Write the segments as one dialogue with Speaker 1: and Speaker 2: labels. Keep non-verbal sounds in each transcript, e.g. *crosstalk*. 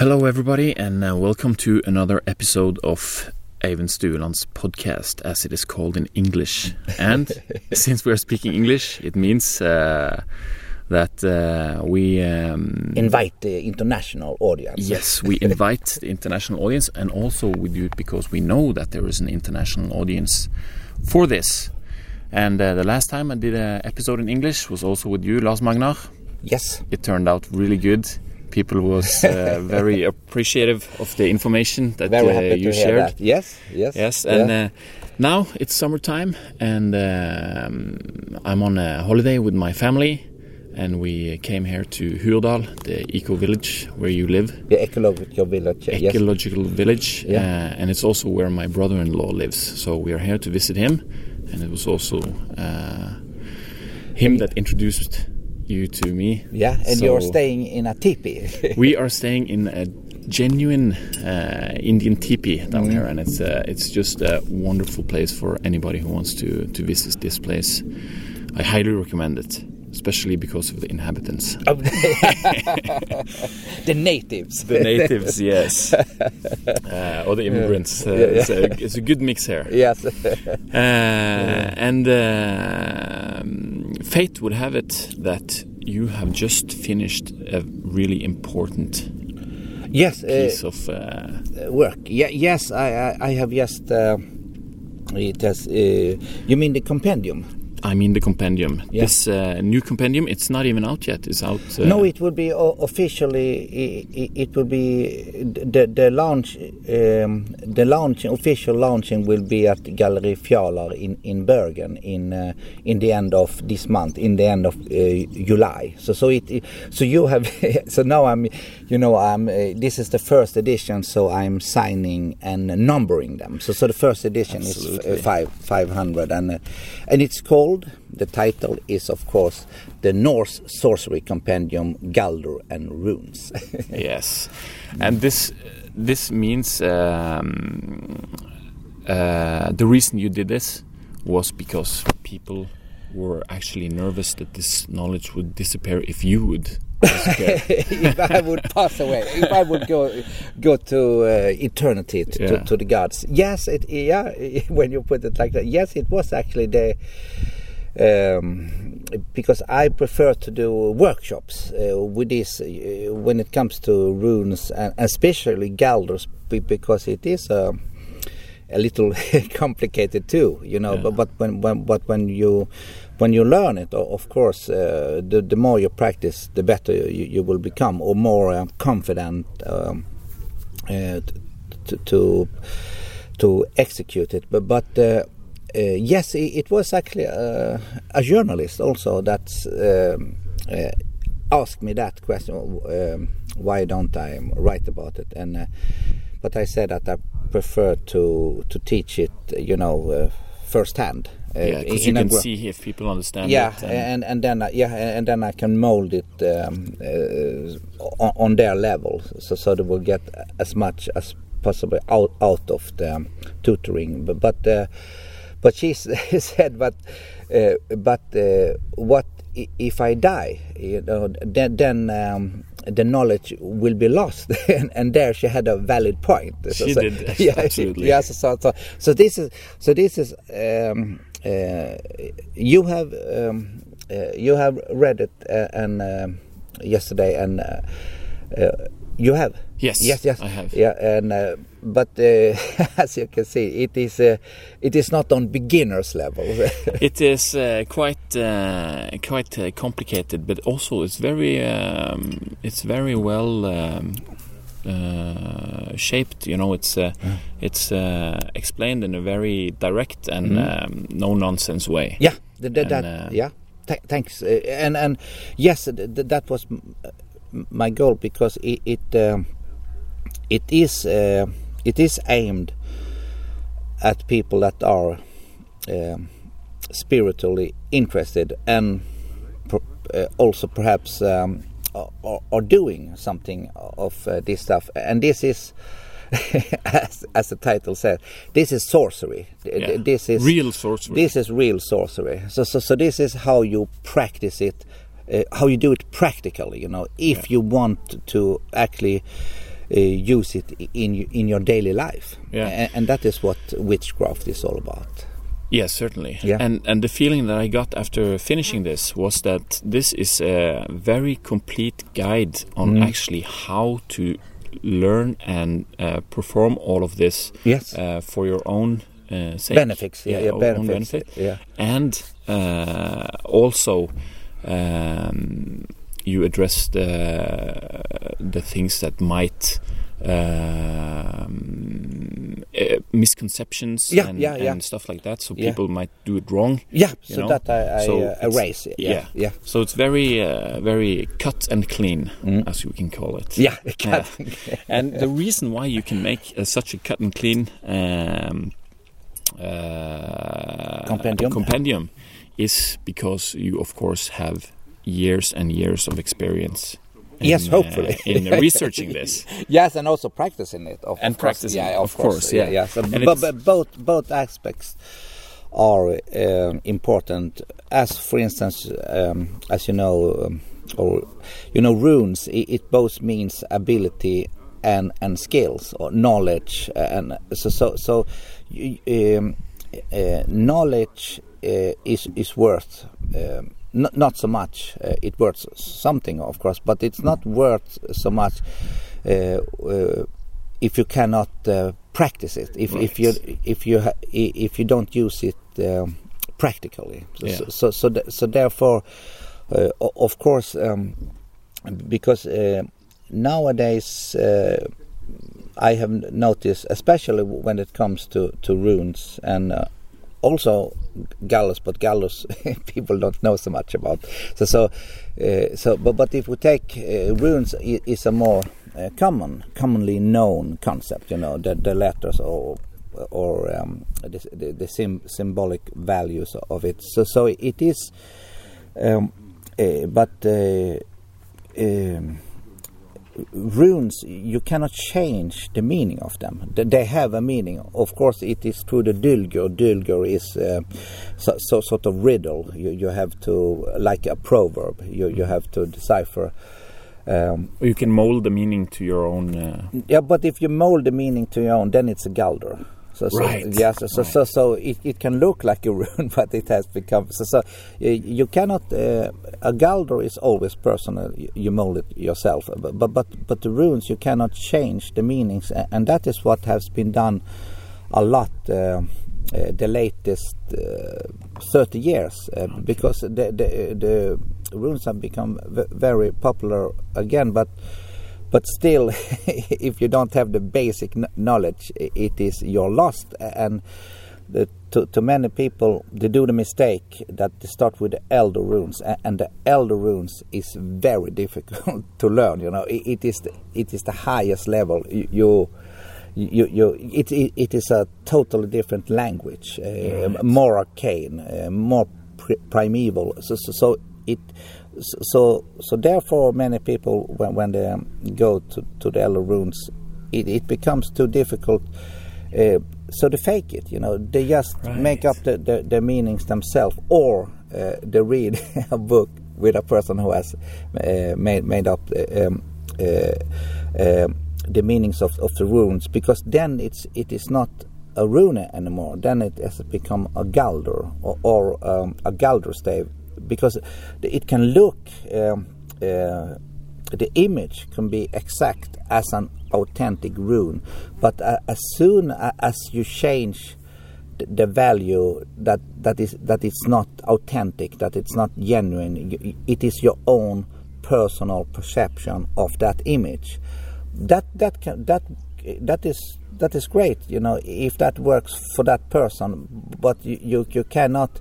Speaker 1: Hello, everybody, and uh, welcome to another episode of Eivind Stueland's podcast, as it is called in English. *laughs* And since we are speaking English, it means uh, that uh, we. Um,
Speaker 2: invite the international audience.
Speaker 1: Yes, we *laughs* invite the international audience, and also we do it because we know that there is an international audience for this. And uh, the last time I did an episode in English was also with you, Lars Magnar.
Speaker 2: Yes.
Speaker 1: It turned out really good. People was uh, *laughs* very appreciative of the information that uh, you shared.
Speaker 2: that. Yes, yes.
Speaker 1: Yes, and
Speaker 2: yeah.
Speaker 1: uh, now it's summertime, and um, I'm on a holiday with my family, and we came here to Hurdal, the eco village where you live,
Speaker 2: the ecological village. yes.
Speaker 1: ecological village,
Speaker 2: Yeah.
Speaker 1: uh, and it's also where my brother-in-law lives. So we are here to visit him, and it was also uh, him that introduced you to me.
Speaker 2: Yeah, and
Speaker 1: So-
Speaker 2: you're staying in a teepee. *laughs*
Speaker 1: we are staying in a genuine uh, Indian teepee down
Speaker 2: Mm.
Speaker 1: here, and it's uh, it's just a wonderful place for anybody who wants to to visit this place. I highly recommend it, especially because of the inhabitants, *laughs*
Speaker 2: Of the, the natives.
Speaker 1: the natives, yes, *laughs* uh, or the immigrants. Uh,
Speaker 2: Yeah, yeah.
Speaker 1: It's, a, it's a good mix here.
Speaker 2: yes. *laughs*
Speaker 1: Uh, and uh, um, fate would have it that you have just finished a really important
Speaker 2: yes. Uh,
Speaker 1: piece of. Uh,
Speaker 2: work. Yeah, yes, I, I, I have just. Uh, it has. Uh, you mean the compendium?
Speaker 1: I mean the compendium.
Speaker 2: Yeah.
Speaker 1: This uh, new compendium, it's not even out yet. It's out. Uh,
Speaker 2: no, it will be o- officially. It, it will be the the launch. Um, the launch official launching will be at Gallery Fjalar in in Bergen in uh, in the end of this month, in the end of uh, July. So so it so you have *laughs* so now I'm you know I'm uh, this is the first edition, so I'm signing and numbering them. So so the first edition
Speaker 1: Absolutely.
Speaker 2: is uh, five five hundred and uh, and it's called the title is of course the Norse Sorcery Compendium Galdur and Runes. *laughs*
Speaker 1: Yes, and this this means um, uh, the reason you did this was because people were actually nervous that this knowledge would disappear if you would *laughs*
Speaker 2: if I would pass away, if I would go go to uh, eternity to,
Speaker 1: Yeah.
Speaker 2: to, to the gods. Yes, it yeah. *laughs* When you put it like that, yes, it was actually the. Um, because I prefer to do workshops uh, with this uh, when it comes to runes and especially Galders because it is a, a little *laughs* complicated too, you know.
Speaker 1: Yeah.
Speaker 2: But, but when, when but when you when you learn it, of course, uh, the the more you practice, the better you, you will become, or more uh, confident um, uh, to, to to execute it. But but uh, uh, yes, it, it was actually uh, a journalist also that um, uh, asked me that question. Um, why don't I write about it? And uh, but I said that I prefer to to teach it, you know, uh, firsthand. Uh,
Speaker 1: yeah, because you can see if people understand
Speaker 2: yeah,
Speaker 1: it.
Speaker 2: and and then I, yeah, and then I can mold it um, uh, on, on their level, so so they will get as much as possible out out of the tutoring. But but, uh, but she *laughs* said, but uh, but uh, what if I die? You know, then then. Um, the knowledge will be lost, *laughs* and, and there she had a valid point.
Speaker 1: She did, *laughs*
Speaker 2: yeah,
Speaker 1: absolutely.
Speaker 2: Yeah, so, so, so, so this is so this is um, uh, you have um, uh, you have read it uh, and um yesterday and uh, uh, you have?
Speaker 1: Yes,
Speaker 2: yes yes.
Speaker 1: I have.
Speaker 2: yeah and uh, but uh, *laughs* as you can see it is uh, it is not on beginners level. *laughs*
Speaker 1: It is uh, quite uh, quite uh, complicated, but also it's very um, it's very well um, uh, shaped. You know, it's uh, it's uh, explained in a very direct and um, no nonsense way.
Speaker 2: yeah th- th-
Speaker 1: And,
Speaker 2: that yeah. Th- thanks. Uh, and and yes th- th- that was my goal because it it, um, it is uh, it is aimed at people that are um, spiritually interested and per- uh, also perhaps um, are, are doing something of uh, this stuff and this is *laughs* as, as the title said this is sorcery
Speaker 1: Yeah.
Speaker 2: this is
Speaker 1: real sorcery.
Speaker 2: this is real sorcery. So, so, so this is how you practice it, uh, how you do it practically. You know, if you want to actually uh, use it in in your daily life.
Speaker 1: Yeah.
Speaker 2: A- and that is what witchcraft is all about.
Speaker 1: Yes, certainly.
Speaker 2: Yeah.
Speaker 1: And and the feeling that I got after finishing this was that this is a very complete guide on
Speaker 2: Mm.
Speaker 1: actually how to learn and uh, perform all of this
Speaker 2: Yes.
Speaker 1: uh, for your own uh, sake.
Speaker 2: benefits. Yeah, yeah,
Speaker 1: own
Speaker 2: benefits.
Speaker 1: benefit.
Speaker 2: Yeah.
Speaker 1: And uh, also, um, you address the the things that might. Uh, misconceptions
Speaker 2: Yeah,
Speaker 1: and,
Speaker 2: yeah, yeah.
Speaker 1: and stuff like that, so people might do it wrong.
Speaker 2: Yeah, so
Speaker 1: know?
Speaker 2: that I, I
Speaker 1: So
Speaker 2: uh, erase it. Yeah,
Speaker 1: yeah. So it's very, uh, very cut and clean,
Speaker 2: Mm.
Speaker 1: as we can call it.
Speaker 2: yeah. *laughs*
Speaker 1: Yeah. And the reason why you can make uh, such a cut and clean um, uh,
Speaker 2: Compendium.
Speaker 1: compendium is because you, of course, have years and years of experience. in,
Speaker 2: Yes,
Speaker 1: uh,
Speaker 2: hopefully.
Speaker 1: in *laughs* researching this.
Speaker 2: yes, and also practicing it. Of,
Speaker 1: And practicing
Speaker 2: yeah, of,
Speaker 1: of
Speaker 2: course.
Speaker 1: course,
Speaker 2: yeah,
Speaker 1: yeah.
Speaker 2: yeah. So,
Speaker 1: And
Speaker 2: but, but both both aspects are um important. As for instance, um, as you know, um, or you know, runes. It, it both means ability and and skills or knowledge, and so so so. You, um, uh, knowledge uh, is is worth um, not not so much. Uh, it worth something, of course, but it's not worth so much uh, uh, if you cannot uh, practice it. If if you if you if you don't use it um, practically. So
Speaker 1: Yeah.
Speaker 2: so so, so, th- so therefore, uh, of course, um, because uh, nowadays. Uh, I have noticed, especially when it comes to, to runes and uh, also Gallus, but Gallus *laughs* people don't know so much about. So so uh, so, but but if we take uh, runes, i- is a more uh, common, commonly known concept. You know, the the letters or or um, the the, the sim- symbolic values of it. So so it is, um, uh, but. Uh, um, runes you cannot change the meaning of them. They have a meaning. Of course it is through the dulgur dulgur is uh, so, so sort of riddle. You, you have to like a proverb you, you have to decipher um,
Speaker 1: you can mold the meaning to your own. Uh,
Speaker 2: yeah but if you mold the meaning to your own then it's a galder so, so
Speaker 1: Right,
Speaker 2: yeah so so,
Speaker 1: right.
Speaker 2: so, so it, it can look like a *laughs* rune but it has become so so uh, you cannot uh, a galder is always personal you, you mold it yourself but, but but but the runes you cannot change the meanings and that is what has been done a lot uh, uh, the latest uh, 30 years uh, because the, the the runes have become v- very popular again but but still *laughs* if you don't have the basic knowledge it is you're lost. And the, to, to many people they do the mistake that they start with the elder runes. And the elder runes is very *laughs* difficult to learn you know. It, it is the, it is the highest level. You, you you, you, it, it, it is a totally different language, uh, more arcane, uh, more pri- primeval. So, so, so it, so, so therefore, many people when, when they um, go to, to the elder runes, it, it becomes too difficult. Uh, so they fake it, you know. They just make up the, the, the meanings themselves, or uh, they read *laughs* a book with a person who has uh, made made up um, uh, um the meanings of, of the runes, because then it's it is not a rune anymore. Then it has become a galder or, or um, a galder stave, because it can look. Um, uh, the image can be exact as an authentic rune, but uh, as soon as you change the, value that that is that it's not authentic, that it's not genuine, it is your own personal perception of that image. That that can, that that is that is great, you know, if that works for that person, but you you, you cannot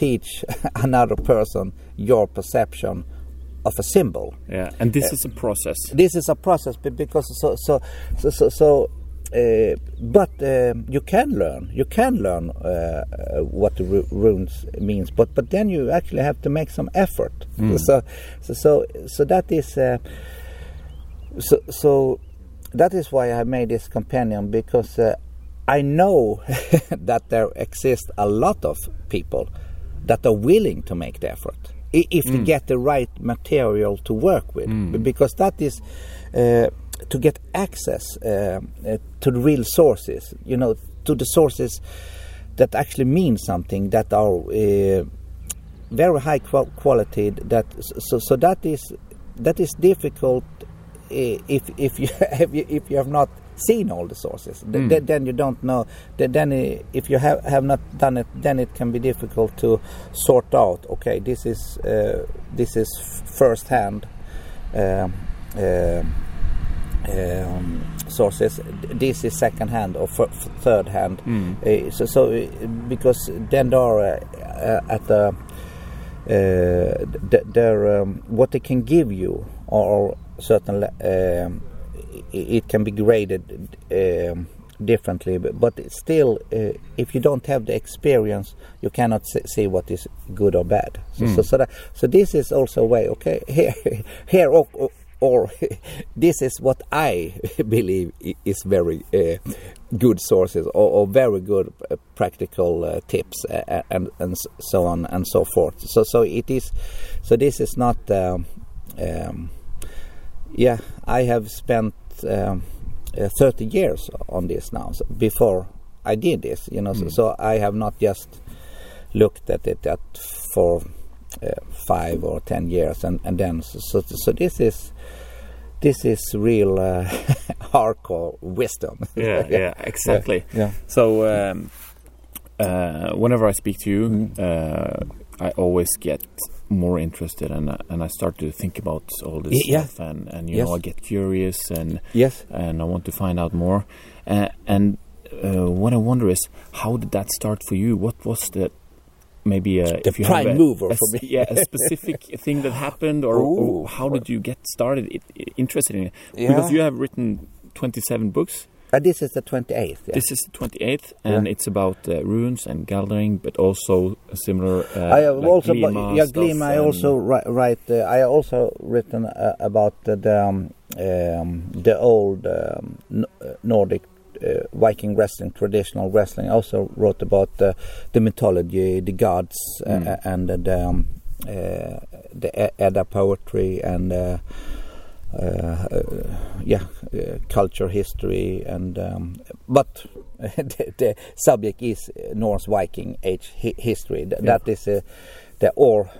Speaker 2: teach *laughs* another person your perception of a symbol.
Speaker 1: Yeah, and this is a process.
Speaker 2: this is a process because so so so so, so uh, but um you can learn you can learn uh, uh, what the runes means but but then you actually have to make some effort. So so so so that is uh, so so that is why I made this companion because uh, I know *laughs* that there exist a lot of people that are willing to make the effort if they get the right material to work with B- because that is uh, to get access uh, uh, to the real sources, you know, to the sources that actually mean something, that are uh, very high quality. That so so that is that is difficult if if you *laughs* have if you have not seen all the sources. Mm. Th- then you don't know. Then if you have have not done it, then it can be difficult to sort out. Okay, this is uh, this is first hand. Um, uh, um, sources. This is second hand or f- third hand. Mm. Uh, so, so uh, because then there are uh, at the they're um, what they can give you or certain um, it can be graded um, differently but, still uh, if you don't have the experience you cannot see what is good or bad so mm. so, so, that, so, this is also a way okay *laughs* here here or, or *laughs* this is what I *laughs* believe is very uh, good sources or, or very good uh, practical uh, tips and and so on and so forth. So so it is. So this is not. Um, um, yeah, I have spent um, uh, 30 years on this now. So before I did this, you know, mm. so, so, I have not just looked at it at for uh, five or ten years, and and then so so, so this is this is real uh, *laughs* hardcore wisdom. *laughs*
Speaker 1: yeah, yeah, exactly. Yeah. yeah. So um, uh, whenever I speak to you, mm. uh, I always get more interested, and and I start to think about all this yeah. stuff, and and you yes. know I get curious, and
Speaker 2: yes,
Speaker 1: and I want to find out more, uh, and. Uh, what I wonder is, how did that start for you? What was the maybe a,
Speaker 2: the prime a, mover
Speaker 1: a,
Speaker 2: for me.
Speaker 1: yeah, a *laughs* specific thing that happened, or, or how did you get started it, it, interested in it? Yeah. Because you have written 27 books.
Speaker 2: Uh, this is the 28th. Yeah.
Speaker 1: This is the 28th, and yeah. it's about uh, runes and gathering, but also a similar. Uh,
Speaker 2: I have like also, Glima yeah, Glima. I also write. write uh, I also written uh, about the um, um, the old um, Nordic Viking wrestling, traditional wrestling. I also wrote about the mythology, the gods, mm. and the um, the Edda poetry and. Uh, yeah, uh, culture, history, and um, but *laughs* the, the, subject is Norse Viking age hi history. Th yeah. That is the or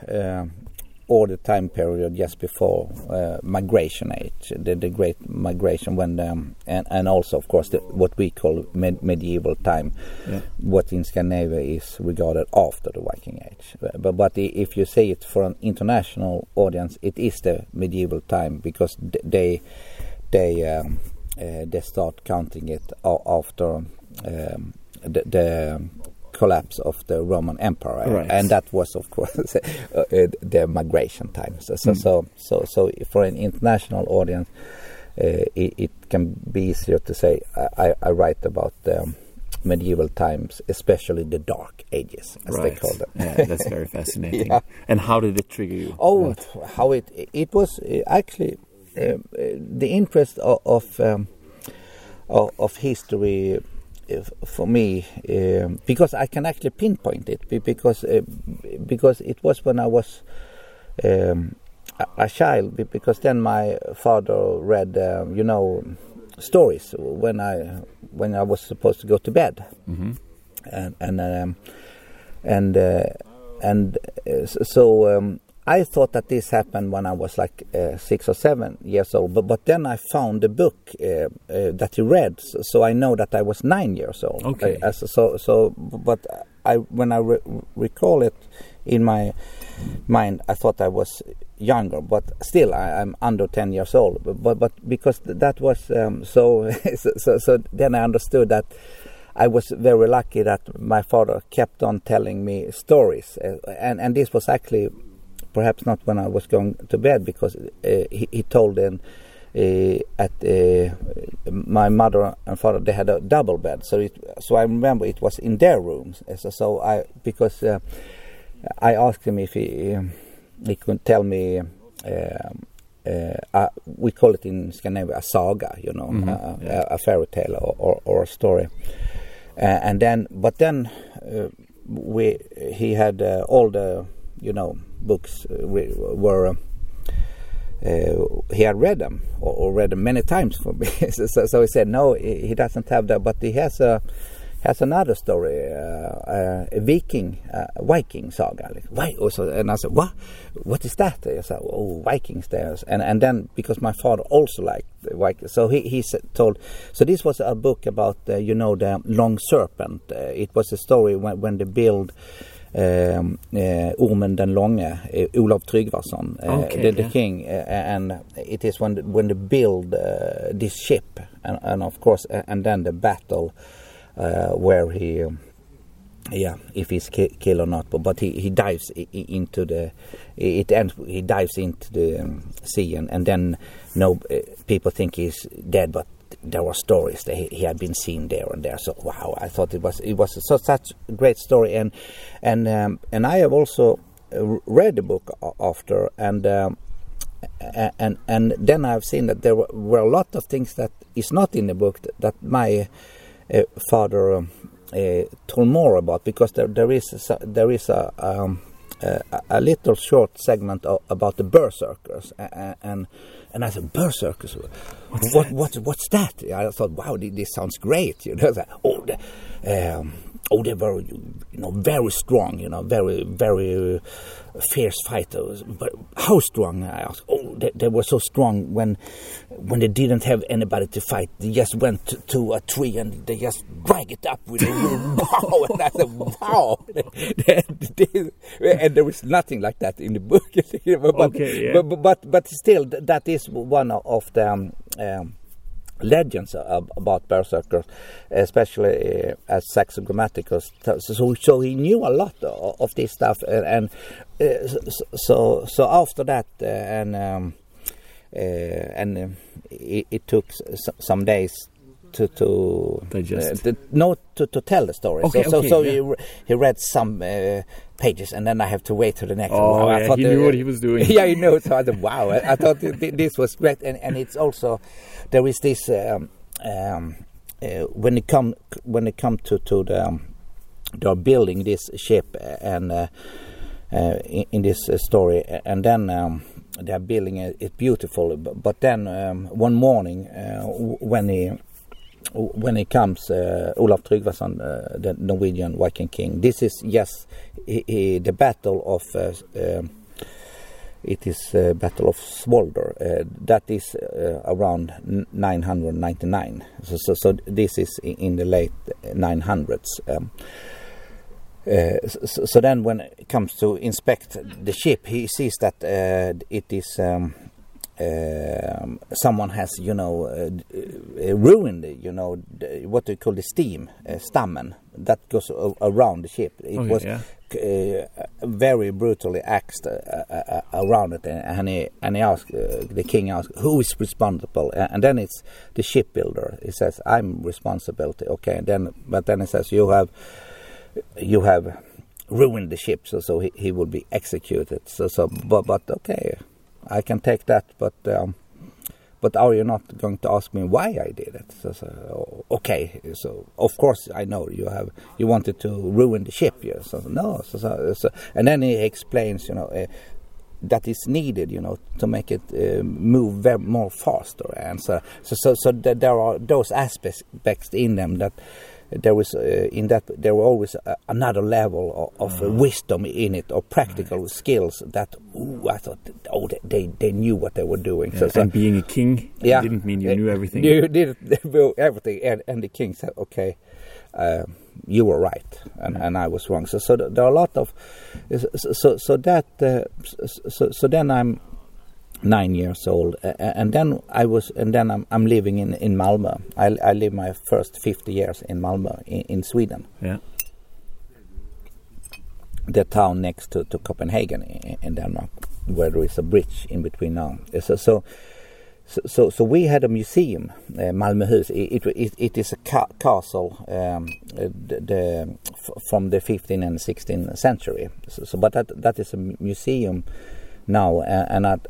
Speaker 2: or the time period just before uh, migration age, the, the, great migration when, um, and, and also of course the, what we call med medieval time, yeah. what in Scandinavia is regarded after the Viking age. But, but if you say it for an international audience, it is the medieval time because they they um, uh, they start counting it after um, the, the collapse of the Roman Empire, right. and that was, of course, *laughs* uh, the migration time. So, so, mm. so, so, so, for an international audience, uh, it, it, can be easier to say I, I write about um, medieval times, especially the Dark Ages, as right. they call them.
Speaker 1: yeah, that's very *laughs* fascinating. yeah. And how did it trigger you?
Speaker 2: Oh, what? how it it was uh, actually um, uh, the interest of of, um, of, of history for me um, because I can actually pinpoint it because uh, because it was when I was um, a, child because then my father read uh, you know stories when I when I was supposed to go to bed mm-hmm. and and um, and uh, and uh, so um, I thought that this happened when I was like uh, six or seven years old, but, but then I found the book uh, uh, that he read, so, so, I know that I was nine years old.
Speaker 1: Okay.
Speaker 2: Uh, so, so, but I when I re- recall it in my mind, I thought I was younger, but still I, am under ten years old. But but, but because that was um, so, *laughs* so, so, so then I understood that. I was very lucky that my father kept on telling me stories, uh, and and this was actually perhaps not when I was going to bed because uh, he, he, told them uh, at uh, my mother and father they had a double bed so it, so I remember it was in their rooms so, so I because uh, I asked him if he he could tell me um, uh, we call it in Scandinavia a saga you know mm -hmm. yeah. a, a, fairy tale or, or, or a story and then but then we he had all the you know books uh, were uh, he had read them or, read them many times for me. *laughs* so, so, he said no, he, doesn't have that, but he has a has another story, uh, uh, a Viking, uh, Viking saga. Why? Also, and I said, what? What is that? I said, oh, Vikings there. And and then because my father also liked Vikings, so he he told. So this was a book about you know the long serpent. It was a story when when they build. Um, uh, Ormen den Långe, uh, Olaf Tryggvason, uh, okay, the, the yeah. king, uh, and it is when when they build this ship, and, and of course, and then the battle where he yeah, if he's ki- killed or not, but, but he, he dives I- into the it ends he dives into the sea and, and then no people think he's dead, but there were stories that he, he, had been seen there and there. So wow, I thought it was it was so, such a great story, and and um, and I have also uh, read the book after and. Um, and and then I've seen that there were, a lot of things that is not in the book that, that my uh, father um, uh, told more about because there, there is a, there is a, um, a, a little short segment about the berserkers and, and and I said berserkers what's what? What, what's that I thought wow this sounds great you know oh the, um, oh they were you know very strong you know very very fierce fighters. But how strong? I asked. Oh, they, they, were so strong when when they didn't have anybody to fight. They just went to, to a tree and they just drag it up with a *laughs* bow. And I said, wow. *laughs* and there was nothing like that in the book. *laughs* but, okay, yeah. but, but, but still, that is one of the. Um, um, legends about berserkers, especially uh, as Saxo Grammaticus. So, so he knew a lot of, of this stuff, and, and uh, so so after that, uh, and um, and uh, it, it, took some days to to
Speaker 1: digest.
Speaker 2: Uh, no to, to tell the story.
Speaker 1: Okay,
Speaker 2: so
Speaker 1: okay,
Speaker 2: so, so
Speaker 1: yeah.
Speaker 2: he, he read some uh, pages, and then I have to wait till the next.
Speaker 1: Oh,
Speaker 2: one.
Speaker 1: yeah, I thought he knew what he was doing. *laughs*
Speaker 2: yeah, he knew. So I thought, wow, I, I thought this was great, and and it's also there is this um, um, uh, when it come when it come to to the um, they're building this ship and uh, uh, in, in, this uh, story, and then. They're building it beautiful, but, then um, one morning uh, when he when it comes, uh, Olaf Tryggvason, uh, the Norwegian Viking king, this is yes, he, he, the battle of uh, um, it is uh, Battle of Svolder. Uh, that is uh, around 999. So, so, so, this is in the late 900s. Um, so, so, then, when it comes to inspect the ship, he sees that uh, it is um, um, someone has, you know, uh, uh, ruined, you know, the, what they call the steam, uh, stammen, that goes around the ship. It
Speaker 1: okay,
Speaker 2: was
Speaker 1: yeah.
Speaker 2: Uh, very brutally axed uh, around it, and he and he asked the king asked who is responsible, and then it's the shipbuilder. He says I'm responsible. Okay, and then but then he says you have you have ruined the ship, so so he, he will be executed. So so but but okay I can take that, but um, but are you not going to ask me why I did it? So, so, okay, so of course I know you have you wanted to ruin the ship. Yeah, so no, so, so and then he explains, you know. Uh, that is needed, you know, to make it uh, move very more faster, and so so so, so there are those aspects in them that there was uh, in that there were always uh, another level of, of uh, wisdom in it or practical right. skills that ooh, I thought oh they they knew what they were doing.
Speaker 1: Yeah, so, so, and being a king yeah, didn't mean you knew everything.
Speaker 2: You did *laughs* everything, and, and the king said, "Okay, uh, you were right, and, and I was wrong." So so there are a lot of so so that uh, so so then I'm nine years old, and then I was, and then I'm, I'm living in in Malmö. I, I lived my first 50 years in Malmö in, in Sweden.
Speaker 1: Yeah.
Speaker 2: The town next to, to Copenhagen in, in Denmark, where there is a bridge in between now. So, so, so, so we had a museum, uh, Malmöhus. It, it, it is a ca castle um, the, the, from the 15th and 16th century. So, so, but that that is a museum now, and at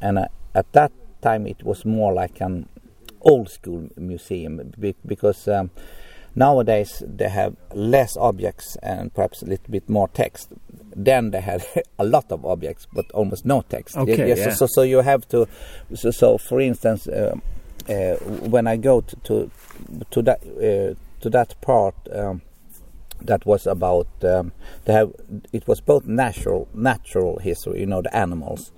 Speaker 2: and at that time it was more like an old school museum because um, Nowadays they have less objects and perhaps a little bit more text. Then they had *laughs* a lot of objects but almost no text.
Speaker 1: Okay,
Speaker 2: Yes,
Speaker 1: yeah.
Speaker 2: so, so you have to. So, so for instance, um, uh, when I go to to, to that uh, to that part. Um, that was about um, they have it was both natural natural history you know the animals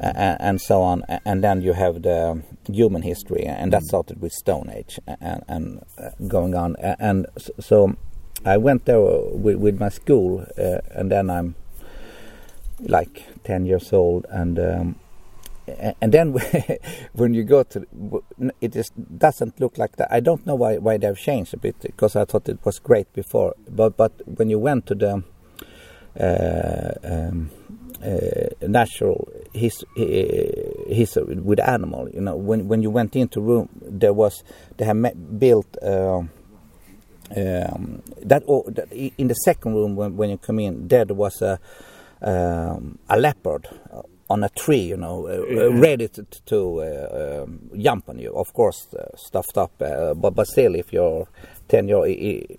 Speaker 2: and, and so on and then you have the human history and that started with stone age and, and uh, going on and so i went there with, with my school uh, and then i'm like 10 years old and um, and then *laughs* when you go to it just doesn't look like that. I don't know why why they've changed a bit because i thought it was great before. But but when you went to the uh, um, uh, natural his, history with animal you know when when you went into room there was they have built uh, um, that, oh, that in the second room when, when you come in there was a um, a leopard on a tree you know uh, uh, ready to, to uh, um, jump on you. Of course uh, stuffed up uh, but but still if you're 10 year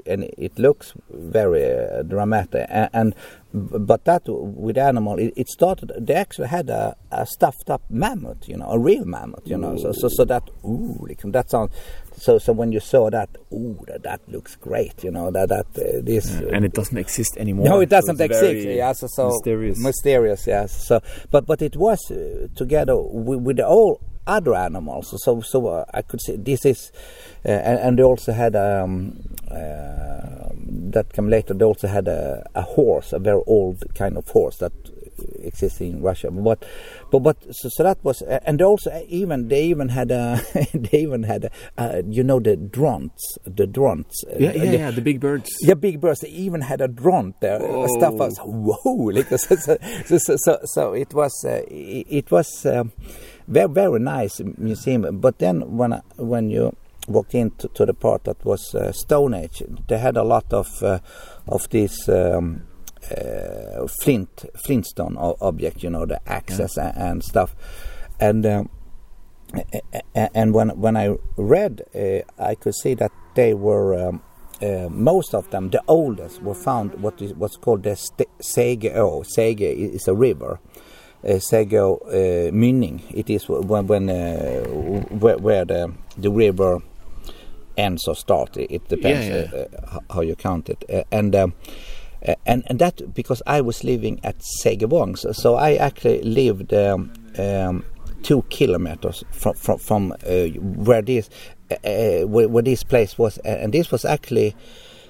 Speaker 2: and it looks very uh, dramatic. And, and but that with animal it, it started they actually had a, a stuffed up mammoth you know a real mammoth you know so so, so that ooh like, that sounds so so when you saw that ooh that, that looks great you know that that uh, this
Speaker 1: and it doesn't exist anymore.
Speaker 2: no, it doesn't
Speaker 1: it's
Speaker 2: exist. Yeah, so, so
Speaker 1: mysterious.
Speaker 2: mysterious. Yes. So, but but it was uh, together with, with all other animals. So so uh, I could say this is, uh, and, and they also had um, that came later. They also had a, a horse, a very old kind of horse that exists in Russia. But but but so, so that was, uh, and also even they even had a *laughs* they even had a, uh, you know the dronts, the dronts. uh,
Speaker 1: yeah, yeah,
Speaker 2: the-
Speaker 1: yeah, the big birds.
Speaker 2: yeah, big birds. They even had a dront there. uh, Stuff I was whoa, *laughs* like so, so, so, so, so, it was uh, it, it was um, very very nice museum. But then when I, when you walked into to the part that was uh, Stone Age, they had a lot of uh, of these. Um, uh, flint flintstone object, you know, the axes and, and stuff, and um, and when when I read, uh, I could see that they were um, uh, most of them, the oldest, were found what is what's called the St- Segeå. Sege is a river. Uh, Segeå uh, Mynning. It is when when uh, where, where the the river ends or start. It, depends
Speaker 1: Yeah, yeah.
Speaker 2: Uh, uh, how you count it. Uh, and um, and and that because I was living at Segevång, so, so I actually lived um, um, two kilometers from from, from where this where, where this place was, and this was actually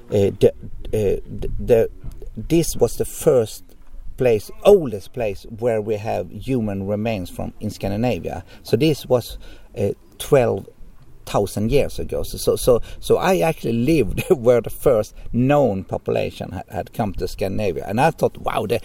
Speaker 2: uh, the, uh, the the this was the first place, oldest place where we have human remains from in Scandinavia. So this was uh, twelve thousand years ago. So, so, so, I actually *laughs* lived where the first known population had, had come to Scandinavia, and I thought, wow, the,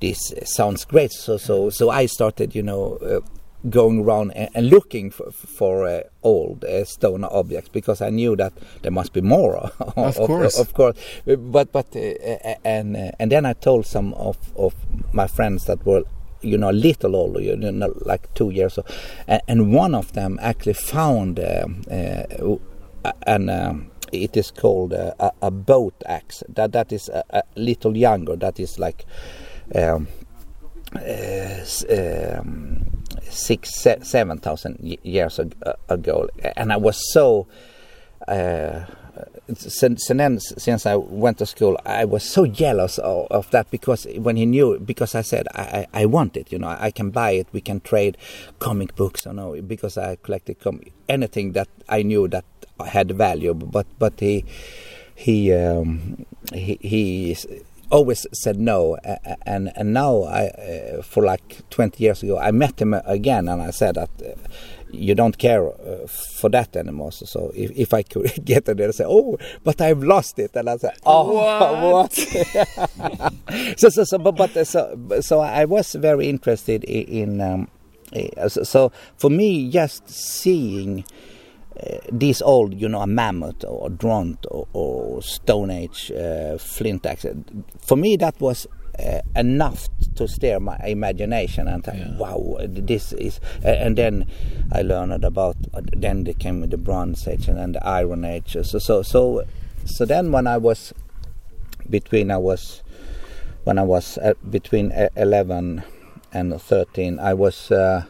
Speaker 2: this sounds great. So, so, so I started, you know. Uh, going around and, looking for, for uh, old uh, stone objects because I knew that there must be more. *laughs*
Speaker 1: Of course.
Speaker 2: of, course. But but uh, and uh, and then I told some of of my friends that were you know a little older, you know, like two years old, and, and one of them actually found um, uh, an. Um, it is called uh, a, a boat axe. That that is a, a little younger. That is like um, uh, um, six, se- seven thousand years ag- ago, and I was so. Uh, since, since since I went to school, I was so jealous of, of that because when he knew, because I said I, I, want it, you know, I can buy it, we can trade comic books, you know, because I collected com- anything that I knew that had value. But but he he um, he, he always said no, and and now I uh, for like 20 years ago I met him again, and I said that. Uh, you don't care uh, for that anymore. So, so if, if I could *laughs* get there and say, "Oh, but I've lost it," and I said, "Oh, *laughs* what?" *laughs* so, so, so, but, but so, so I was very interested in. Um, so, so for me, just seeing uh, this old, you know, a mammoth or dront or, or Stone Age uh, flint axe, for me that was uh, enough to stir my imagination and think, wow, this is. Uh, and then I learned about. Uh, then there came with the Bronze Age and then the Iron Age. So, so, so so then when I was between I was when I was uh, between e- 11 and 13 I was uh,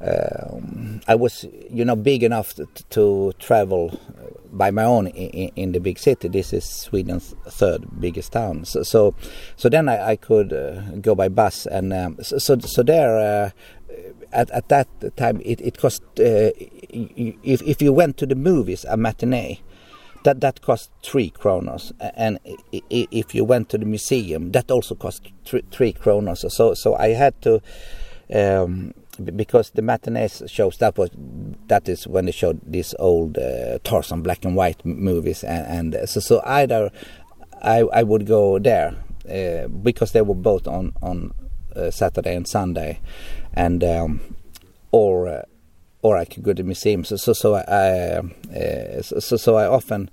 Speaker 2: um, I was you know big enough to, to travel by my own in, in, the big city. This is Sweden's third biggest town. So so, so then I, I could uh, go by bus and um, so, so, so there uh, at, at that time it, it cost uh, if, if you went to the movies a matinee that that cost three kronos and if you went to the museum that also cost three, three kronos so so I had to um, because the matinees shows that was that is when they showed these old uh, Tarzan black and white movies and, and so so either I I would go there uh, because they were both on on uh, Saturday and Sunday and um, or uh, or I could go to the museum. So so so I uh, so so I often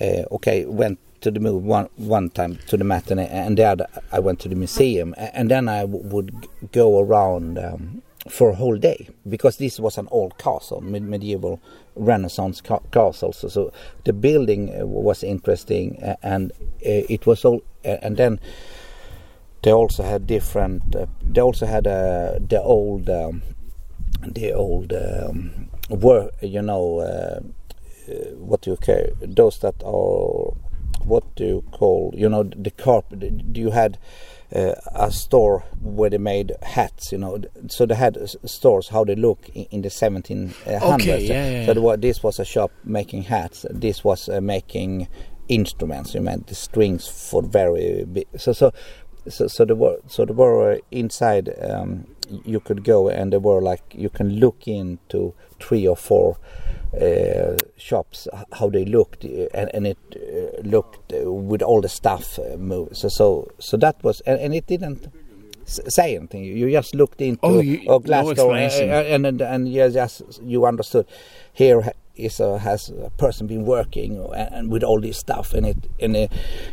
Speaker 2: uh, okay went to the movie one one time to the matinee, and the other I went to the museum, and then I would go around. Um, for a whole day because this was an old castle, medieval Renaissance ca- castle. So, so, the building uh, was interesting, uh, and uh, it was all. and then they also had different. they also had the old um, the old um, work, you know, uh, uh, what do you call those that are what do you call you know the carpet you had uh, a store where they made hats you know. So they had stores how they look in, in the 1700s
Speaker 1: okay, yeah, yeah,
Speaker 2: so was, this was a shop making hats. This was uh, making instruments. You meant the strings for very big so so so, so there were so there were inside um, you could go and there were like you can look into three or four uh, shops how they looked and, and it uh, looked uh, with all the stuff uh, moved. so so so that was and, and it didn't say anything you just looked into
Speaker 1: oh, you,
Speaker 2: Glasgow no and, and and you just you understood here is a, has a person been working and with all this stuff and it and it,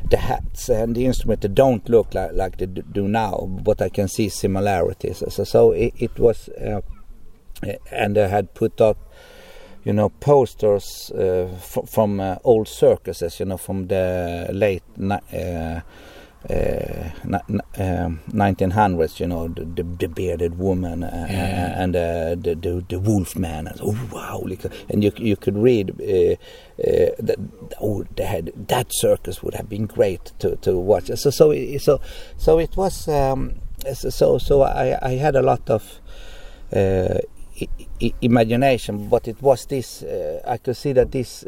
Speaker 2: the hats and the instrument they don't look like like they do now but I can see similarities so, so it, it was uh, and I had put up you know posters uh, from uh, old circuses you know from the late uh, uh, 1900s, um, you know, the, the, the bearded woman uh, yeah. and uh, the, the the wolf man. And, oh wow! And you you could read uh, uh, that oh had, that circus would have been great to, to watch. So so so so it was um, so so I I had a lot of. Uh, imagination, but it was this. I could see that this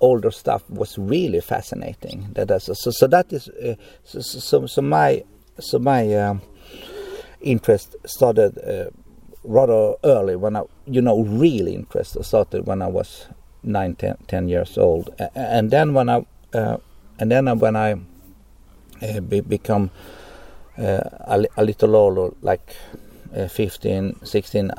Speaker 2: older stuff was really fascinating. That is, so, so that is uh, so, so, so my so my um, interest started uh, rather early when I you know really interest started when I was nine ten, 10 years old and then when I uh, and then when I uh, be, become uh, a, a little older like uh, 15, 16,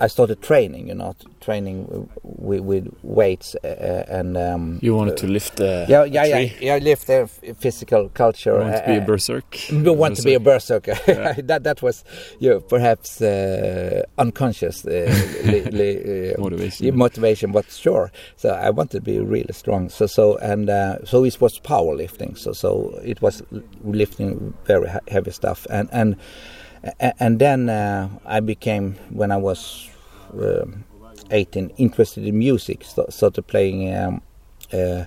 Speaker 2: I started training, you know, training with, with weights uh, and. Um,
Speaker 1: you wanted to lift the.
Speaker 2: Yeah, yeah, yeah, yeah, lift the physical culture. *laughs*
Speaker 1: You want to be a berserk.
Speaker 2: You want berserk. to be a berserker. Yeah. *laughs* that that was, you know, perhaps uh, unconscious li, li, *laughs*
Speaker 1: motivation.
Speaker 2: Motivation, but sure. So I wanted to be really strong. So so and so it was powerlifting. So so it was lifting very heavy stuff and and and then uh, I became when I was uh, 18 interested in music started playing um, uh,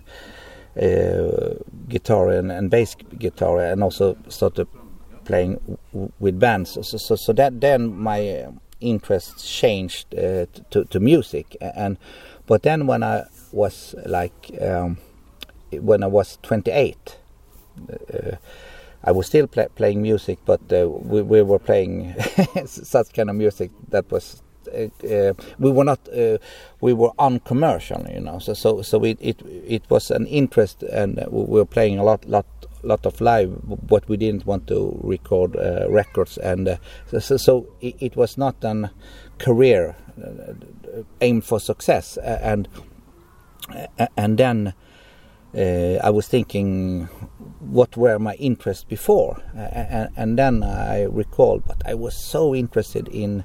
Speaker 2: uh, guitar and, and, bass guitar and also started playing with bands. So, so, so that then my interest changed uh, to, to music. And but then when I was like um, when I was 28 uh, I was still play, playing music, but uh, we, we, were playing *laughs* such kind of music that was uh, uh, we were not uh, we were uncommercial, you know. So so so it it, it was an interest, and we were playing a lot lot lot of live, but we didn't want to record uh, records, and uh, so, so it, it, was not a career aimed for success, and and then. I was thinking what were my interests before, and, and, then I recalled, but I was so interested in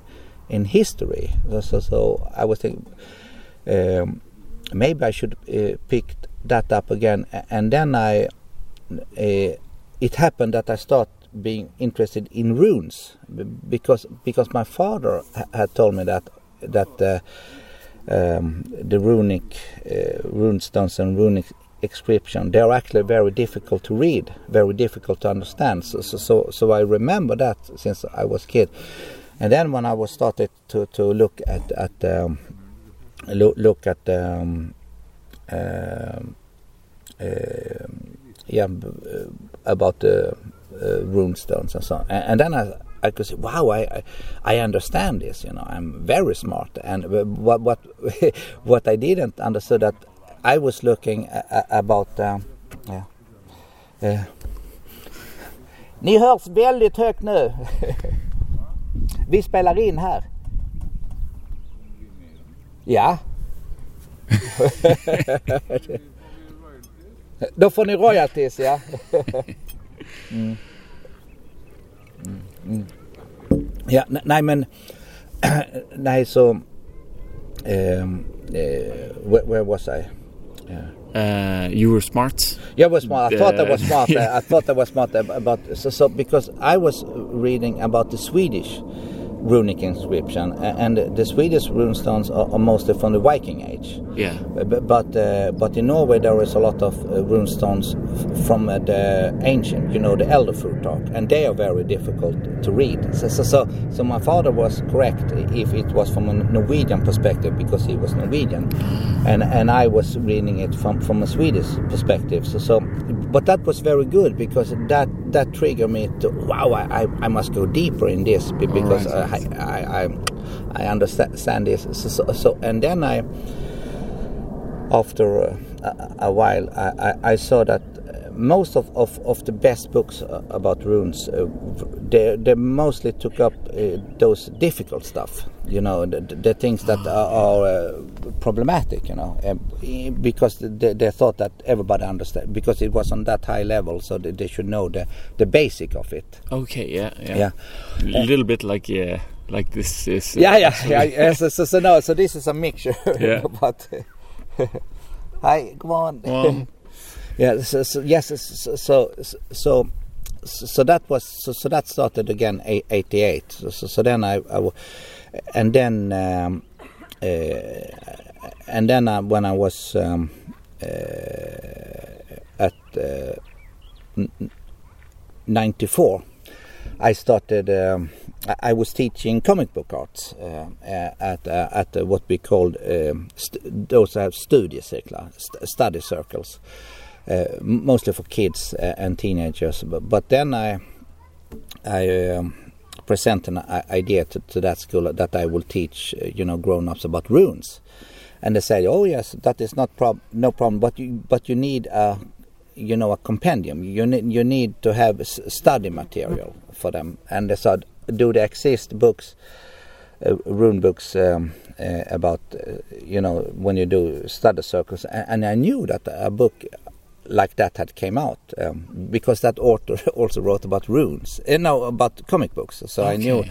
Speaker 2: in history. So, so I was thinking, um, maybe I should uh, pick that up again. And then I, uh, it happened that I start being interested in runes because because my father had told me that that uh, um, the runic uh, rune stones and runic inscription they are actually very difficult to read, very difficult to understand. So so so, I remember that since I was kid. And then when I was started to, to look at at um, look, look at um, uh, uh, yeah about the uh, rune stones and so on. And, and then I I could say, wow, I, I understand this. You know, I'm very smart. And what what *laughs* what I didn't understand that I was looking about, Uh, yeah. Uh, ni hörs väldigt högt nu. *laughs* Vi spelar in här. Ja. *laughs* Då får ni royalties ja. *laughs* Mm. Mm. Mm. Ja, nej men *clears throat* nej så um, uh, where, where was I?
Speaker 1: Yeah. Uh, you were smart.
Speaker 2: Yeah, I was smart. I thought I was smart. *laughs* I thought I was smart about so, so because I was reading about the Swedish runic inscription, and the Swedish runestones are, are mostly from the Viking Age.
Speaker 1: Yeah.
Speaker 2: But but, uh, but in Norway there is a lot of uh, runestones from uh, the ancient, you know, the Elder Futhark, and they are very difficult to read. So, so so so my father was correct if it was from a Norwegian perspective because he was Norwegian, and and I was reading it from from a Swedish perspective. So so, but that was very good because that that triggered me to wow I I, I must go deeper in this because. Right. I, I, I, I understand this. So, so, and then I, after a, a while, I, I, saw that most of, of, of the best books about runes, uh, they, they mostly took up uh, those difficult stuff, you know, the, the things that are, are uh, problematic, you know, because they, they thought that everybody understand, because it was on that high level, so they, they should know the, the basic of it.
Speaker 1: Okay, yeah, yeah. yeah. A little bit like, yeah, like this is.
Speaker 2: yeah, yeah, *laughs* yeah. yeah so, so, so, no, so this is a mixture.
Speaker 1: Yeah. *laughs*
Speaker 2: but, *laughs* hi, come on.
Speaker 1: Come on
Speaker 2: yeah so, so yes so, so so so that was so, so that started again 88 so, so, so then I, I and then um, uh, and then I, when I was um, uh, at uh, 94 I started um, I was teaching comic book arts uh, at uh, at what we called um, those are study circles st study circles. uh, mostly for kids uh, and teenagers. But, but then I I um, present an idea to, to, that school that I will teach uh, you know grown-ups about runes, and they say, oh yes, that is not prob no problem, but you but you need a you know a compendium. You need you need to have study material for them, and they said, do there exist books? Uh, rune books um, uh, about uh, you know when you do study circles and, and, I knew that a book like that had came out um, because that author *laughs* also wrote about runes uh, no about comic books. So okay. I knew uh,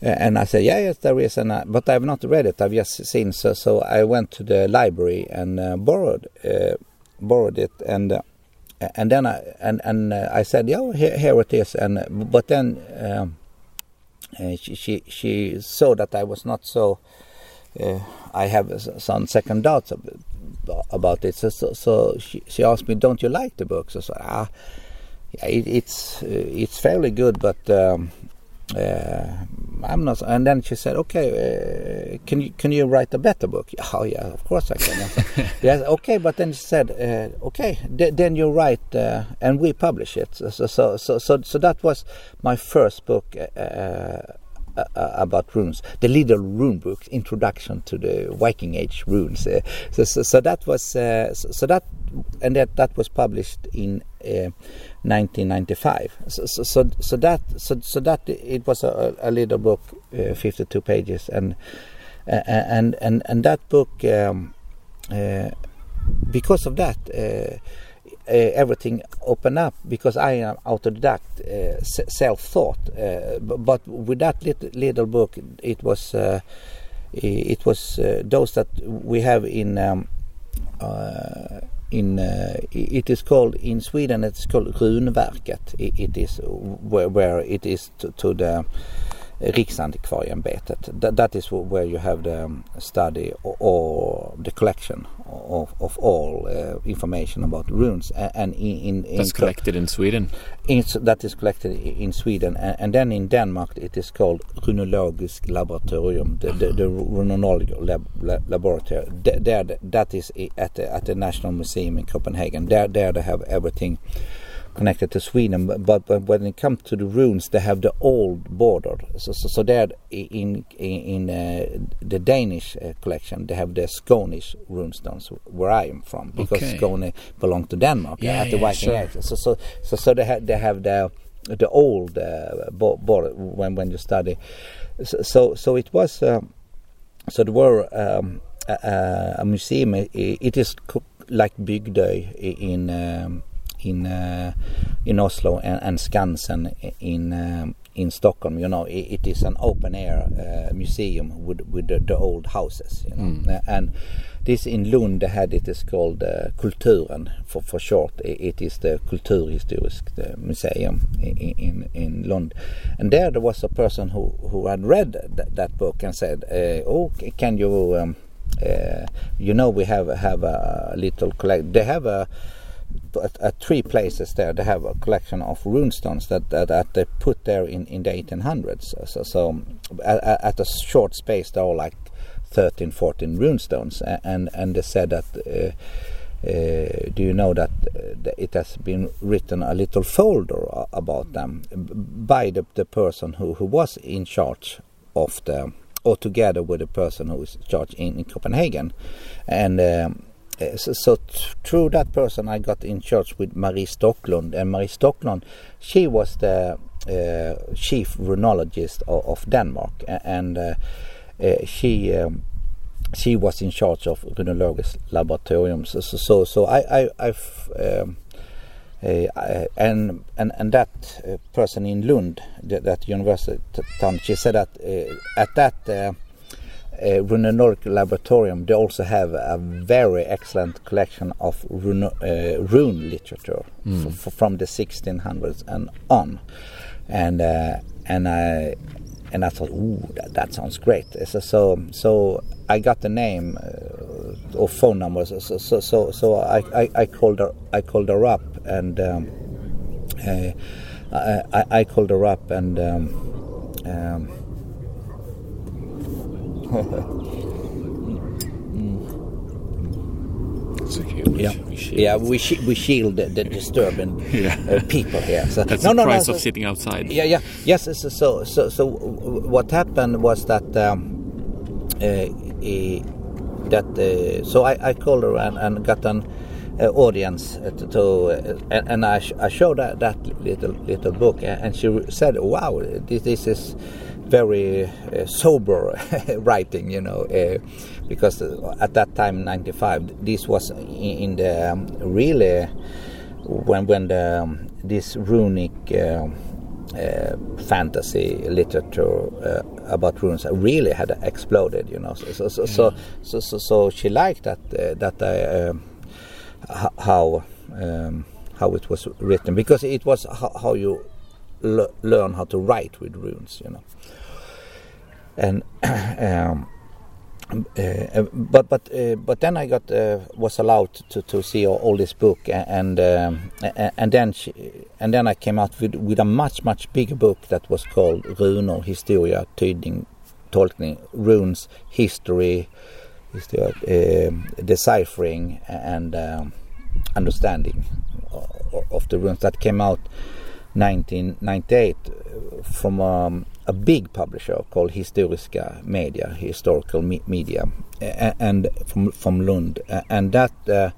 Speaker 2: and I said yeah yes there is and I, but I've not read it. I've just seen so so I went to the library and uh, borrowed uh, borrowed it and uh, and then I and and uh, I said yeah here, here it is and but then um, she, she she saw that I was not so I have some second doubts about it. So, so, so she, she, asked me, "Don't you like the book?" So I said, "Ah, yeah, it, it's uh, it's fairly good, but um, uh, I'm not." And then she said, "Okay, uh, can you can you write a better book?" *laughs* Oh yeah, of course I can. *laughs* yes, okay, but then she said, uh, "Okay, then you write uh, and we publish it." So so so so so that was my first book. Uh, uh, about runes, the little rune book, introduction to the Viking Age runes. Uh, so, so, so, that was uh, so, so, that and that that was published in 1995. So, so, so, that so, so that it was a, a little book, 52 pages, and and and and that book. Um, because of that, uh, everything open up because I am autodidact, uh, self-taught. Uh, but with that little, little book, it was it was those that we have in um, uh, in uh, it is called in Sweden it's called Runverket. It, it is where, where it is to, to the Riksantikvarieämbetet. That, that is where you have the um, study or, the collection of, of all uh, information about runes. And in,
Speaker 1: in that's collected in Sweden.
Speaker 2: In, that is collected in Sweden, and, and, then in Denmark it is called Runologisk Laboratorium, the, the, the Runology lab, lab, Laboratory. There, that is at the, at the National Museum in Copenhagen. There, there they have everything connected to Sweden, but, but when it comes to the runes, they have the old border. So, so, so there in in, in uh, the Danish uh, collection, they have the Skånish runestones where I am from, because okay. Skåne belonged to Denmark
Speaker 1: yeah,
Speaker 2: at the
Speaker 1: yeah,
Speaker 2: Viking
Speaker 1: sure.
Speaker 2: Age. So, so, so, so they have they have the the old uh, border when when you study. So, so, so it was. Uh, so there were um, a, a, museum. It, it is like Bygdøy in. Um, in uh, in Oslo and, and Skansen in um, in Stockholm. You know, it, it is an open air uh, museum with with the, the, old houses. You know, mm. and this in Lund they had it is called uh, Kulturen for for short. It, it is the Kulturhistorisk museum in, in in Lund, and there there was a person who who had read th that book and said, uh, "Oh, can you?" Um, uh, you know, we have have a little collect. They have a at, at, three places there they have a collection of runestones that, that, that they put there in, in the 1800s so, so at, at, a short space there are like 13 14 runestones. And and they said that uh, uh, do you know that uh, it has been written a little folder about them by the, the person who, who was in charge of the or together with the person who is charged in, in Copenhagen? And um, so, so through that person I got in church with Marie Stoklund and Marie Stoklund she was the uh, chief runologist of, of Denmark and uh, uh, she um, she was in charge of Runologisk Laboratorium so so, so, I, I I've um, and and and that person in Lund, that, that university town, she said that at that uh, Runologic Laboratorium, they also have a very excellent collection of rune, uh, rune literature mm. from the 1600s and on. And uh, and I and I thought, ooh, that, that sounds great. So, so so I got the name uh, or phone numbers. So so so, so I, I, I, called her I called her up and um, uh, I, I called her up and. Um, um. Yeah, we yeah, we, sh we shield the, the disturbing *laughs* yeah. uh, people here.
Speaker 1: So, That's no, the no, price no, of so, sitting outside.
Speaker 2: Yeah, yeah, yes. So, so, so, so what happened was that um, uh, that uh, so I, I called her and, and got an uh, audience to, to uh, and, and, I, sh I showed that, that little little book and she said, "Wow, this, this is." Very uh, sober *laughs* writing, you know, uh, because at that time, '95, this was in, in the um, really when when the um, this runic uh, uh fantasy literature uh, about runes really had exploded, you know. So so so so, so, so, so she liked that uh, that I, how um, how it was written because it was how, how you learn how to write with runes, you know and *clears throat* um, uh, but but uh, but then I got uh, was allowed to, to see all, all this book and um, and then she, and then I came out with with a much much bigger book that was called Runor Historia Tydning Tolkning Runes History History Deciphering and um, Understanding of, of the runes that came out 1998 from um, a big publisher called Historiska Media, Historical Me Media, and from from Lund, and that uh,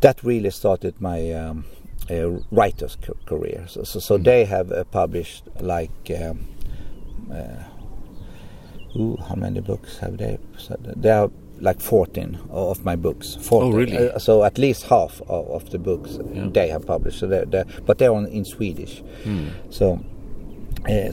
Speaker 2: that really started my um, uh, writer's career. So, so, so mm. they have uh, published like. Um, uh, ooh, how many books have they? They are like 14 of my books. 14.
Speaker 1: Oh, really?
Speaker 2: Uh, so at least half of, of the books yeah. they have published. So they're, they're, but they're on, in Swedish. Mm. So uh,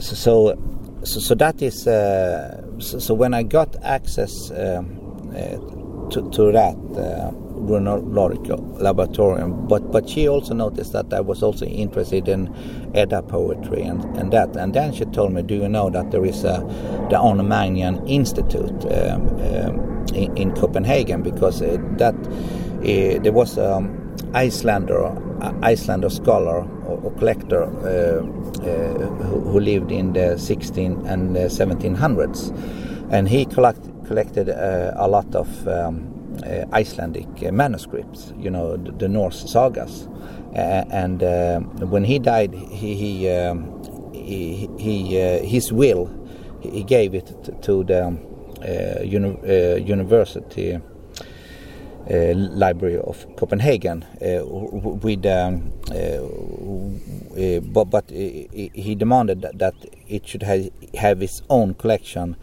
Speaker 2: so, so, so, so that is uh, so, so, when I got access um, uh, to, to that uh, runological laboratorium. But but she also noticed that I was also interested in Edda poetry and, and that. And then she told me, "Do you know that there is a the Arne Institute um, um, in, in, Copenhagen? Because uh, that uh, there was an um, Icelander Icelander scholar or collector uh, uh, who, who, lived in the 16 and 1700s, and he collect, collected uh, a lot of um, uh, Icelandic manuscripts, you know, the, the Norse sagas. and uh, when he died, he, he, um, he, he his will, he gave it to the uni university. Uh, Library of Copenhagen uh, with um, uh, but, but he demanded that, it should have, have its own collection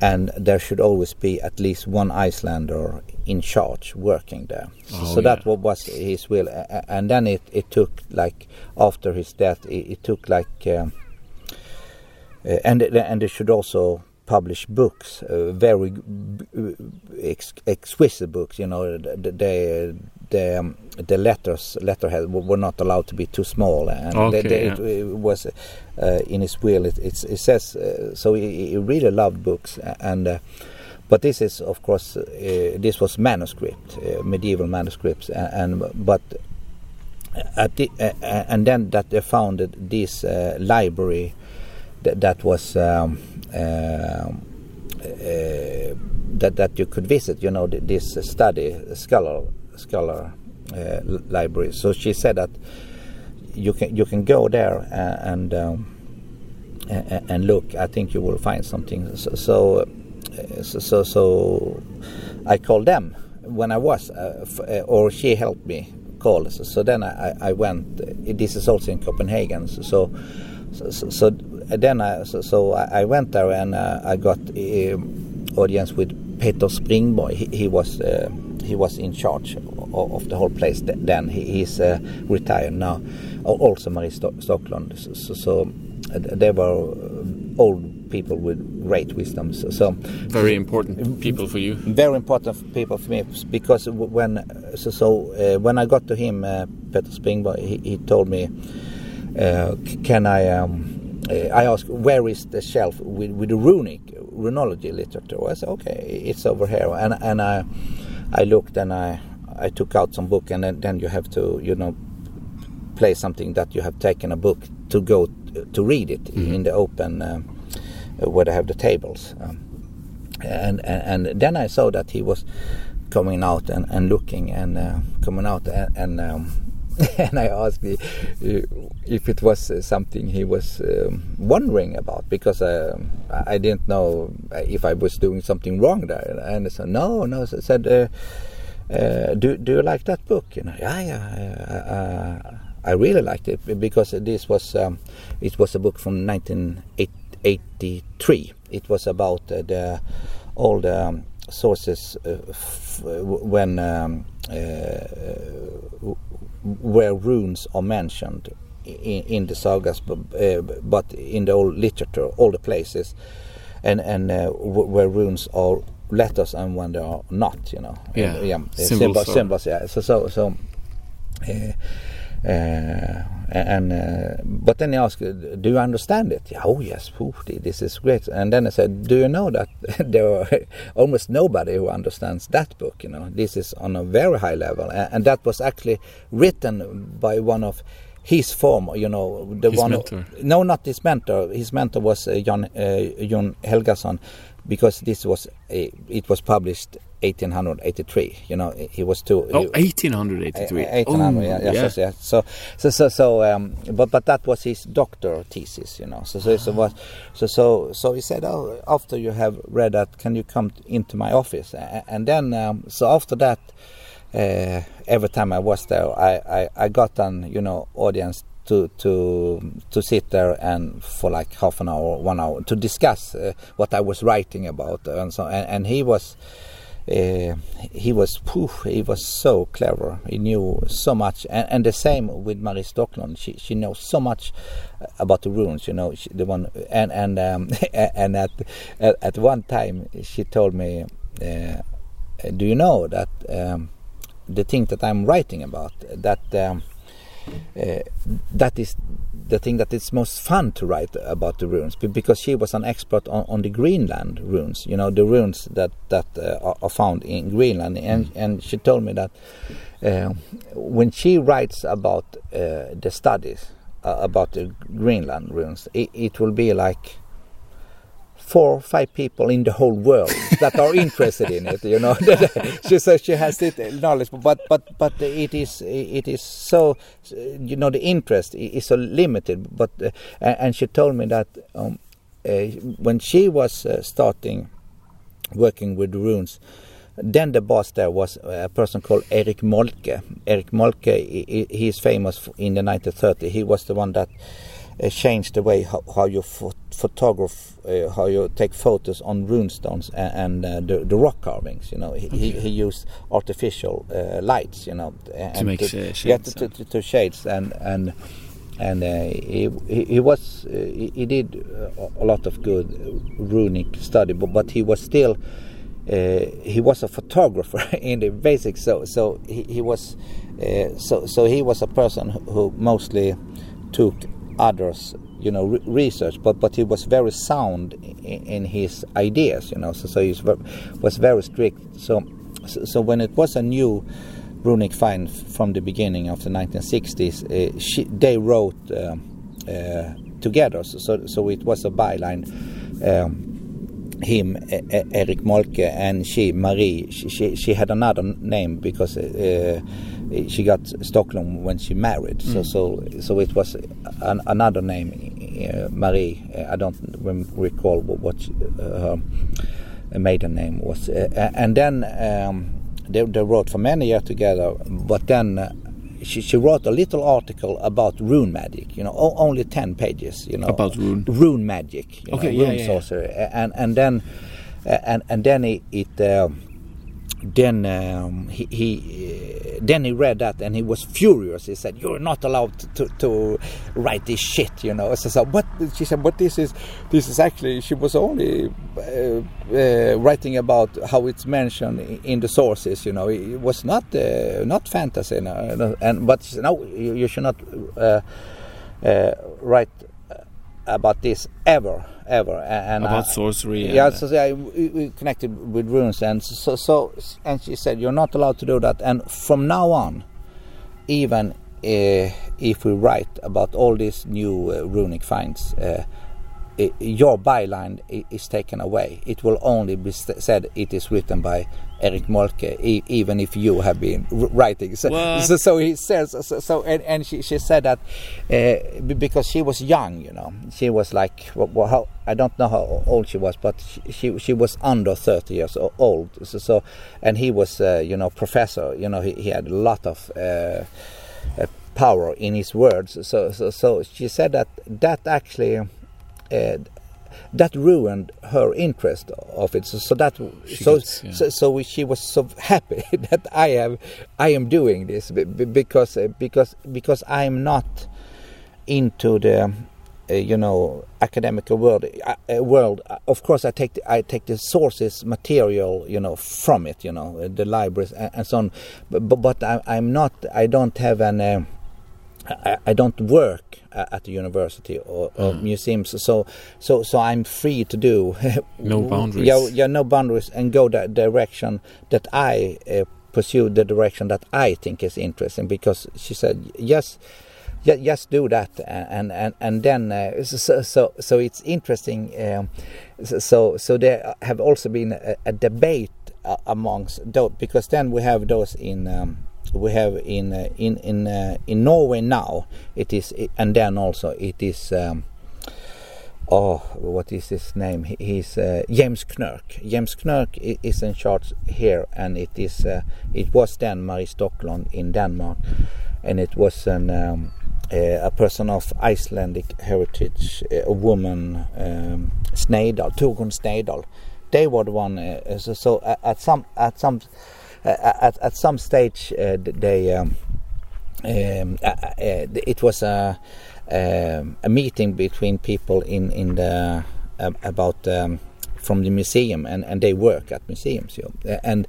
Speaker 2: and there should always be at least one Icelander in charge working there. Oh, so yeah. that was his will, and then it, it took like after his death, it, it took like, um, and and they should also publish books, uh, very ex exquisite books. You know, the the the, um, the letters letterhead were not allowed to be too small, and
Speaker 1: okay, yeah.
Speaker 2: it, it, was uh, in his will. It, it, it says uh, so. He, he, really loved books, and uh, but this is of course uh, this was manuscript, uh, medieval manuscripts, and, and but. At the, and then that they founded this library that, that was um, um, uh, that that you could visit. You know this study scholar scholar uh, library. So she said that you can you can go there and um, and, look. I think you will find something. So so uh, so, so I called them when I was, uh, uh, or she helped me call. So, so then I, I went. This is also in Copenhagen. So so, so, so then I so, so, I went there and uh, I got uh, audience with Peter Springborg. He, he was uh, he was in charge of, of, the whole place then. He, he's uh, retired now. Also Marie Stoklund. So, so they were old people with great wisdom. So, so,
Speaker 1: very important people for you.
Speaker 2: Very important people for me because when so, so uh, when I got to him, uh, Peter he, he told me, uh, "Can I?" Um, uh, I asked, where is the shelf with, with the runic, runology literature? I said, okay, it's over here. And, and I, I looked and I, I took out some book and then, then you have to, you know, play something that you have taken a book to go to read it mm-hmm. in the open uh, where they have the tables. Um, and, and, and then I saw that he was coming out and, and looking and uh, coming out and, and um, *laughs* and I asked me if it was uh, something he was um, wondering about because uh, I didn't know if I was doing something wrong there. And I said, no, no. I said, uh, uh, do, do you like that book? You know, yeah, yeah. I really liked it because this was um, it was a book from 1983. It was about uh, the all the um, sources uh, when um, where runes are mentioned in, in the sagas, but, uh, but, in the old literature, all the places, and and uh, where runes are letters and when they are not, you know,
Speaker 1: yeah,
Speaker 2: yeah,
Speaker 1: symbols,
Speaker 2: symbols, yeah. So so so. Uh, and uh, but then he asked, "Do you understand it?" Yeah, oh yes, Ooh, this is great. And then I said, "Do you know that *laughs* there are *laughs* almost nobody who understands that book? You know, this is on a very high level, and, and that was actually written by one of." his former, you know,
Speaker 1: the his
Speaker 2: one.
Speaker 1: Mentor.
Speaker 2: Who, no, not his mentor. His mentor was uh, Jon uh, Jon Helgason, because this was a, it was published 1883. You know, he was too.
Speaker 1: Oh, 1883.
Speaker 2: 1800. Oh, yeah, yeah, yeah. So, yeah. So, so, so, so um, but but that was his doctor thesis. You know, so so so, was, so so so he said, oh, after you have read that, can you come into my office? And then, um, so after that, uh, every time I was there, I, I I got an you know audience to to to sit there and for like half an hour, one hour to discuss uh, what I was writing about and so and, and he was uh, he was poof, he was so clever. He knew so much, and, and the same with Marie Stoklund. She she knows so much about the runes. You know, she, the one and and um, *laughs* and at, at, at one time she told me. Uh, do you know that um, the thing that I'm writing about that um, uh, that is the thing that it's most fun to write about the runes because she was an expert on, on the Greenland runes you know the runes that that uh, are found in Greenland. And and she told me that uh, when she writes about the studies uh, about the Greenland runes it, it will be like four or five people in the whole world that are interested in it. You know, *laughs* she says she has it knowledge, but but but it is it is so you know the interest is so limited. But uh, and she told me that um, uh, when she was uh, starting working with runes. Then the boss there was a person called Erik Moltke. Erik Moltke, he, he is famous in the 1930s. He was the one that Eh, uh, changed the way how, how you photograph, uh, how you take photos on runestones and, and uh, the, the, rock carvings. You know, he, okay. he, he, used artificial lights. You know,
Speaker 1: to make to, shades.
Speaker 2: Yeah, to, to, to, shades and and and he, he, was he, he, did a lot of good runic study, but but he was still. he was a photographer *laughs* in the basics, so so he, he was so so he was a person who mostly took others you know re research but but he was very sound in, in his ideas you know so so he was very strict. So so when it was a new runic find from the beginning of the 1960s uh, she, they wrote uh, uh, together. So so it was a byline um, him Erik Moltke and she Marie. She, she, she had another name because uh, she got Stockholm when she married. Mm. So so so it was an, another name, uh, Marie. Uh, I don't recall what, what uh, her maiden name was. Uh, and then um, they, they, wrote for many years together. But then uh, she, she wrote a little article about rune magic. You know, only ten pages. You know,
Speaker 1: about rune
Speaker 2: rune magic.
Speaker 1: okay,
Speaker 2: know,
Speaker 1: yeah,
Speaker 2: rune
Speaker 1: yeah,
Speaker 2: sorcery. Yeah. And and then and and then it. it then um, he, he uh, then he read that and he was furious. He said, "You're not allowed to, to, write this shit," you know. So, so but she said, "But this is this is actually." She was only uh, uh, writing about how it's mentioned in the sources. You know, it was not uh, not fantasy. No, and but no, you, you should not uh, uh, write about this ever ever. And
Speaker 1: about sorcery.
Speaker 2: Yeah, so yeah, we, we, connected with runes, and so so and she said you're not allowed to do that. And from now on, even uh, if we write about all these new uh, runic finds. Uh, it, your byline is taken away. It will only be said it is written by Erik Moltke, e even if you have been writing. So, so, so, he says. So, so and, and she, she said that uh, because she was young, you know, she was like, well, how, I don't know how old she was, but she she, she was under thirty years old. So, so and he was, uh, you know, professor. You know, he, he had a lot of. Uh, uh power in his words so so so she said that that actually uh, that ruined her interest of it. So, so that so, gets, yeah. so, so she was so happy *laughs* that I am I am doing this because uh, because because I am not into the uh, you know academic world uh, world of course i take the, i take the sources material you know from it you know the libraries and, and so on but, but I, am not i don't have an uh, I, I, don't work at the university or, or mm. museums, so so so I'm free to do *laughs*
Speaker 1: no boundaries.
Speaker 2: Yeah, yeah, no boundaries, and go that direction that I uh, pursue the direction that I think is interesting. Because she said yes, yeah, just do that, and and and then uh, so, so so it's interesting. Um, so so there have also been a, a debate uh, amongst those because then we have those in. Um, we have in uh, in in uh, in Norway now it is and then also it is um, oh what is his name? He, he's uh, James Knirk. James Knirk is in charge here and it is uh, it was then Marie Stoklund in Denmark and it was an um, a person of Icelandic heritage a woman um, Snedal Torgun Snedal. They were the one uh, so, so at some at some at, at some stage uh, they um, um, uh, uh, it was a um, a meeting between people in in the about um, from the museum, and, and they work at museums. You know. and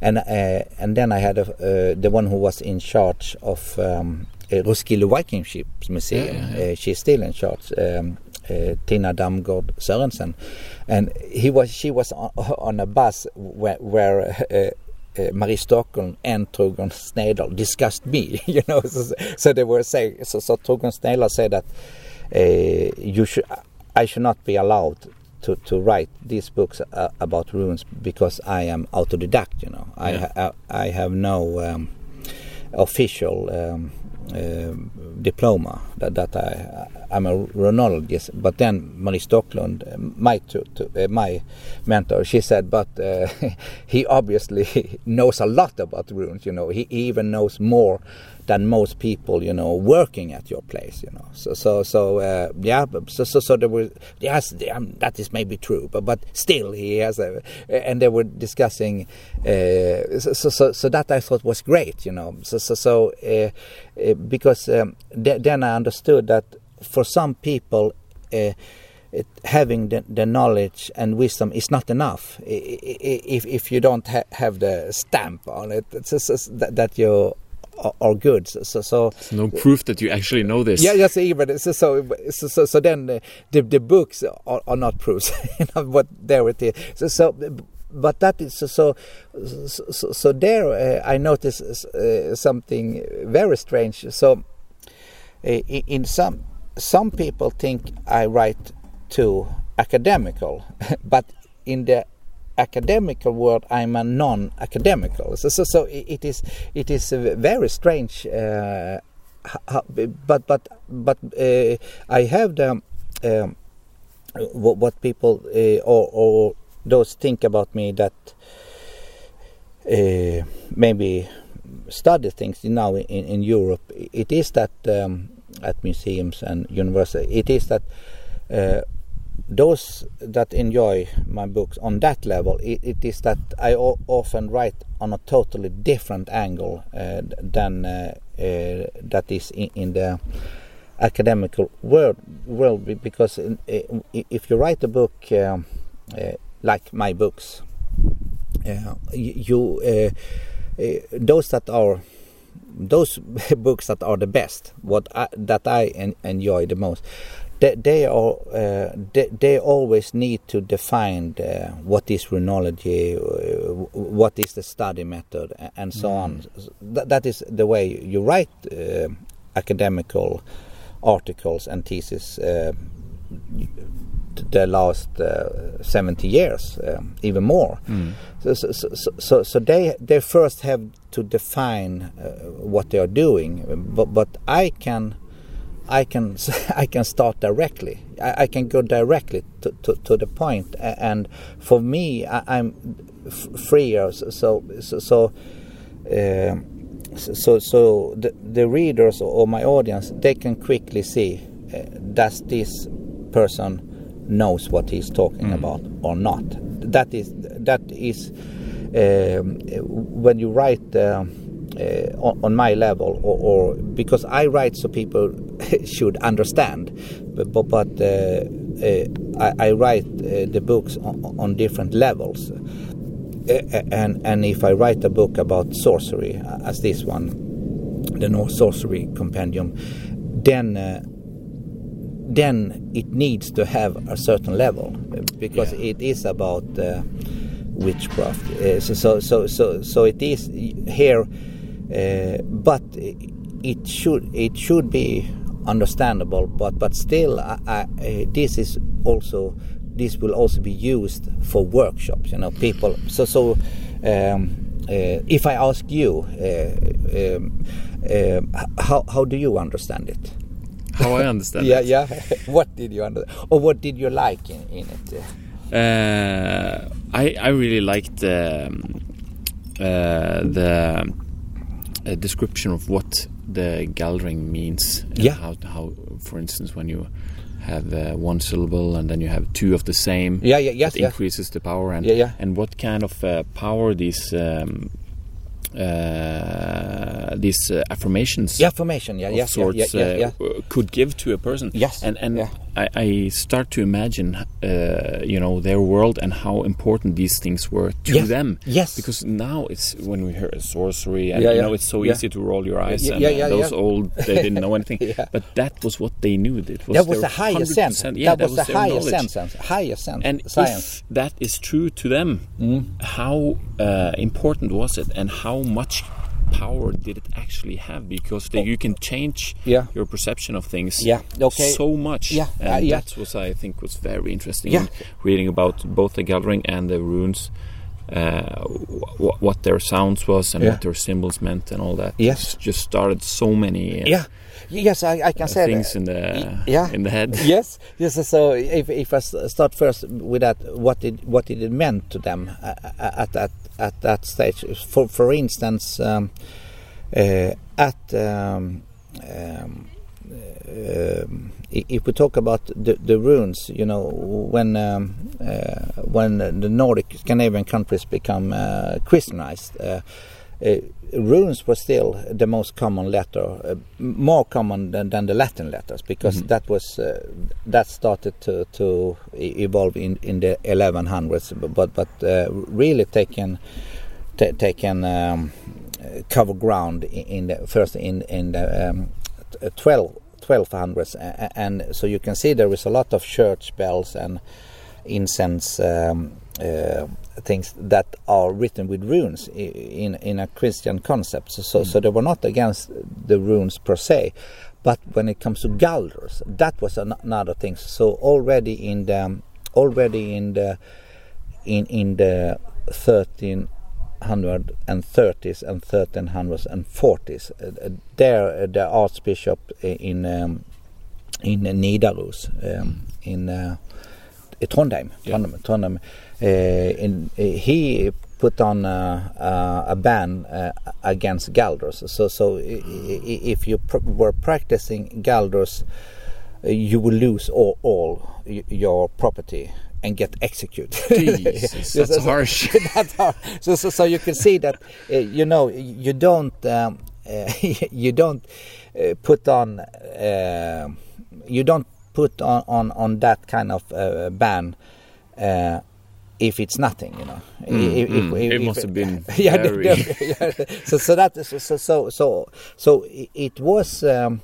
Speaker 2: and uh, and then I had a, uh, the one who was in charge of um, Roskilde Viking Ships Museum.
Speaker 1: Yeah, yeah, yeah.
Speaker 2: Uh, she's still in charge. Um, uh, Tina Damgaard Sørensen, and he was she was on, on a bus where, where uh, uh, Marie Stockholm and Torbjörn Snedal discussed me, *laughs* you know. So, so they were saying, so, so Torbjörn Snedal said that uh, you should, I should not be allowed to, to write these books uh, about runes because I am autodidact, you know. I,
Speaker 1: Yeah.
Speaker 2: ha- I have no um, official um, diploma that, that I I'm a runologist. But then Marie Stoklund, uh, my to, to, uh, my mentor, she said, but uh, *laughs* he obviously *laughs* knows a lot about runes. You know, he even knows more than most people. You know, working at your place. You know, so so so uh, yeah. So so so there was yes, um, that is maybe true, but but still he has a and they were discussing. Uh, so, so so that I thought was great. You know, so so so uh, uh, because um, th- then I understood that for some people. Uh, it, having the, the knowledge and wisdom is not enough if if you don't ha- have the stamp on it it's just that, that you are, are good so so, so
Speaker 1: There's no proof that you actually know this.
Speaker 2: yeah, yes, even so. So, so, so, then uh, the the books are, are not proofs. *laughs* you know what there it is. So, so, but that is so. So, so, so there uh, I noticed uh, something very strange. So, uh, in some some people think I write too academical, *laughs* but in the academical world I'm a non-academical. So, so, so it is it is very strange. Uh, but but but uh, I have the um, what, people uh, or, or those think about me that uh, maybe study things now in, in Europe. It is that um, at museums and universities, it is that uh, those that enjoy my books on that level, it, it is that I o- often write on a totally different angle uh, than uh, uh, that is in, in the academical world, world because in, uh, if you write a book um, uh, like my books, uh, you uh, uh, those that are those *laughs* books that are the best, what I, that I en- enjoy the most, they, they are uh, they, they always need to define uh, what is runology, uh, what is the study method, and so on. That, that is the way you write uh, academical articles and theses. Uh, the last uh, 70 years, um, even more. So, so, so, so, so they they first have to define uh, what they are doing, but but I can. I can *laughs* I can start directly. I, I can go directly to, to, to the point, and for me, I, I'm f- freer. So so so, so um, so so the, the readers or my audience they can quickly see uh, does this person knows what he's talking about or not that is that is um, when you write um, uh, on, on my level or, or because I write so people *laughs* should understand but but, but uh, uh, I, I write uh, the books on, on different levels uh, and and if I write a book about sorcery, uh, as this one, the Norse Sorcery Compendium, then then it needs to have a certain level because
Speaker 1: Yeah.
Speaker 2: it is about witchcraft. Uh, so so so so it is here, uh, but it should it should be understandable. But but still, I, I, uh, this is also this will also be used for workshops. You know, people. So so. Um, uh, if I ask you, uh, um, um, h- how how do you understand it?
Speaker 1: How I understand *laughs*
Speaker 2: yeah,
Speaker 1: it.
Speaker 2: yeah. *laughs* what did you understand, or what did you like in, in it?
Speaker 1: Uh, I I really liked um, uh, the uh, description of what the gallering means.
Speaker 2: Yeah.
Speaker 1: How how for instance when you have uh, one syllable and then you have two of the same.
Speaker 2: Yeah, yeah, yes,
Speaker 1: it
Speaker 2: yes.
Speaker 1: increases the power and
Speaker 2: Yeah, yeah.
Speaker 1: and what kind of uh, power these um, uh, these uh, affirmations
Speaker 2: Yeah, formation. Yeah,
Speaker 1: of
Speaker 2: yeah,
Speaker 1: sorts
Speaker 2: yeah, yeah, yeah,
Speaker 1: uh, could give to a person.
Speaker 2: Yes,
Speaker 1: and and
Speaker 2: yeah.
Speaker 1: I, I start to imagine, uh, you know, their world and how important these things were to
Speaker 2: Yes.
Speaker 1: them.
Speaker 2: Yes.
Speaker 1: Because now it's when we hear sorcery, and
Speaker 2: Yeah,
Speaker 1: you know, it's so
Speaker 2: Yeah.
Speaker 1: easy to roll your eyes.
Speaker 2: Yeah,
Speaker 1: and
Speaker 2: yeah,
Speaker 1: uh,
Speaker 2: yeah,
Speaker 1: those
Speaker 2: yeah.
Speaker 1: old, they didn't know anything. *laughs*
Speaker 2: Yeah.
Speaker 1: But that was what they knew. It was
Speaker 2: that was the higher
Speaker 1: 100%
Speaker 2: sense.
Speaker 1: Yeah,
Speaker 2: that was the
Speaker 1: their
Speaker 2: higher
Speaker 1: knowledge.
Speaker 2: sense. Higher sense.
Speaker 1: And
Speaker 2: science.
Speaker 1: if that is true to them,
Speaker 2: Mm.
Speaker 1: how uh, important was it, and how much power did it actually have? Because the, you can change
Speaker 2: Yeah.
Speaker 1: your perception of things
Speaker 2: Yeah, okay.
Speaker 1: so much.
Speaker 2: Yeah,
Speaker 1: and
Speaker 2: uh, yeah.
Speaker 1: that was I think was very interesting.
Speaker 2: Yeah.
Speaker 1: in reading about both the gathering and the runes. Uh, wh- what their sounds was and
Speaker 2: Yeah.
Speaker 1: what their symbols meant and all that.
Speaker 2: Yes.
Speaker 1: Just- just started so many uh,
Speaker 2: yeah. Yes, I, I can
Speaker 1: uh,
Speaker 2: say
Speaker 1: things
Speaker 2: that.
Speaker 1: in the
Speaker 2: yeah.
Speaker 1: in the head. *laughs*
Speaker 2: yes, yes. So if, if I start first with that, what it what it meant to them uh, at that at that stage. For for instance, um, uh, at um, um, i- if we talk about the, the runes, you know, when um, uh, when the Nordic Scandinavian countries become uh, Christianized, uh, uh, runes were still the most common letter, uh, more common than, than the Latin letters, because that was uh, that started to, to evolve in, in the 1100s, but but really taken ta taken um, cover ground in the first in in the um, uh, 12 1200s, a- a- and so you can see there is a lot of church bells and incense um, uh, things that are written with runes in in a Christian concept. So so, so they were not against the runes per se, but when it comes to Galders, that was an- another thing. So already in the already in the in in the 1330s and 1340s, uh, uh, there uh, the archbishop in um, in Nidaros um, in uh, Trondheim,
Speaker 1: Yeah.
Speaker 2: Trondheim, Trondheim uh, in, uh, he put on uh, uh, a ban uh, against Galders. So, so if you pr- were practicing Galders, uh, you will lose all, all your property and get executed. *laughs*
Speaker 1: Jesus, that's
Speaker 2: so-
Speaker 1: harsh. *laughs*
Speaker 2: that's hard. So, so, so you can see that uh, you know you don't um, uh, *laughs* you don't put on you don't put on, on, on that kind of uh, ban uh, if it's nothing, you know. If- if-
Speaker 1: mm.
Speaker 2: if-
Speaker 1: It
Speaker 2: if-
Speaker 1: must have been *laughs*
Speaker 2: yeah,
Speaker 1: very- *laughs*
Speaker 2: yeah. So so that is so so so so it was um,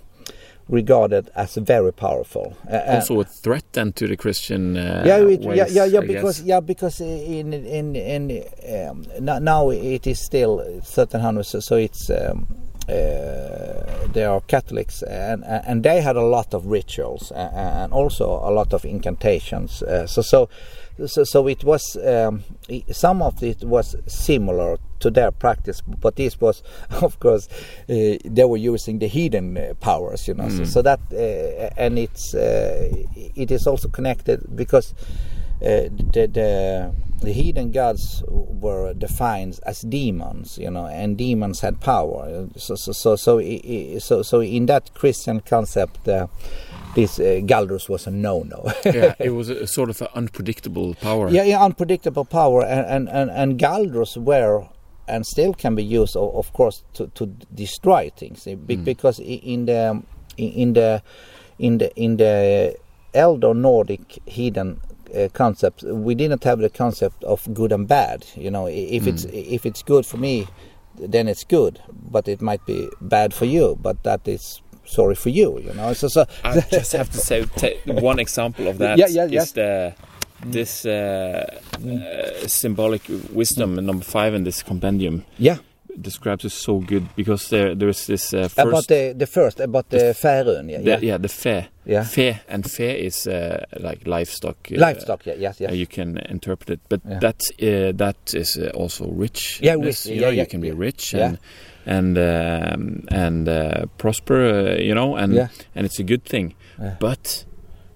Speaker 2: regarded as very powerful. Uh, uh,
Speaker 1: also a threat then to the Christian uh,
Speaker 2: yeah, it, yeah,
Speaker 1: ways,
Speaker 2: yeah, yeah,
Speaker 1: I
Speaker 2: because
Speaker 1: guess.
Speaker 2: yeah, because in in in um, now it is still certain hundreds, so, so it's um, uh, they are Catholics and and they had a lot of rituals and also a lot of incantations. Uh, so so so so it was um, some of it was similar to their practice, but this was *laughs* of course uh, they were using the hidden uh, powers, you know. So, so that uh, and it's uh, it is also connected because the, the the heathen gods were defined as demons, you know, and demons had power. So so so so so, so in that Christian concept, uh, this uh, Galders was a no-no. *laughs*
Speaker 1: yeah, it was a, sort of an unpredictable power.
Speaker 2: yeah, yeah, unpredictable power, and and and, and Galders were and still can be used, of course, to, to destroy things eh, because i- in the in the in the in the elder Nordic heathen uh, concept, we didn't have the concept of good and bad. You know, if it's if it's good for me, then it's good, but it might be bad for you. But that is sorry for you. You know, so so
Speaker 1: I *laughs* just have to say one example of that
Speaker 2: Yeah, yeah, yeah.
Speaker 1: is the this uh, uh, symbolic wisdom number five in this compendium
Speaker 2: yeah.
Speaker 1: Describes it so good because there there's this uh, first
Speaker 2: About the the first about the Färön, yeah,
Speaker 1: the,
Speaker 2: yeah,
Speaker 1: yeah the fair
Speaker 2: Yeah.
Speaker 1: fair and fair is uh, like livestock uh,
Speaker 2: livestock, yeah, yes, yes.
Speaker 1: uh, you can interpret it but
Speaker 2: Yeah.
Speaker 1: that uh, that is uh, also rich
Speaker 2: Yeah, rich,
Speaker 1: you,
Speaker 2: yeah,
Speaker 1: know,
Speaker 2: yeah,
Speaker 1: you can be rich
Speaker 2: Yeah.
Speaker 1: and and um, and uh, prosper you know and
Speaker 2: Yeah.
Speaker 1: and it's a good thing but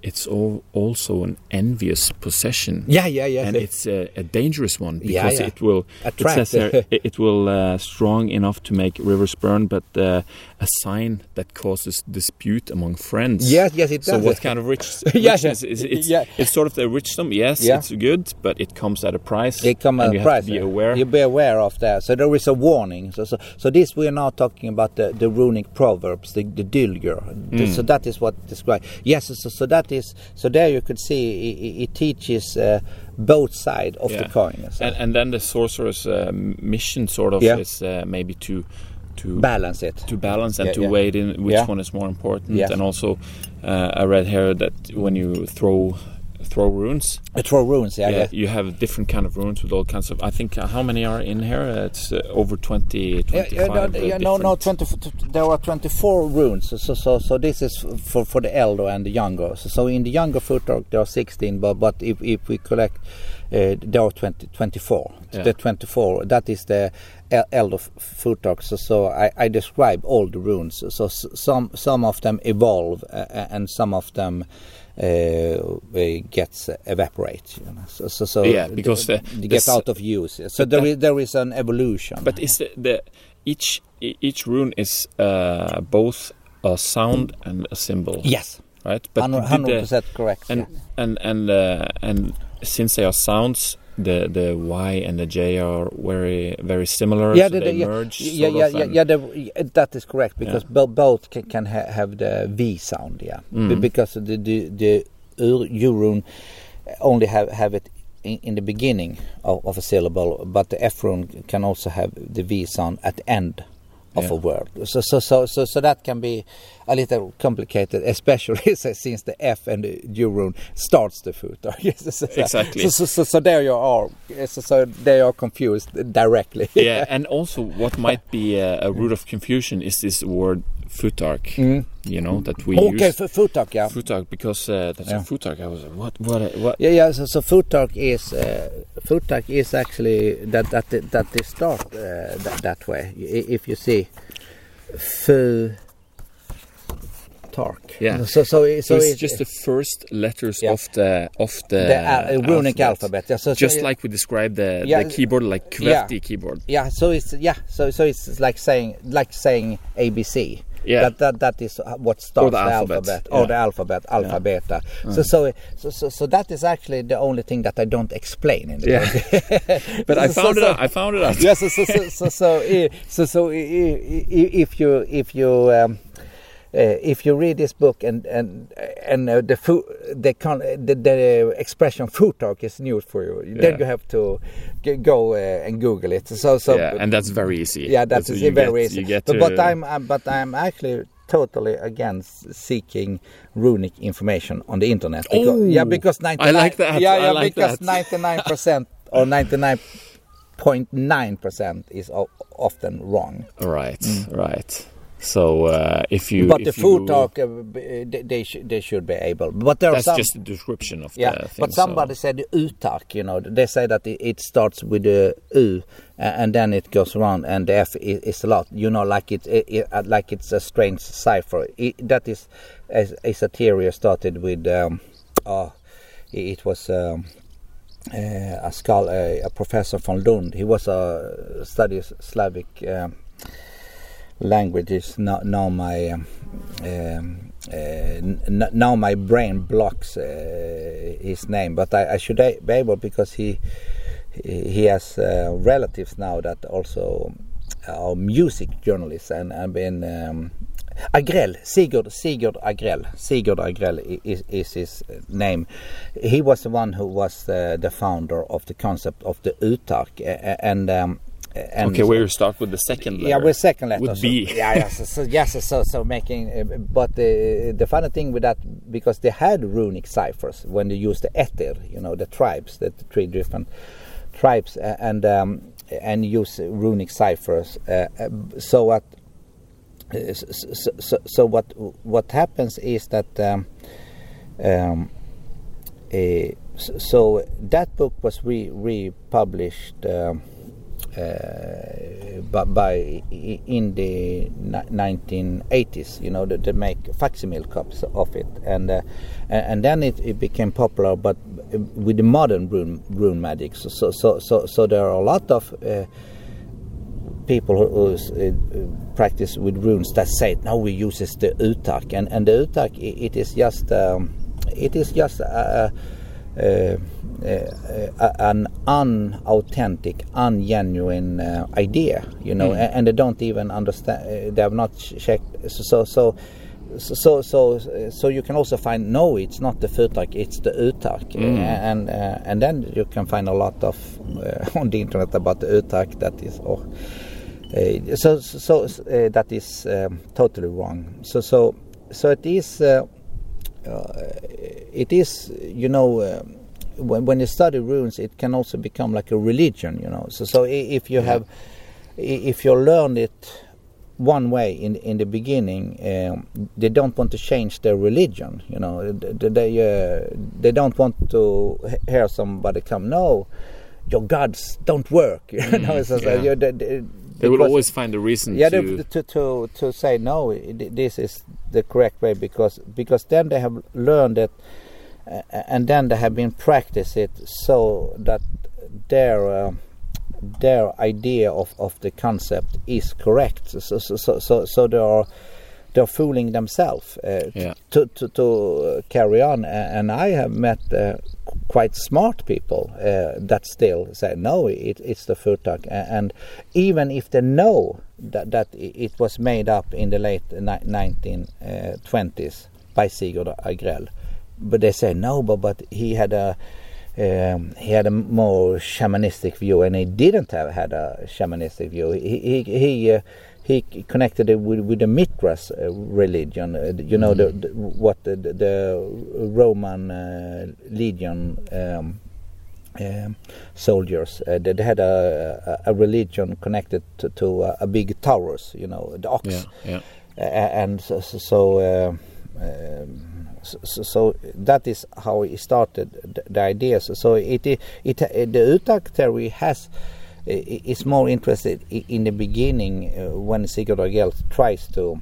Speaker 1: it's all also an envious possession
Speaker 2: Yeah, yeah, yeah.
Speaker 1: and it's a, a dangerous one because
Speaker 2: yeah.
Speaker 1: it will
Speaker 2: Attract.
Speaker 1: it there *laughs* it, will uh, strong enough to make rivers burn but uh, a sign that causes dispute among friends
Speaker 2: yes, yes, it does.
Speaker 1: so what kind of rich *laughs*
Speaker 2: Yeah,
Speaker 1: richness
Speaker 2: yeah.
Speaker 1: is it's,
Speaker 2: Yeah.
Speaker 1: it's sort of the richdom yes
Speaker 2: Yeah.
Speaker 1: it's good but it comes at a price
Speaker 2: It come
Speaker 1: and
Speaker 2: at
Speaker 1: you
Speaker 2: a
Speaker 1: have
Speaker 2: price.
Speaker 1: to be aware
Speaker 2: You be aware of that. So there is a warning. So so, so this we are now talking about the, the runic proverbs, the, the Dylger.
Speaker 1: Mm.
Speaker 2: So that is what described. Yes. So, so that that is so there you could see it, it teaches uh, both side of
Speaker 1: Yeah.
Speaker 2: the coin. So
Speaker 1: And, and then the sorcerer's uh, mission sort of
Speaker 2: Yeah.
Speaker 1: is uh, maybe to to
Speaker 2: balance it.
Speaker 1: to balance and
Speaker 2: Yeah,
Speaker 1: to
Speaker 2: yeah.
Speaker 1: weigh in which
Speaker 2: Yeah.
Speaker 1: one is more important.
Speaker 2: Yes.
Speaker 1: And also, uh, I read here that when you throw throw runes,
Speaker 2: Uh, throw runes, yeah,
Speaker 1: yeah,
Speaker 2: yeah.
Speaker 1: you have different kind of runes with all kinds of. I think uh, how many are in here? Uh, it's uh, over 20,
Speaker 2: Yeah,
Speaker 1: 25.
Speaker 2: yeah, no,
Speaker 1: uh,
Speaker 2: yeah, no, no. 20, there are twenty-four runes. So, so, so this is for for the elder and the younger. So, so in the younger futhark there are sixteen, but but if if we collect, uh, there are 20, 24.
Speaker 1: Yeah.
Speaker 2: The twenty-four. That is the elder futhark. So, so I, I describe all the runes. So, s- some some of them evolve, uh, and some of them. Uh, gets evaporate, you know. So, so, so
Speaker 1: Yeah, because the-
Speaker 2: they
Speaker 1: the
Speaker 2: get out of use. So there is there is an evolution.
Speaker 1: But is the, the each each rune is uh, both a sound and a symbol,
Speaker 2: yes,
Speaker 1: right? But
Speaker 2: hundred percent correct.
Speaker 1: and and and uh, and since they are sounds, the the Y and the J are very very similar.
Speaker 2: yeah,
Speaker 1: so
Speaker 2: the,
Speaker 1: they
Speaker 2: the, yeah,
Speaker 1: merge.
Speaker 2: yeah, yeah, yeah, yeah, the, that is correct because
Speaker 1: Yeah.
Speaker 2: both can, can ha- have the V sound. Yeah,
Speaker 1: Mhm.
Speaker 2: because the the the Ur- U-rune only have have it in, in the beginning of, of a syllable, but the F rune can also have the V sound at the end of
Speaker 1: Yeah.
Speaker 2: a word. So so so so so that can be a little complicated, *laughs* especially *laughs* since the F and the U rune starts the foot. *laughs*
Speaker 1: Exactly.
Speaker 2: So, so, so, so there you are. So, so they are confused directly.
Speaker 1: yeah, and also what might be a, a root of confusion is this word futhark.
Speaker 2: Mm.
Speaker 1: You know that we
Speaker 2: Okay,
Speaker 1: use
Speaker 2: f- futhark, yeah.
Speaker 1: futhark because uh, that's
Speaker 2: Yeah.
Speaker 1: a futhark. I was like, what what what?
Speaker 2: Yeah, yeah. So, so futhark is uh, futhark is actually that that that they start uh, that, that way. If you see fu talk.
Speaker 1: Yeah.
Speaker 2: So so it-
Speaker 1: So,
Speaker 2: so
Speaker 1: it's
Speaker 2: it-
Speaker 1: just the first letters
Speaker 2: Yeah.
Speaker 1: of the of the,
Speaker 2: the uh, runic alphabet. Yeah. So, so
Speaker 1: Just
Speaker 2: it-
Speaker 1: like we described the,
Speaker 2: Yeah.
Speaker 1: the keyboard, like
Speaker 2: Yeah.
Speaker 1: QWERTY keyboard.
Speaker 2: Yeah. So it's yeah. So so it's like saying like saying ABC.
Speaker 1: Yeah.
Speaker 2: That that that is what starts
Speaker 1: the
Speaker 2: the,
Speaker 1: alphabet.
Speaker 2: alphabet
Speaker 1: Yeah.
Speaker 2: or the alphabet alpha beta. So, so so so so that is actually the only thing that I don't explain in the
Speaker 1: Yeah.
Speaker 2: book. *laughs*
Speaker 1: But I
Speaker 2: So-
Speaker 1: found it
Speaker 2: so-
Speaker 1: out. I found it out.
Speaker 2: yeah, so so so so so, i- so, so i- i- i- if you if you um, uh, if you read this book and and and uh, the food the, con- the the expression futhark is new for you,
Speaker 1: Yeah.
Speaker 2: then you have to go uh, and Google it. So so
Speaker 1: yeah, and that's very easy.
Speaker 2: yeah, that
Speaker 1: That's
Speaker 2: is very
Speaker 1: get,
Speaker 2: easy. But,
Speaker 1: to,
Speaker 2: but I'm but I'm actually totally against seeking runic information on the internet. Because,
Speaker 1: Oh,
Speaker 2: yeah, because 99,
Speaker 1: I like that.
Speaker 2: Yeah, yeah,
Speaker 1: like
Speaker 2: because
Speaker 1: that.
Speaker 2: 99 percent *laughs* or 99.9 percent is often wrong.
Speaker 1: right, right. So uh, if you,
Speaker 2: but
Speaker 1: if
Speaker 2: the food
Speaker 1: you-
Speaker 2: talk, uh, they they, sh- they should be able. But there
Speaker 1: that's
Speaker 2: some.
Speaker 1: just a description of
Speaker 2: yeah,
Speaker 1: the thing.
Speaker 2: but somebody
Speaker 1: so.
Speaker 2: said uthark, you know, they say that it, starts with the u and then it goes around and the f is, a lot, you know, like it, it, uh, like it's a strange cipher. It, that is a, a satire started with, um, uh, it, it was um, uh, a scholar, a, a professor from Lund. He was a studies Slavic. Um, languages now, now my um, um, uh, now my brain blocks uh, his name but I, I should be able because he he has uh, relatives now that also are music journalists and have been um, Agrell, Sigurd, Sigurd Agrell, Sigurd Agrell is, is his name. He was the one who was uh, the founder of the concept of the uthark, uh, and um, and
Speaker 1: Okay, we'll start with the second letter.
Speaker 2: yeah, with second letter.
Speaker 1: With
Speaker 2: so-
Speaker 1: B.
Speaker 2: yeah, yeah. So, yes, so so making, uh, but the the funny thing with that because they had runic ciphers when they used the ættir, you know, the tribes, the three different tribes, uh, and um, and use runic ciphers. Uh, uh, so what? So, so, so, what what happens is that um, um, so, so that book was re republished um, uh, by, by in the ni- 1980s. You know, they, they make facsimile copies of it, and uh, and, then it, it became popular, but with the modern rune, rune magic. So so so so, so there are a lot of uh, people who, uh, practice with runes that say now we uses the uthark and and the uthark i- it is just um, it is just uh, uh, uh, uh, an unauthentic ungenuine idea you know
Speaker 1: Mm.
Speaker 2: and, they don't even understand they have not checked so so, so so so you can also find no, it's not the futhark, it's the uthark,
Speaker 1: Mm.
Speaker 2: and uh, and then you can find a lot of uh, *laughs* on the internet about the uthark that is oh, uh, so so that is um, totally wrong. So so so it is it is you know. Uh, when, when you study runes, it can also become like a religion, you know. So, so if you have, if you learn it one way in in the beginning, um, they don't want to change their religion. You know, Th- they uh, they don't want to hear somebody come. No, your gods don't work. *laughs* You know, so, so
Speaker 1: yeah.
Speaker 2: you- they, they-
Speaker 1: will always find a reason
Speaker 2: yeah,
Speaker 1: to.
Speaker 2: to, to to say no, this is the correct way because because then they have learned it, and then they have been practice it so that their uh, their idea of, of the concept is correct. So so so so, so they are they're fooling themselves uh,
Speaker 1: Yeah.
Speaker 2: to, to to carry on. And I have met uh, quite smart people uh, that still say no, it, it's the futtak. A- And even if they know that that it was made up in the late ni- 1920s by Sigurd Agrell, but they say no, but but he had a um, he had a more shamanistic view, and he didn't have had a shamanistic view. He he he, uh, he connected it with, with the Mithras uh, religion. Uh, you know the, the what the, the, Roman uh, legion. Um, um, soldiers. Uh, they, had a, a religion connected to, to a, a big Taurus, you know, the ox
Speaker 1: yeah, yeah.
Speaker 2: uh, and so, so, uh, um, so, so- that is how he started the, the idea. So, it, it, it the Uthark theory has is more interested in the beginning uh, when Sigurd Agrell tries to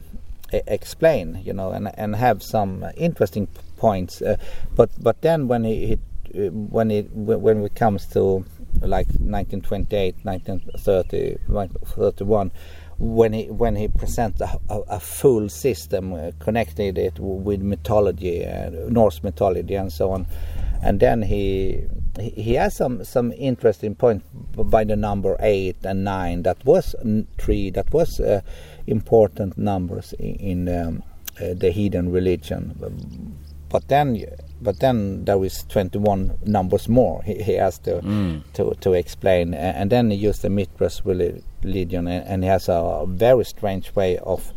Speaker 2: explain, you know, and and have some interesting points. Uh, but but then when he, uh, when it when it comes to like 1928, 1930, 1931, when he when he presents a, a, a full system, uh, connected it with mythology, uh, Norse mythology, and so on, and then he he has some some interesting point by the number eight and nine. That was three. That was uh, important numbers in, in um, uh, the heathen religion. But then, but then there is 21 numbers more. He, he has to
Speaker 1: Mm.
Speaker 2: to to explain, and then he used the Mithras reli- religion, and, and he has a very strange way of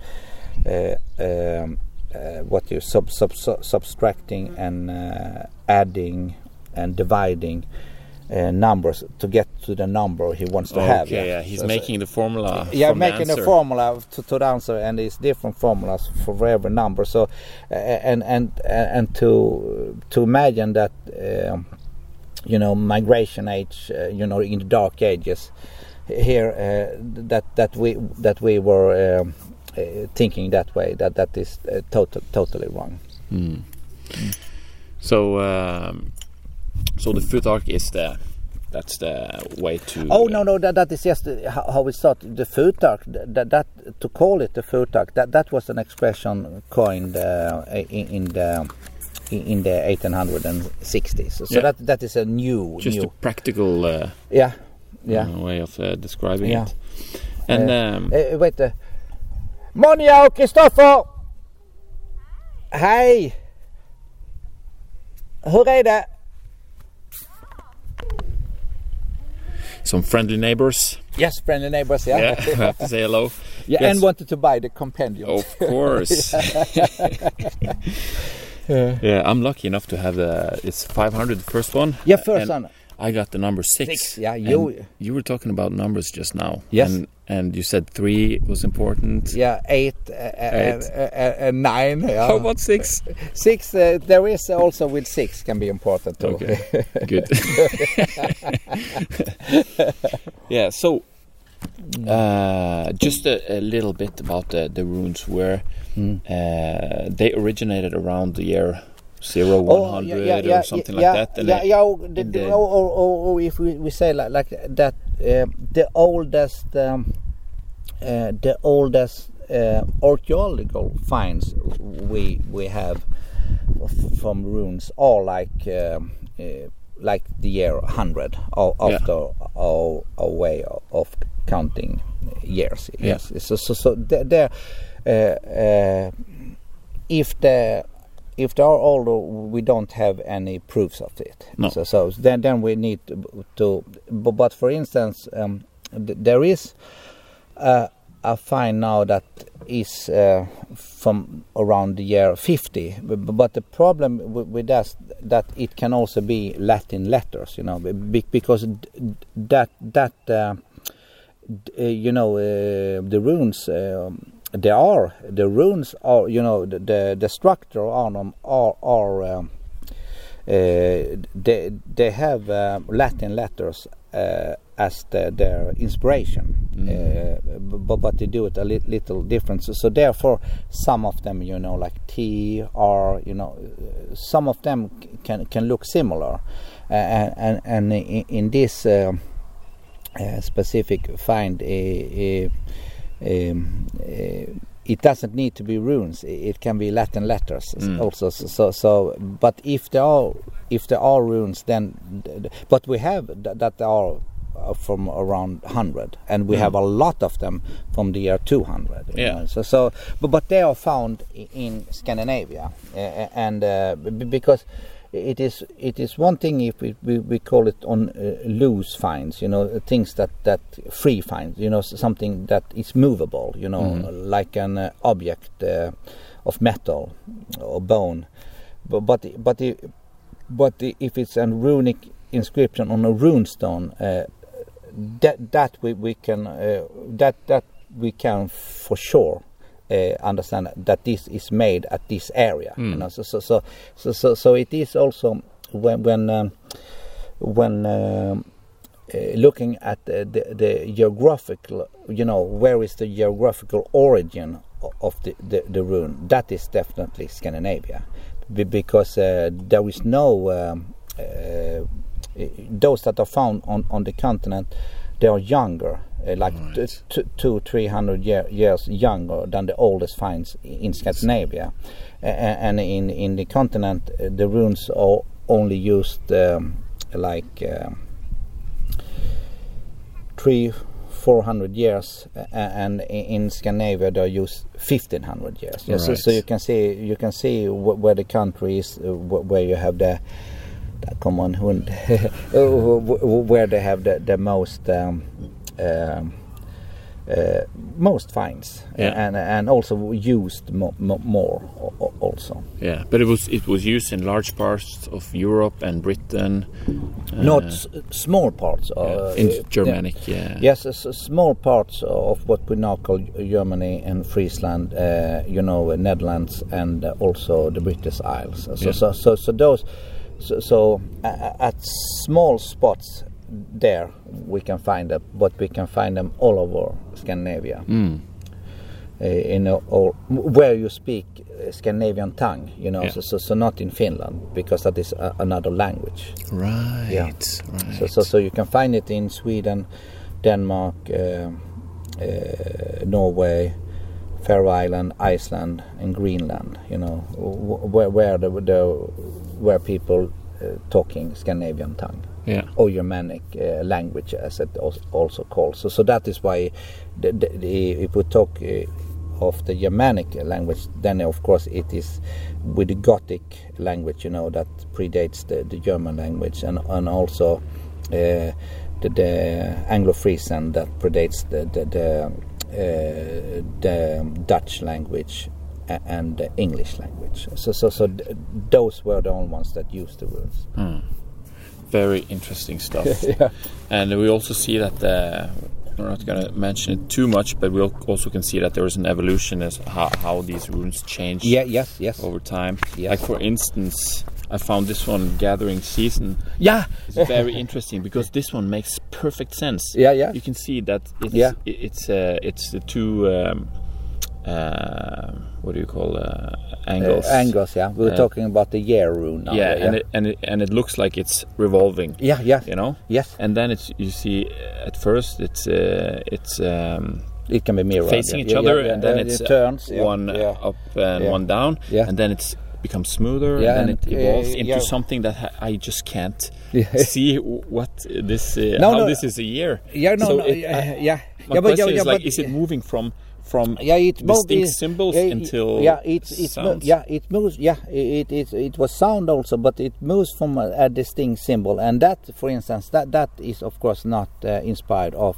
Speaker 2: uh, um, uh, what you sub, sub, sub, subtracting and uh, adding and dividing uh, numbers to get to the number he wants to have.
Speaker 1: Okay, yeah, he's
Speaker 2: So- so-
Speaker 1: making the formula.
Speaker 2: yeah,
Speaker 1: the
Speaker 2: making a
Speaker 1: answer.
Speaker 2: formula to, to the answer, and it's different formulas for every number. So, uh, and and and to to imagine that, um, you know, migration age, uh, you know, in the dark ages, here uh, that that we that we were um, uh, thinking that way. That that is uh, total, totally wrong.
Speaker 1: Mm. So, um, so the futhark is the that's the way to.
Speaker 2: Oh no, no, that, that is just uh, how, we started. The futhark, that, that to call it the futhark, that that was an expression coined uh, in, in the in the 1860s. So
Speaker 1: Yeah.
Speaker 2: that that is a new,
Speaker 1: just
Speaker 2: new,
Speaker 1: a practical uh,
Speaker 2: yeah, yeah.
Speaker 1: uh, way of uh, describing
Speaker 2: Yeah.
Speaker 1: it. And
Speaker 2: Uh,
Speaker 1: um,
Speaker 2: Eh, vet du? Monja och Kristoffer! Hej! Hur är det?
Speaker 1: Some friendly neighbors.
Speaker 2: Yes, friendly neighbors, yeah.
Speaker 1: Yeah, *laughs* I have to say hello.
Speaker 2: Yeah,
Speaker 1: Yes.
Speaker 2: and wanted to buy the compendium.
Speaker 1: Of course. *laughs* *laughs* yeah, I'm lucky enough to have the. It's 500, the first one.
Speaker 2: Yeah, first
Speaker 1: and
Speaker 2: one.
Speaker 1: I got the number six.
Speaker 2: Six, yeah, you-
Speaker 1: you were talking about numbers just now.
Speaker 2: Yes.
Speaker 1: And, and you said three was important.
Speaker 2: Yeah, eight, uh,
Speaker 1: Eight.
Speaker 2: Uh, uh, uh, nine. Yeah.
Speaker 1: How about six?
Speaker 2: six? Uh, there is also with six can be important too.
Speaker 1: Okay, good. *laughs* yeah, so uh, just a, a little bit about the, the runes where
Speaker 2: Mm.
Speaker 1: uh, they originated around the year zero one hundred or something
Speaker 2: Oh, yeah,
Speaker 1: like that. and
Speaker 2: Yeah, yeah. Or, the, the- or, or, or, or if we, we say like, like that, uh, the oldest, um, uh, the oldest uh, archaeological finds we we have from runes are like um, uh, like the year hundred
Speaker 1: Yeah.
Speaker 2: after our, our way of counting years.
Speaker 1: Yeah.
Speaker 2: Yes. So so so there. uh, uh, if the if they are older, we don't have any proofs of it.
Speaker 1: No.
Speaker 2: So, so then then we need to. to but, for instance, um, th- there is a, a find now that is uh, from around the year 50. But, the problem with, with that that it can also be Latin letters, you know, because that that uh, uh, you know uh, the runes. um there are the runes are you know the the, the structure on them are are um, uh, they they have uh, Latin letters uh, as the, their inspiration, uh, but but they do it a li- little different. So, so therefore, some of them you know like T R you know uh, some of them can can look similar, uh, and and, and in, in this. um uh, specific find uh, uh, um, uh, it doesn't need to be runes it can be latin letters
Speaker 1: Mm.
Speaker 2: also so, so so but if there are if there are runes then but we have th- that are uh, from around 100 and we
Speaker 1: Mm.
Speaker 2: have a lot of them from the year 200
Speaker 1: Yeah.
Speaker 2: know. so so but, but they are found in scandinavia uh, and uh, because it is it is one thing if we, we, we call it on uh, loose finds you know things that that free finds you know something that is movable you know like an uh, object uh, of metal or bone. But but but but if it's a runic inscription on a rune stone uh, that that we, we can uh, that that we can for sure uh, understand that this is made at this area. You know, so so so so so, so it is also when when um, when um, uh, looking at the, the, the geographical, you know, where is the geographical origin of the, the, the rune? That is definitely Scandinavia, Be- because uh, there is no um, uh, those that are found on, on the continent. They are younger, uh, like
Speaker 1: Right.
Speaker 2: two, three hundred year, years younger than the oldest finds in Scandinavia, a- and in in the continent, uh, the runes are only used um, like. Um, three, four hundred years, uh, and in Scandinavia they use fifteen hundred years. Yeah, so, so you can see you can see wh- where the country is, uh, wh- where you have the. common hund, *laughs* where they have the the most um, uh, most finds,
Speaker 1: Yeah.
Speaker 2: and and also used mo- mo- more also.
Speaker 1: Yeah, but it was it was used in large parts of Europe and Britain. uh,
Speaker 2: Not s- small parts.
Speaker 1: yeah,
Speaker 2: Uh,
Speaker 1: in
Speaker 2: uh,
Speaker 1: Germanic. Yeah.
Speaker 2: Yes, small parts of what we now call Germany and Friesland, uh, you know, uh, Netherlands, and uh, also the British Isles. So,
Speaker 1: Yeah.
Speaker 2: so, so, so those, so, so uh, at small spots there we can find them, but we can find them all over Scandinavia.
Speaker 1: Mm.
Speaker 2: Uh, in a, or where you speak uh, Scandinavian tongue, you know,
Speaker 1: Yeah.
Speaker 2: so, so, so not in Finland because that is a, another language.
Speaker 1: Right.
Speaker 2: Yeah.
Speaker 1: Right.
Speaker 2: So, so, so you can find it in Sweden, Denmark, uh, uh, Norway, Faroe Island, Iceland, and Greenland. You know, wh- where where the, the where people talking Scandinavian tongue
Speaker 1: yeah.
Speaker 2: or Germanic uh, language, as it also called. So, so that is why the, the, the, if we talk uh, of the Germanic language, then of course it is with the Gothic language, you know, that predates the, the German language, and and also uh, the, the Anglo-Frisian that predates the the the, uh, the Dutch language and the English language. So so so th- those were the only ones that used the runes.
Speaker 1: Very interesting stuff. *laughs*
Speaker 2: yeah.
Speaker 1: And we also see that uh, we're not going to mention it too much, but we al- also can see that there is an evolution as how, how these runes change
Speaker 2: Yeah. Yes. Yes.
Speaker 1: over time.
Speaker 2: Yes.
Speaker 1: Like for instance, I found this one gathering season.
Speaker 2: Yeah.
Speaker 1: It's very interesting because this one makes perfect sense.
Speaker 2: Yeah, yeah.
Speaker 1: You can see that it's
Speaker 2: Yeah.
Speaker 1: it's uh, it's the two um, uh, what do you call uh, angles?
Speaker 2: Uh, angles, yeah. We were
Speaker 1: Uh,
Speaker 2: talking about the year rune now.
Speaker 1: Yeah,
Speaker 2: yeah.
Speaker 1: and it, and it and it looks like it's revolving.
Speaker 2: yeah, yeah,
Speaker 1: You know.
Speaker 2: yes.
Speaker 1: And then it's you see uh, at first it's uh, it's um,
Speaker 2: It can be mirrored.
Speaker 1: facing
Speaker 2: yeah,
Speaker 1: each
Speaker 2: yeah,
Speaker 1: other, and then it's
Speaker 2: it
Speaker 1: uh,
Speaker 2: turns.
Speaker 1: one uh, up and one down,
Speaker 2: Yeah.
Speaker 1: and then it's becomes smoother,
Speaker 2: Yeah,
Speaker 1: and then
Speaker 2: and,
Speaker 1: it evolves
Speaker 2: uh,
Speaker 1: into
Speaker 2: yeah.
Speaker 1: something that ha- I just can't
Speaker 2: Yeah. *laughs*
Speaker 1: see what this uh,
Speaker 2: No,
Speaker 1: how
Speaker 2: no,
Speaker 1: this is a year.
Speaker 2: Yeah, no,
Speaker 1: So
Speaker 2: no,
Speaker 1: it-
Speaker 2: yeah,
Speaker 1: I-
Speaker 2: yeah.
Speaker 1: My
Speaker 2: yeah, but,
Speaker 1: question
Speaker 2: yeah,
Speaker 1: is like,
Speaker 2: but,
Speaker 1: is it moving from from
Speaker 2: yeah, it
Speaker 1: distinct symbols
Speaker 2: it-
Speaker 1: until
Speaker 2: yeah, it it
Speaker 1: sounds.
Speaker 2: yeah it moves yeah it, it it was sound also, but it moves from a, a distinct symbol, and that, for instance, that that is of course not uh, inspired of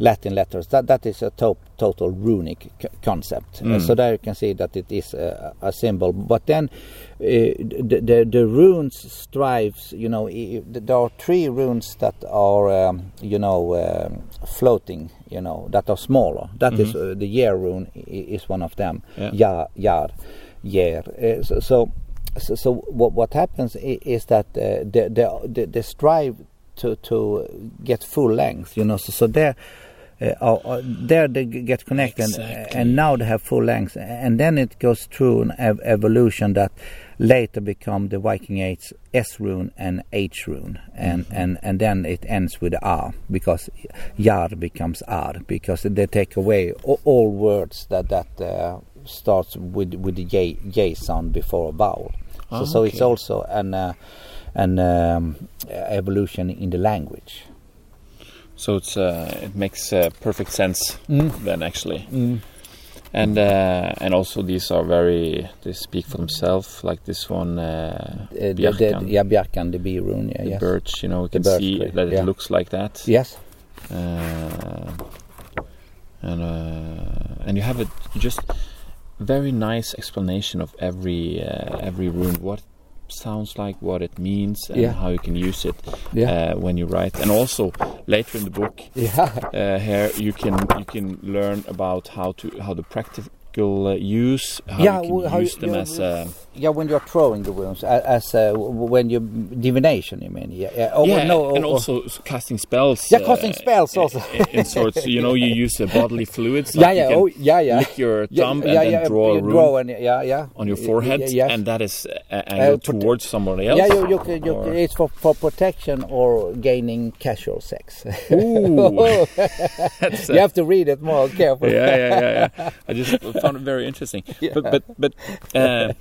Speaker 2: Latin letters. That that is a to- total runic concept. Uh,
Speaker 1: Mm.
Speaker 2: so there you can see that it is a, a symbol. But then uh, the, the the runes strives. You know, there are three runes that are um, you know um, floating. You know that are smaller. That is uh, the year rune i- is one of them.
Speaker 1: Yeah.
Speaker 2: Ja, jar, year. Uh, so. so so, so what what happens i- is that uh, the, the the the strive to to get full length, you know. So, so there, uh, there they get connected, and-
Speaker 1: Exactly.
Speaker 2: and now they have full length, and then it goes through an ev- evolution that later become the Viking Age S rune and H rune, and and and then it ends with R because Jar becomes R because they take away all, all words that that. Uh, starts with with the j, j sound before a vowel so,
Speaker 1: Ah,
Speaker 2: so it's also an uh, an um, evolution in the language.
Speaker 1: So it's uh, it makes uh, perfect sense
Speaker 2: Mm.
Speaker 1: then actually, and uh, and also these are very they speak for themselves. Like this one, uh,
Speaker 2: Uh, the, the, yeah, Bjarkan, the. Yeah,
Speaker 1: the
Speaker 2: yes.
Speaker 1: birch. You know, we can see
Speaker 2: tree,
Speaker 1: that it
Speaker 2: yeah.
Speaker 1: looks like that.
Speaker 2: Yes.
Speaker 1: Uh, and uh, and you have a just very nice explanation of every uh, every rune, what sounds like, what it means, and
Speaker 2: Yeah.
Speaker 1: how you can use it
Speaker 2: Yeah.
Speaker 1: uh, when you write. And also later in the book,
Speaker 2: Yeah.
Speaker 1: uh, here you can you can learn about how to how the practical uh, use how you can use them as uh,
Speaker 2: Yeah, when you're throwing the runes, as uh, when you divination, you mean? Yeah. yeah. Oh,
Speaker 1: yeah,
Speaker 2: no,
Speaker 1: and also s- casting spells.
Speaker 2: Yeah, casting
Speaker 1: uh,
Speaker 2: spells also.
Speaker 1: in, in sorts, you know, you use bodily fluids.
Speaker 2: yeah,
Speaker 1: like
Speaker 2: yeah,
Speaker 1: can
Speaker 2: oh, yeah, yeah.
Speaker 1: lick your thumb
Speaker 2: yeah,
Speaker 1: and
Speaker 2: yeah,
Speaker 1: then draw a rune
Speaker 2: draw and yeah, yeah.
Speaker 1: on your forehead,
Speaker 2: yes.
Speaker 1: and that is uh, angled towards somebody else.
Speaker 2: Yeah, you, you, can- you,
Speaker 1: or-
Speaker 2: it's for, for protection or gaining casual sex.
Speaker 1: Ooh, *laughs* *laughs*
Speaker 2: you have to read it more carefully.
Speaker 1: yeah, yeah, yeah, yeah. *laughs* I just found it very interesting. But but but uh,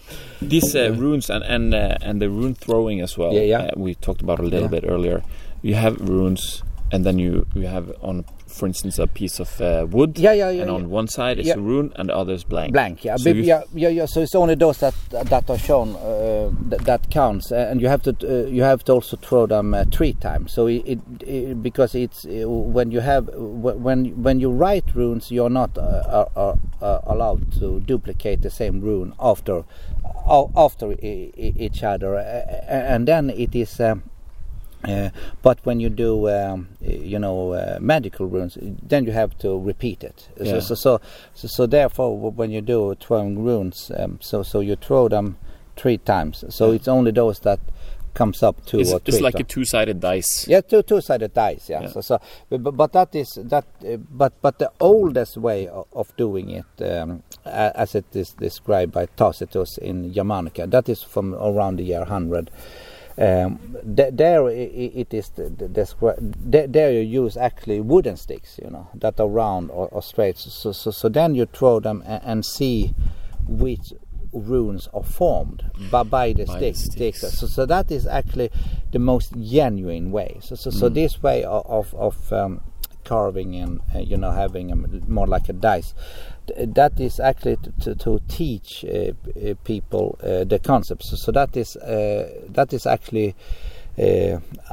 Speaker 1: these uh, runes and and uh, and the rune throwing as well.
Speaker 2: Yeah, yeah.
Speaker 1: Uh, we talked about a little
Speaker 2: Yeah.
Speaker 1: bit earlier. You have runes, and then you you have on, for instance, a piece of uh, wood.
Speaker 2: Yeah, yeah, yeah,
Speaker 1: And on
Speaker 2: yeah.
Speaker 1: one side is
Speaker 2: Yeah.
Speaker 1: a rune, and the other is blank.
Speaker 2: blank yeah,
Speaker 1: So
Speaker 2: yeah, yeah, yeah. So it's only those that that are shown uh, that, that counts, uh, and you have to uh, you have to also throw them uh, three times. So it, it, it because it's uh, when you have when when you write runes, you're not uh, are, are, are allowed to duplicate the same rune after after each other, and then it is. Um, uh, but when you do, um, you know, uh, magical runes, then you have to repeat it. So-
Speaker 1: Yeah.
Speaker 2: So, so, so, so, therefore, when you do throwing runes, um, so, so you throw them three times. So
Speaker 1: Yeah.
Speaker 2: it's only those that comes up two
Speaker 1: It's,
Speaker 2: or three.
Speaker 1: it's just like a two-sided dice.
Speaker 2: Yeah, two two-sided dice. Yeah.
Speaker 1: Yeah.
Speaker 2: So, so but, but- but that is that. Uh, but but the oldest way of, of doing it, um, as it is described by Tacitus in Germanica, that is from around the year hundred. Um, th- there it is the, the, descri- there, there you use actually wooden sticks, you know, that are round or, or straight. So, so so then you throw them and, and see which runes are formed by, by the
Speaker 1: By the
Speaker 2: sticks.
Speaker 1: sticks.
Speaker 2: So, so that is actually the most genuine way. So so, so this way of of, of um, carving and uh, you know having a, more like a dice, that is actually to, to, teach uh, uh, people uh, the concepts. So, so that is that is actually.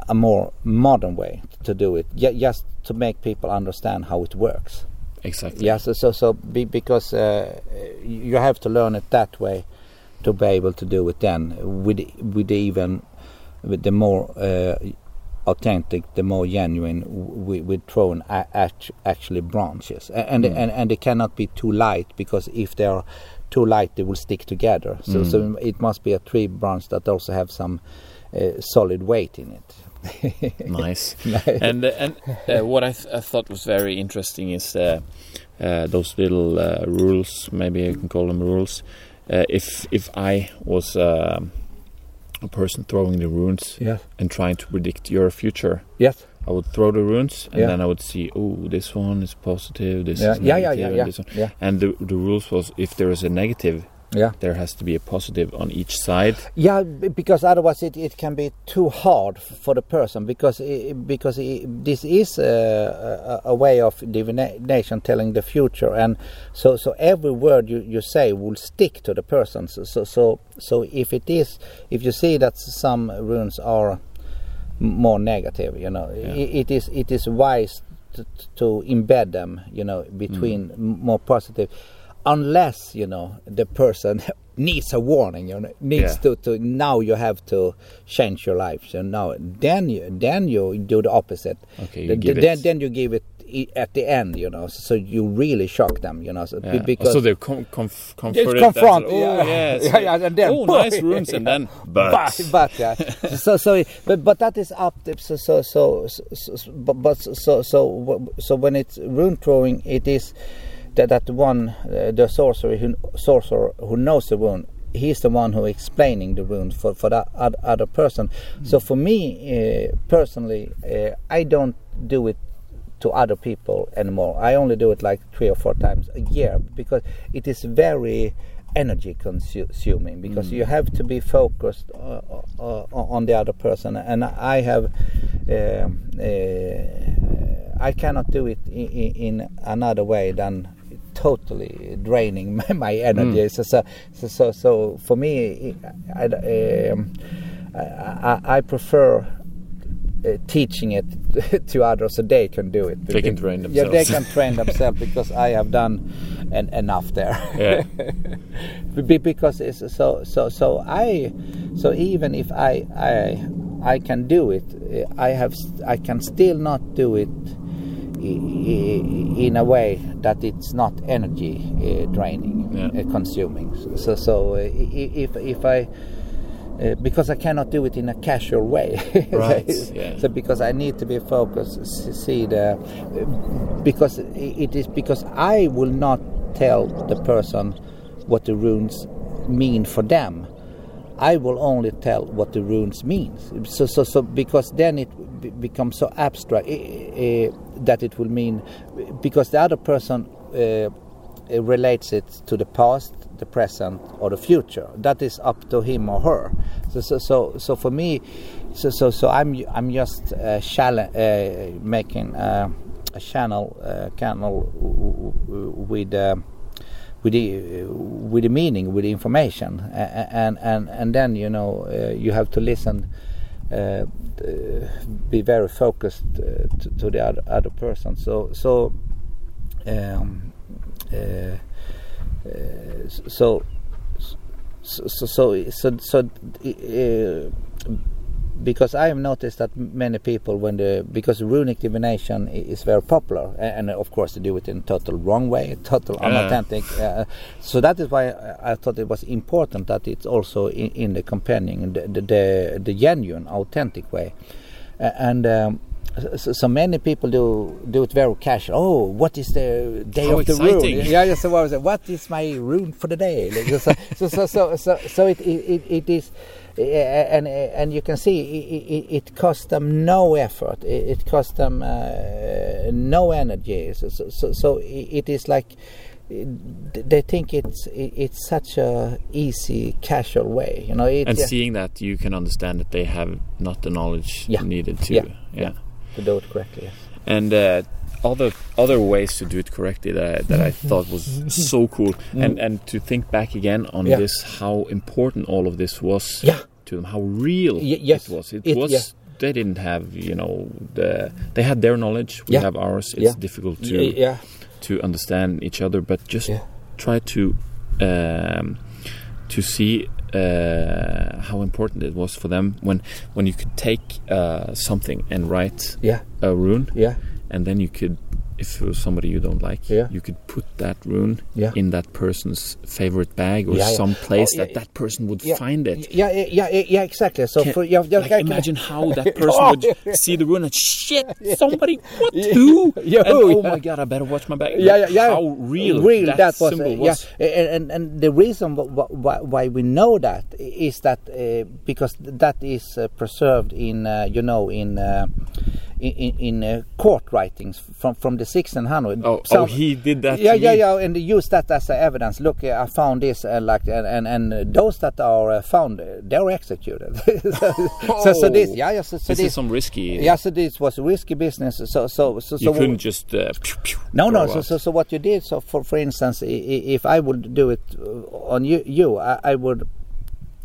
Speaker 2: A more modern way to do it, ju- just to make people understand how it works.
Speaker 1: Exactly.
Speaker 2: Yeah, so so, so be, because uh, you have to learn it that way to be able to do it then with with even with the more uh, authentic, the more genuine with, with thrown a- act- actually branches, and,
Speaker 1: Mm.
Speaker 2: and and they cannot be too light because if they are too light, they will stick together. So
Speaker 1: Mm.
Speaker 2: so it must be a tree branch that also have some uh, solid weight in it. *laughs*
Speaker 1: nice. and uh, and uh, what I, th- I thought was very interesting is uh, uh, those little uh, rules. Maybe I can call them rules. If if I was um a person throwing the runes
Speaker 2: Yes.
Speaker 1: and trying to predict your future,
Speaker 2: Yes.
Speaker 1: I would throw the runes and
Speaker 2: Yeah.
Speaker 1: then I would see, oh, this one is positive, this
Speaker 2: Yeah.
Speaker 1: is
Speaker 2: Yeah.
Speaker 1: negative,
Speaker 2: Yeah.
Speaker 1: and
Speaker 2: Yeah.
Speaker 1: this one.
Speaker 2: Yeah.
Speaker 1: And the the rules was if there is a negative
Speaker 2: Yeah.
Speaker 1: there has to be a positive on each side.
Speaker 2: Yeah, because otherwise it, it can be too hard for the person because i because i this is a, a, a way of divination telling the future and so so every word you, you say will stick to the person so, so so so if it is if you see that some runes are more negative you know
Speaker 1: Yeah.
Speaker 2: i it is it is wise to, to embed them you know between mm. m more positive unless you know the person *laughs* needs a warning you know needs
Speaker 1: Yeah.
Speaker 2: to, to now you have to change your life so now then you then you do the opposite
Speaker 1: Okay, you
Speaker 2: Th-
Speaker 1: give
Speaker 2: then
Speaker 1: it-
Speaker 2: then you give it at the end you know so you really shock them you know so
Speaker 1: Yeah.
Speaker 2: Oh, because
Speaker 1: so they're com- conf- comforted.
Speaker 2: confront,
Speaker 1: oh,
Speaker 2: yeah.
Speaker 1: yes. *laughs*
Speaker 2: Yeah, yeah, and then-
Speaker 1: oh, nice *laughs* rooms, and then but,
Speaker 2: but, but yeah so so but but that is up to, so so so, so, so but, but so so so when it's rune throwing it is that that one uh, the sorcerer who sorcerer who knows the rune he's the one who explaining the wound for for that oth- other person. So for me uh, personally uh, i don't do it to other people anymore. I only do it like three or four times a year because it is very energy consuming because you have to be focused uh, uh, on the other person. And I have um, uh, I cannot do it in, in another way than totally draining *laughs* my, my energy so, so so so so for me I, um, I, I, prefer uh, teaching it *laughs* to others so they can do it.
Speaker 1: They can train themselves.
Speaker 2: Yeah, they can train *laughs* themselves because I have done en- enough there.
Speaker 1: Yeah.
Speaker 2: Because it's so so so I so even if I I I can do it, uh, I have I can still not do it in a way that it's not energy uh, draining,
Speaker 1: Yeah.
Speaker 2: uh, consuming. So so uh, if if I uh, because I cannot do it in a casual way. *laughs*
Speaker 1: Right,
Speaker 2: so,
Speaker 1: yeah.
Speaker 2: so because I need to be focused, see the because it is because I will not tell the person what the runes mean for them. I will only tell what the runes means. So, so, so because then it be- becomes so abstract uh, that it will mean because the other person uh, uh, relates it to the past, the present, or the future. That is up to him or her. So, so, so, so for me, so, so, so I'm, I'm just uh, uh, making uh, a channel, uh, channel w- with. Uh, with the with the meaning, with the information, and and and then you know uh, you have to listen, uh, be very focused uh, to, to the other, other person. So so um, uh, uh, so so so so so, so because I have noticed that many people, when the because runic divination is very popular, and of course they do it in total wrong way, *laughs* total
Speaker 1: Yeah.
Speaker 2: unauthentic. Uh, so that is why I thought it was important that it's also in, in the companion, the, the the the genuine, authentic way, A- and. Um, so, so many people do do it very casual. Oh, what is the day
Speaker 1: How
Speaker 2: of the
Speaker 1: exciting.
Speaker 2: rune? Yeah, yeah. So what was it? What is my rune for the day? Like, So, so, so, so, so, so it, it, it is, uh, and and you can see it, it, it costs them no effort. It, it costs them uh, no energy. So, so, so, it is like they think it's it's such a easy, casual way. You know, it,
Speaker 1: and
Speaker 2: yeah,
Speaker 1: seeing that you can understand that they have not the knowledge
Speaker 2: Yeah.
Speaker 1: needed to
Speaker 2: Yeah.
Speaker 1: yeah.
Speaker 2: to do it correctly. Yes.
Speaker 1: and uh, other other ways to do it correctly that I, that I thought was so cool and and to think back again on.
Speaker 2: Yeah.
Speaker 1: this how important all of this was
Speaker 2: Yeah.
Speaker 1: to them how real
Speaker 2: Y- yes.
Speaker 1: it was it,
Speaker 2: It-
Speaker 1: was
Speaker 2: yeah.
Speaker 1: they didn't have you know the they had their knowledge we have ours it's difficult to
Speaker 2: yeah.
Speaker 1: to understand each other but just try to um, to see uh, how important it was for them when when you could take uh, something and write
Speaker 2: Yeah.
Speaker 1: a rune
Speaker 2: Yeah.
Speaker 1: And then you could if it was somebody you don't like
Speaker 2: Yeah.
Speaker 1: you could put that rune
Speaker 2: Yeah.
Speaker 1: in that person's favorite bag or
Speaker 2: Yeah,
Speaker 1: some place
Speaker 2: Oh,
Speaker 1: that that person would find it.
Speaker 2: Yeah, yeah, yeah, exactly. So
Speaker 1: Can-
Speaker 2: for yeah,
Speaker 1: like, imagine how *laughs* that person
Speaker 2: Oh,
Speaker 1: would see the rune and shit *laughs* somebody what who
Speaker 2: Yeah, *laughs*
Speaker 1: and, oh my god I better watch my bag.
Speaker 2: Yeah, yeah, yeah.
Speaker 1: how real,
Speaker 2: real
Speaker 1: that,
Speaker 2: was,
Speaker 1: symbol
Speaker 2: uh,
Speaker 1: was.
Speaker 2: Yeah, and, and and the reason wh- wh- why, why we know that is that uh, because that is uh, preserved in uh, you know in uh, in, in uh, court writings from from the 1600s.
Speaker 1: Oh, oh, he did that.
Speaker 2: Yeah, yeah, yeah, and they use that as evidence. Look, I found this, uh, like, and and, and those that are uh, found, uh, they're executed. *laughs* so, so, so this, yeah, yeah, so, so
Speaker 1: This
Speaker 2: this,
Speaker 1: is some risky.
Speaker 2: yeah, so this was risky business. So, so, so,
Speaker 1: You
Speaker 2: so
Speaker 1: couldn't just. Uh, pew, pew,
Speaker 2: no, no. So, so, so what you did? So, for for instance, if I would do it on you, you, I, I would.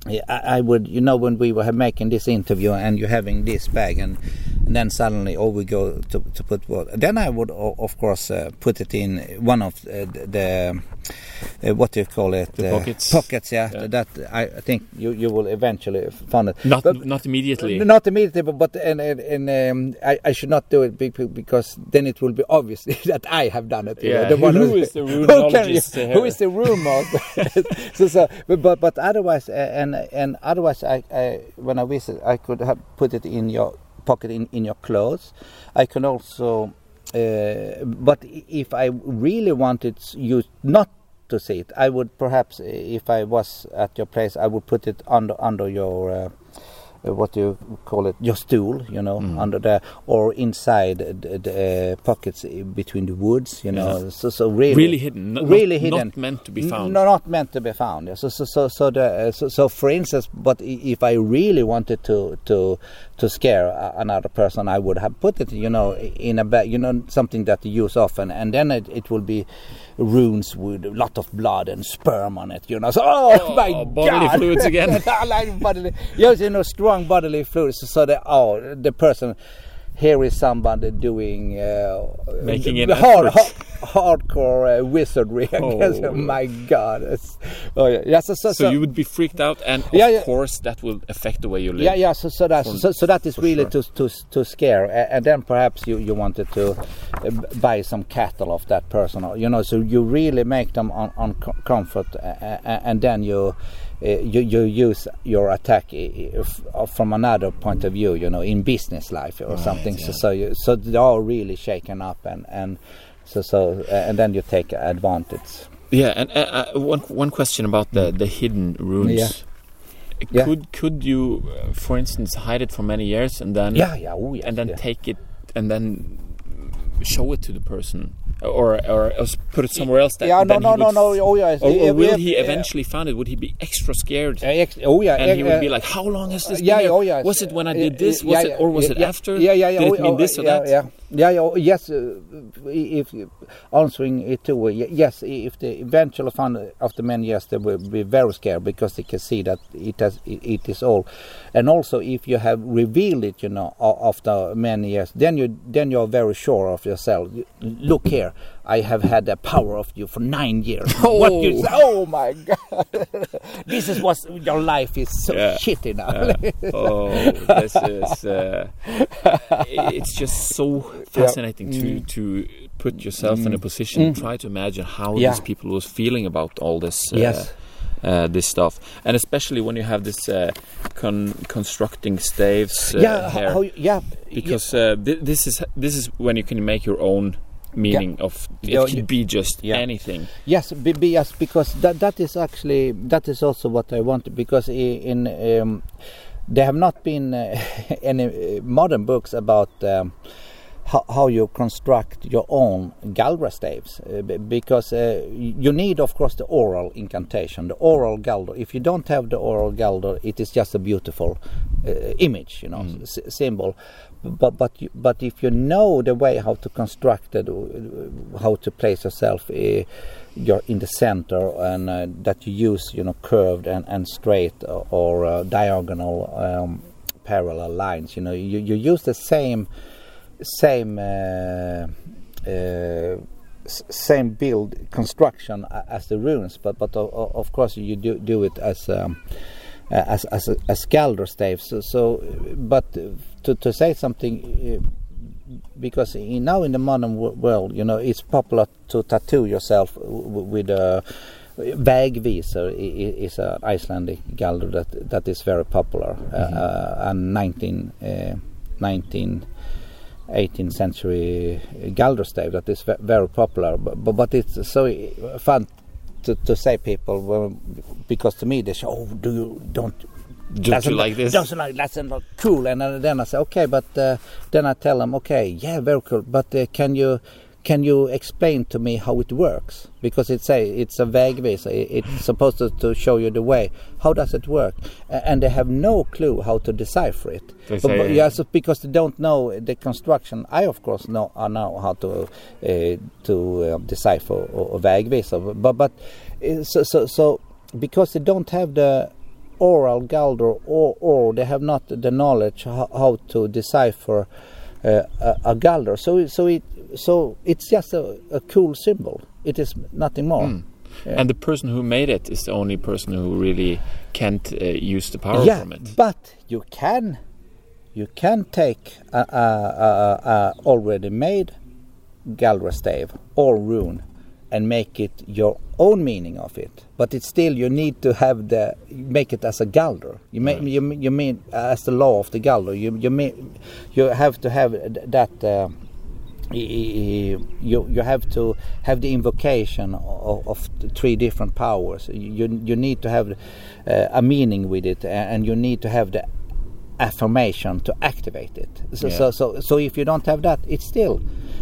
Speaker 2: Yeah, I I would, you know, when we were making this interview and you're having this bag, and, and then suddenly, oh, we go to, to put what? Then I would, of course, uh, put it in one of uh, the, the uh, what do you call it?
Speaker 1: The
Speaker 2: uh,
Speaker 1: pockets.
Speaker 2: Pockets, yeah.
Speaker 1: Yeah.
Speaker 2: That I I think you, you will eventually find it.
Speaker 1: not
Speaker 2: But-
Speaker 1: not immediately.
Speaker 2: not immediately, but, but and, and, and um, I, I should not do it be- be- because then it will be obvious *laughs* that I have done it.
Speaker 1: Yeah,
Speaker 2: The one
Speaker 1: who is the
Speaker 2: who can you- Who is the *laughs* rumor? *laughs* so, so, but, but otherwise, uh, and and otherwise, I, I when I visit, I could have put it in your pocket in, in your clothes. I can also, uh, but if I really wanted you not to see it, I would perhaps, uh, if I was at your place, I would put it under under your. Uh, what do you call it? Your stool, you know,
Speaker 1: Mm.
Speaker 2: under there, or inside the, the uh, pockets between the woods, you know.
Speaker 1: Yeah.
Speaker 2: So, so really,
Speaker 1: really hidden. Not,
Speaker 2: really
Speaker 1: not,
Speaker 2: hidden.
Speaker 1: Not meant to be found.
Speaker 2: No, not meant to be found. Yeah. So, so, so, so, the, uh, so, so, for instance, but if I really wanted to to to scare another person, I would have put it, you know, in a bag, you know, something that you use often, and then it, it will be runes with a lot of blood and sperm on it, you know. So, oh,
Speaker 1: Oh, *laughs*
Speaker 2: my
Speaker 1: bodily
Speaker 2: God!
Speaker 1: fluids again. *laughs*
Speaker 2: I like bodily, yes, you know, strong bodily fluids. So that oh, the person. Here is somebody doing uh,
Speaker 1: Making it *laughs*
Speaker 2: hard,
Speaker 1: effort.
Speaker 2: hardcore uh, wizardry. Guess.
Speaker 1: Oh.
Speaker 2: my God! It's, oh yeah, yeah. So, so,
Speaker 1: So you would be freaked out, and of
Speaker 2: Yeah, yeah.
Speaker 1: course that will affect the way you live.
Speaker 2: yeah, yeah. So, so that so, so that is really
Speaker 1: sure.
Speaker 2: to to to scare, and then perhaps you you wanted to uh, buy some cattle of that person, or, you know. So you really make them on on comfort, and then you. Uh, you, you use your attack i- i- f- uh, from another point of view, you know, in business life or
Speaker 1: Right,
Speaker 2: something. So,
Speaker 1: yeah.
Speaker 2: so, you, so they are really shaken up, and and so so, and then you take advantage.
Speaker 1: Yeah, and uh, uh, one one question about the the hidden runes.
Speaker 2: Yeah. Yeah.
Speaker 1: Could could you, uh, for instance, hide it for many years and then
Speaker 2: Yeah, yeah, oh yes,
Speaker 1: and then
Speaker 2: yeah.
Speaker 1: take it and then show it to the person, or or else put it somewhere else? That,
Speaker 2: yeah, no, no, no, no. Oh yes.
Speaker 1: Or,
Speaker 2: Yeah,
Speaker 1: or will
Speaker 2: yeah,
Speaker 1: he
Speaker 2: yeah.
Speaker 1: eventually find it? Would he be extra scared?
Speaker 2: Oh yeah,
Speaker 1: and he would be like, "How long has this
Speaker 2: yeah, oh yeah.
Speaker 1: Was it when I
Speaker 2: Yeah,
Speaker 1: did this? Was
Speaker 2: yeah,
Speaker 1: it or was
Speaker 2: yeah,
Speaker 1: it
Speaker 2: yeah.
Speaker 1: after?
Speaker 2: Yeah, yeah, yeah.
Speaker 1: Did
Speaker 2: oh,
Speaker 1: it mean
Speaker 2: oh,
Speaker 1: this or
Speaker 2: yeah,
Speaker 1: that?
Speaker 2: Yeah, yeah, oh, Yes, uh, if answering it too. uh, Yes, if the eventually found after many years, they will be very scared because they can see that it has it, it is all, and also if you have revealed it, you know, after many years, then you then you are very sure of yourself. Look here, I have had the power of you for nine years. *laughs* What you
Speaker 1: Oh.
Speaker 2: Oh my *laughs* God! this is what your life is so
Speaker 1: Yeah.
Speaker 2: shitty now.
Speaker 1: Yeah. oh, this is. Uh, it's just so fascinating to to put yourself in a position. Try to imagine how
Speaker 2: Mm. Yeah.
Speaker 1: these people was feeling about all this. Uh,
Speaker 2: Yes.
Speaker 1: Uh, this stuff, and especially when you have this uh, con- constructing staves uh,
Speaker 2: yeah, how, yeah,
Speaker 1: because uh, thi- this is this is when you can make your own meaning of it
Speaker 2: Yeah,
Speaker 1: could be just
Speaker 2: yeah.
Speaker 1: anything.
Speaker 2: Yes, be, be, yes, because that that is actually that is also what I wanted because in um, there have not been uh, *laughs* any uh, modern books about um, how, how you construct your own Galdra staves uh, because uh, you need of course the oral incantation the oral Galdra if you don't have the oral Galdra it is just a beautiful uh, image you know s- symbol but but but if you know the way how to construct it how to place yourself uh, you're in the center and uh, that you use you know curved and, and straight or, or uh, diagonal um, parallel lines you know you, you use the same same uh, uh, same build construction as the runes but but o- o- of course you do do it as um, as as a, as Galdor staves. So, so uh, but uh, to to say something uh, because in, now in the modern world, you know, it's popular to tattoo yourself with a Vägvisor is an Icelandic galder that that is very popular, uh, uh, and 19, uh, 19 18th century galder stave that is very popular. But but it's so fun to, to say people well, because to me they say, oh, do you don't
Speaker 1: Don't you like this?
Speaker 2: Doesn't like that's not cool. And then- then I say, okay, but uh, then I tell them, okay, yeah, very cool. But uh, can you can you explain to me how it works? Because it's a it's a vägvis. It's supposed to, to show you the way. How does it work? And they have no clue how to decipher it.
Speaker 1: They
Speaker 2: But- but
Speaker 1: say-
Speaker 2: yeah, so because they don't know the construction. I of course know I know how to uh, to uh, decipher or vägvisar. But but uh, so so so because they don't have the oral galder or or they have not the knowledge how, how to decipher uh, a, a galder. So so it so it's just a, a cool symbol. It is nothing more. Yeah.
Speaker 1: And the person who made it is the only person who really can't uh, use the power
Speaker 2: yeah,
Speaker 1: from it.
Speaker 2: but you can you can take a, a, a, already made Galdra stave or rune and make it your own meaning of it. But it's still you need to have the make it as a Galder. You may,
Speaker 1: Right.
Speaker 2: you you mean as the law of the Galder. You you mean you have to have that. Uh, you you have to have the invocation of, of three different powers. You you need to have uh, a meaning with it, and you need to have the affirmation to activate it. So
Speaker 1: Yeah.
Speaker 2: so, so so if you don't have that, it's still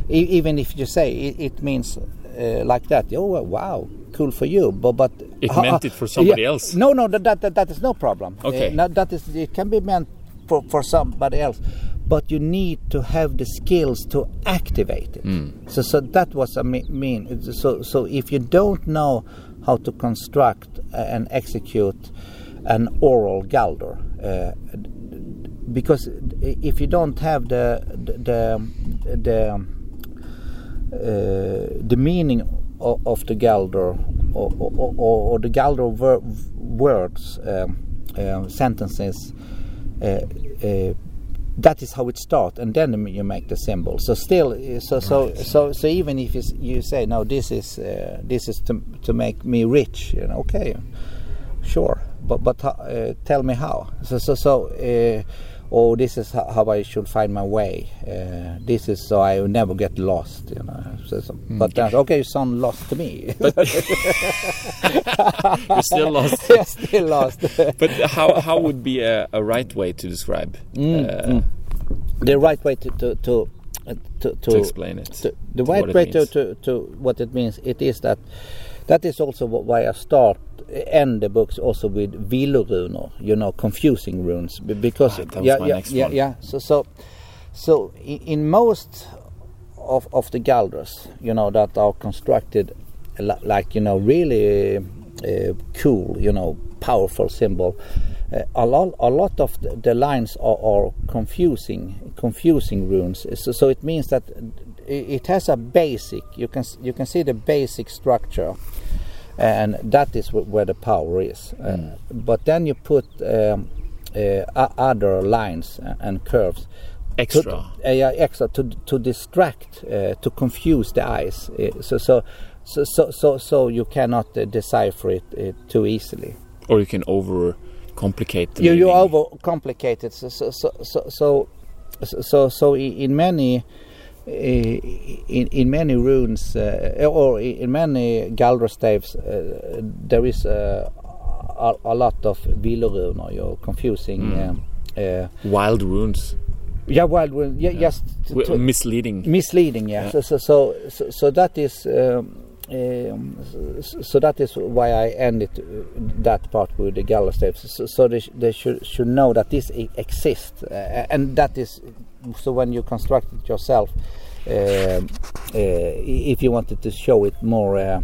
Speaker 2: e- even if you say it, it means uh, like that. Oh wow, cool for you. But but
Speaker 1: It
Speaker 2: uh,
Speaker 1: meant it for somebody
Speaker 2: yeah.
Speaker 1: else.
Speaker 2: No no that that, that, that is no problem.
Speaker 1: Okay.
Speaker 2: Uh, no, that is it can be meant for for somebody else. But you need to have the skills to activate it. So, so that was I me- mean. So, so if you don't know how to construct and execute an oral galder, uh, because if you don't have the the the, uh, the meaning of, of the galder or, or, or, the galder ver- words um, uh, sentences uh, uh, that is how it starts and then you make the symbol. So still so so so so even if you, say no this is uh, this is to, to make me rich you know okay sure but but uh, tell me how. So so so uh, oh this is how I should find my way. Uh, this is so I will never get lost you know so, so, but that's okay you sound lost to me. *laughs*
Speaker 1: You're still lost. *laughs*
Speaker 2: yeah, still lost. *laughs*
Speaker 1: But how how would be a, a right way to describe uh,
Speaker 2: the right way to to to, uh, to,
Speaker 1: to explain it?
Speaker 2: to- the
Speaker 1: to
Speaker 2: right way to, to, to what it means it is that that is also why I start end the books also with vilorunor you know confusing runes because
Speaker 1: Right, that was
Speaker 2: yeah
Speaker 1: my
Speaker 2: yeah
Speaker 1: next
Speaker 2: yeah
Speaker 1: one.
Speaker 2: yeah. So so so in, in most of of the Galdras, you know that are constructed like you know really uh, cool you know powerful symbol uh, a lot a lot of the, the lines are, are confusing confusing runes. So, so it means that it has a basic you can you can see the basic structure and that is where the power is uh, but then you put um, uh, other lines and curves
Speaker 1: Extra.
Speaker 2: to, uh, yeah, extra to to distract, uh, to confuse the eyes. Uh, so so so so so, so you cannot uh, decipher it uh, too easily.
Speaker 1: or you can over complicate the
Speaker 2: You you
Speaker 1: meaning.
Speaker 2: overcomplicate it. So so so so so, so, so in many. In, in many runes uh, or in many Galdra staves, uh, there is uh, a, a lot of vilorunor. You're confusing. Um, uh,
Speaker 1: wild runes,
Speaker 2: yeah, well, well yeah, to-
Speaker 1: misleading.
Speaker 2: misleading yeah,
Speaker 1: Yeah.
Speaker 2: So, so so so that is um, um, so, that is why I ended that part with the gala steps so, so they, sh- they should should know that this exists uh, and that is so when you construct it yourself if you wanted to show it more uh,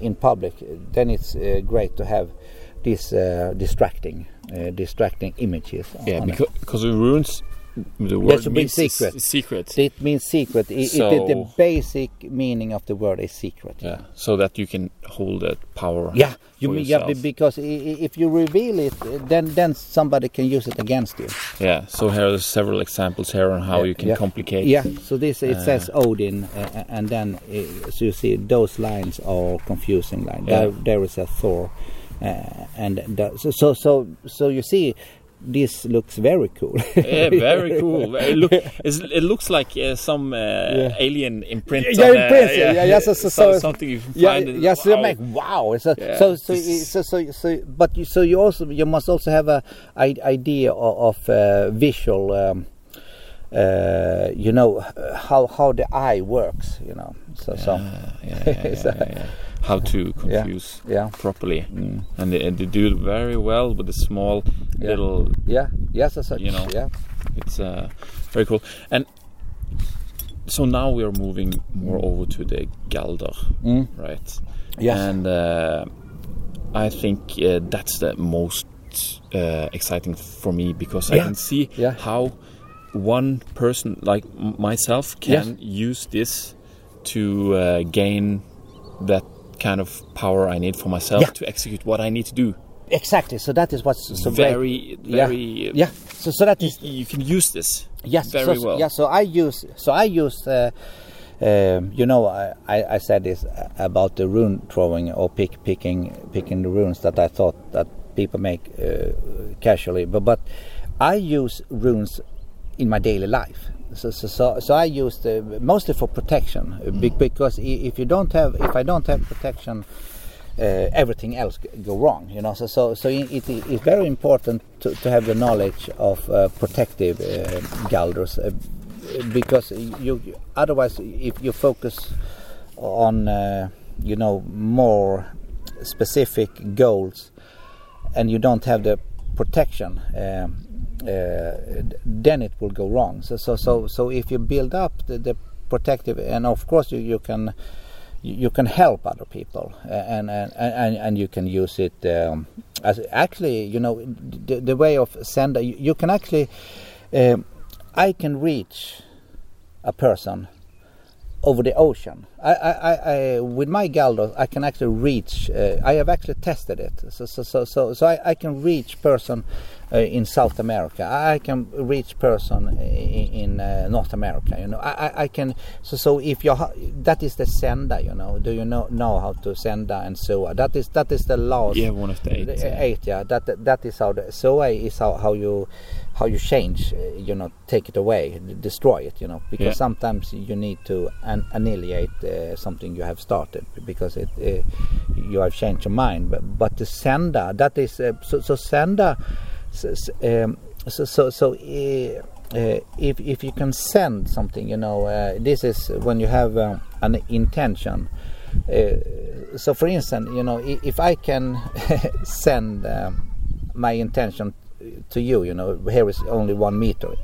Speaker 2: in public then it's uh, great to have these uh, distracting uh, distracting images
Speaker 1: Yeah,
Speaker 2: it.
Speaker 1: because, because of runes, the word
Speaker 2: should be
Speaker 1: means s-
Speaker 2: secret.
Speaker 1: secret.
Speaker 2: It means secret. It, it, the, basic meaning of the word is secret.
Speaker 1: Yeah, so that you can hold that power.
Speaker 2: Yeah, you mean yeah, because if you reveal it, then then somebody can use it against you.
Speaker 1: Yeah, so here are several examples here on how you can
Speaker 2: yeah.
Speaker 1: complicate.
Speaker 2: Yeah. So this it
Speaker 1: Uh,
Speaker 2: says Odin, uh, and then uh, so you see those lines are confusing lines.
Speaker 1: Yeah.
Speaker 2: There, there is a Thor, uh, and the, so so so so you see this looks very cool. *laughs*
Speaker 1: yeah, very cool. *laughs* It, look, it looks like uh, some uh, yeah. alien imprint.
Speaker 2: Yeah,
Speaker 1: on,
Speaker 2: imprint. yeah, yeah, yeah. So, so, so,
Speaker 1: something you
Speaker 2: yeah,
Speaker 1: find.
Speaker 2: Yeah, so wow. make wow. So, yeah. so, so, so, so, so, but you, so you also you must also have a, idea of, of uh, visual. Um, uh, you know how how the eye works. You know, so so.
Speaker 1: yeah, *laughs* how to confuse yeah. Yeah. properly, mm. and, they, and, they, do it very well with the small
Speaker 2: yeah.
Speaker 1: little.
Speaker 2: Yeah. Yes, as such.
Speaker 1: You know.
Speaker 2: Yeah.
Speaker 1: It's uh, very cool, and so now we are moving more over to the Galder,
Speaker 2: mm.
Speaker 1: right?
Speaker 2: Yes.
Speaker 1: And uh, I think uh, that's the most uh, exciting for me because I can see how one person like myself can yes. use this to uh, gain that kind of power I need for myself yeah. to execute what I need to do.
Speaker 2: Exactly. So that is what's so
Speaker 1: very,
Speaker 2: great.
Speaker 1: very.
Speaker 2: Yeah. yeah. So so that is
Speaker 1: you can use this.
Speaker 2: Yes.
Speaker 1: Very
Speaker 2: so,
Speaker 1: well.
Speaker 2: Yeah. So I use. So I use. Uh, um, you know, I, I said this about the rune throwing or pick, picking picking the runes that I thought that people make uh, casually, but but I use runes in my daily life. So, so, so, I use the, mostly for protection mm. because if you don't have, if I don't have protection, uh, everything else go wrong. You know, so so so it is very important to, to have the knowledge of uh, protective uh, galders uh, because you otherwise if you focus on uh, you know more specific goals and you don't have the protection. Um, uh, then it will go wrong. So so so so if you build up the, the protective, and of course you, you can you can help other people and and, and, and you can use it um, as actually you know the, the way of sender you, you can actually um, I can reach a person over the ocean. I, I, I, with my Galdo, I can actually reach. Uh, I have actually tested it, so so so so, so I, I can reach person uh, in South America. I can reach person in, in uh, North America. You know, I, I can. So so if you that is the sender. You know, do you know know how to sender and so on? That is that is the last.
Speaker 1: Yeah, one of the eight.
Speaker 2: The, eight, yeah. That that is how the SOA is how how you how you change, uh, you know, take it away, destroy it, you know, because
Speaker 1: yeah.
Speaker 2: sometimes you need to an annihilate uh, something you have started because it uh, you have changed your mind. But, but the sender, that is uh, so, so sender, so um, so so, so uh, uh, if if you can send something, you know, this is when you have an intention. so, for instance, you know, if I can *laughs* send my intention to you you know here is only one meter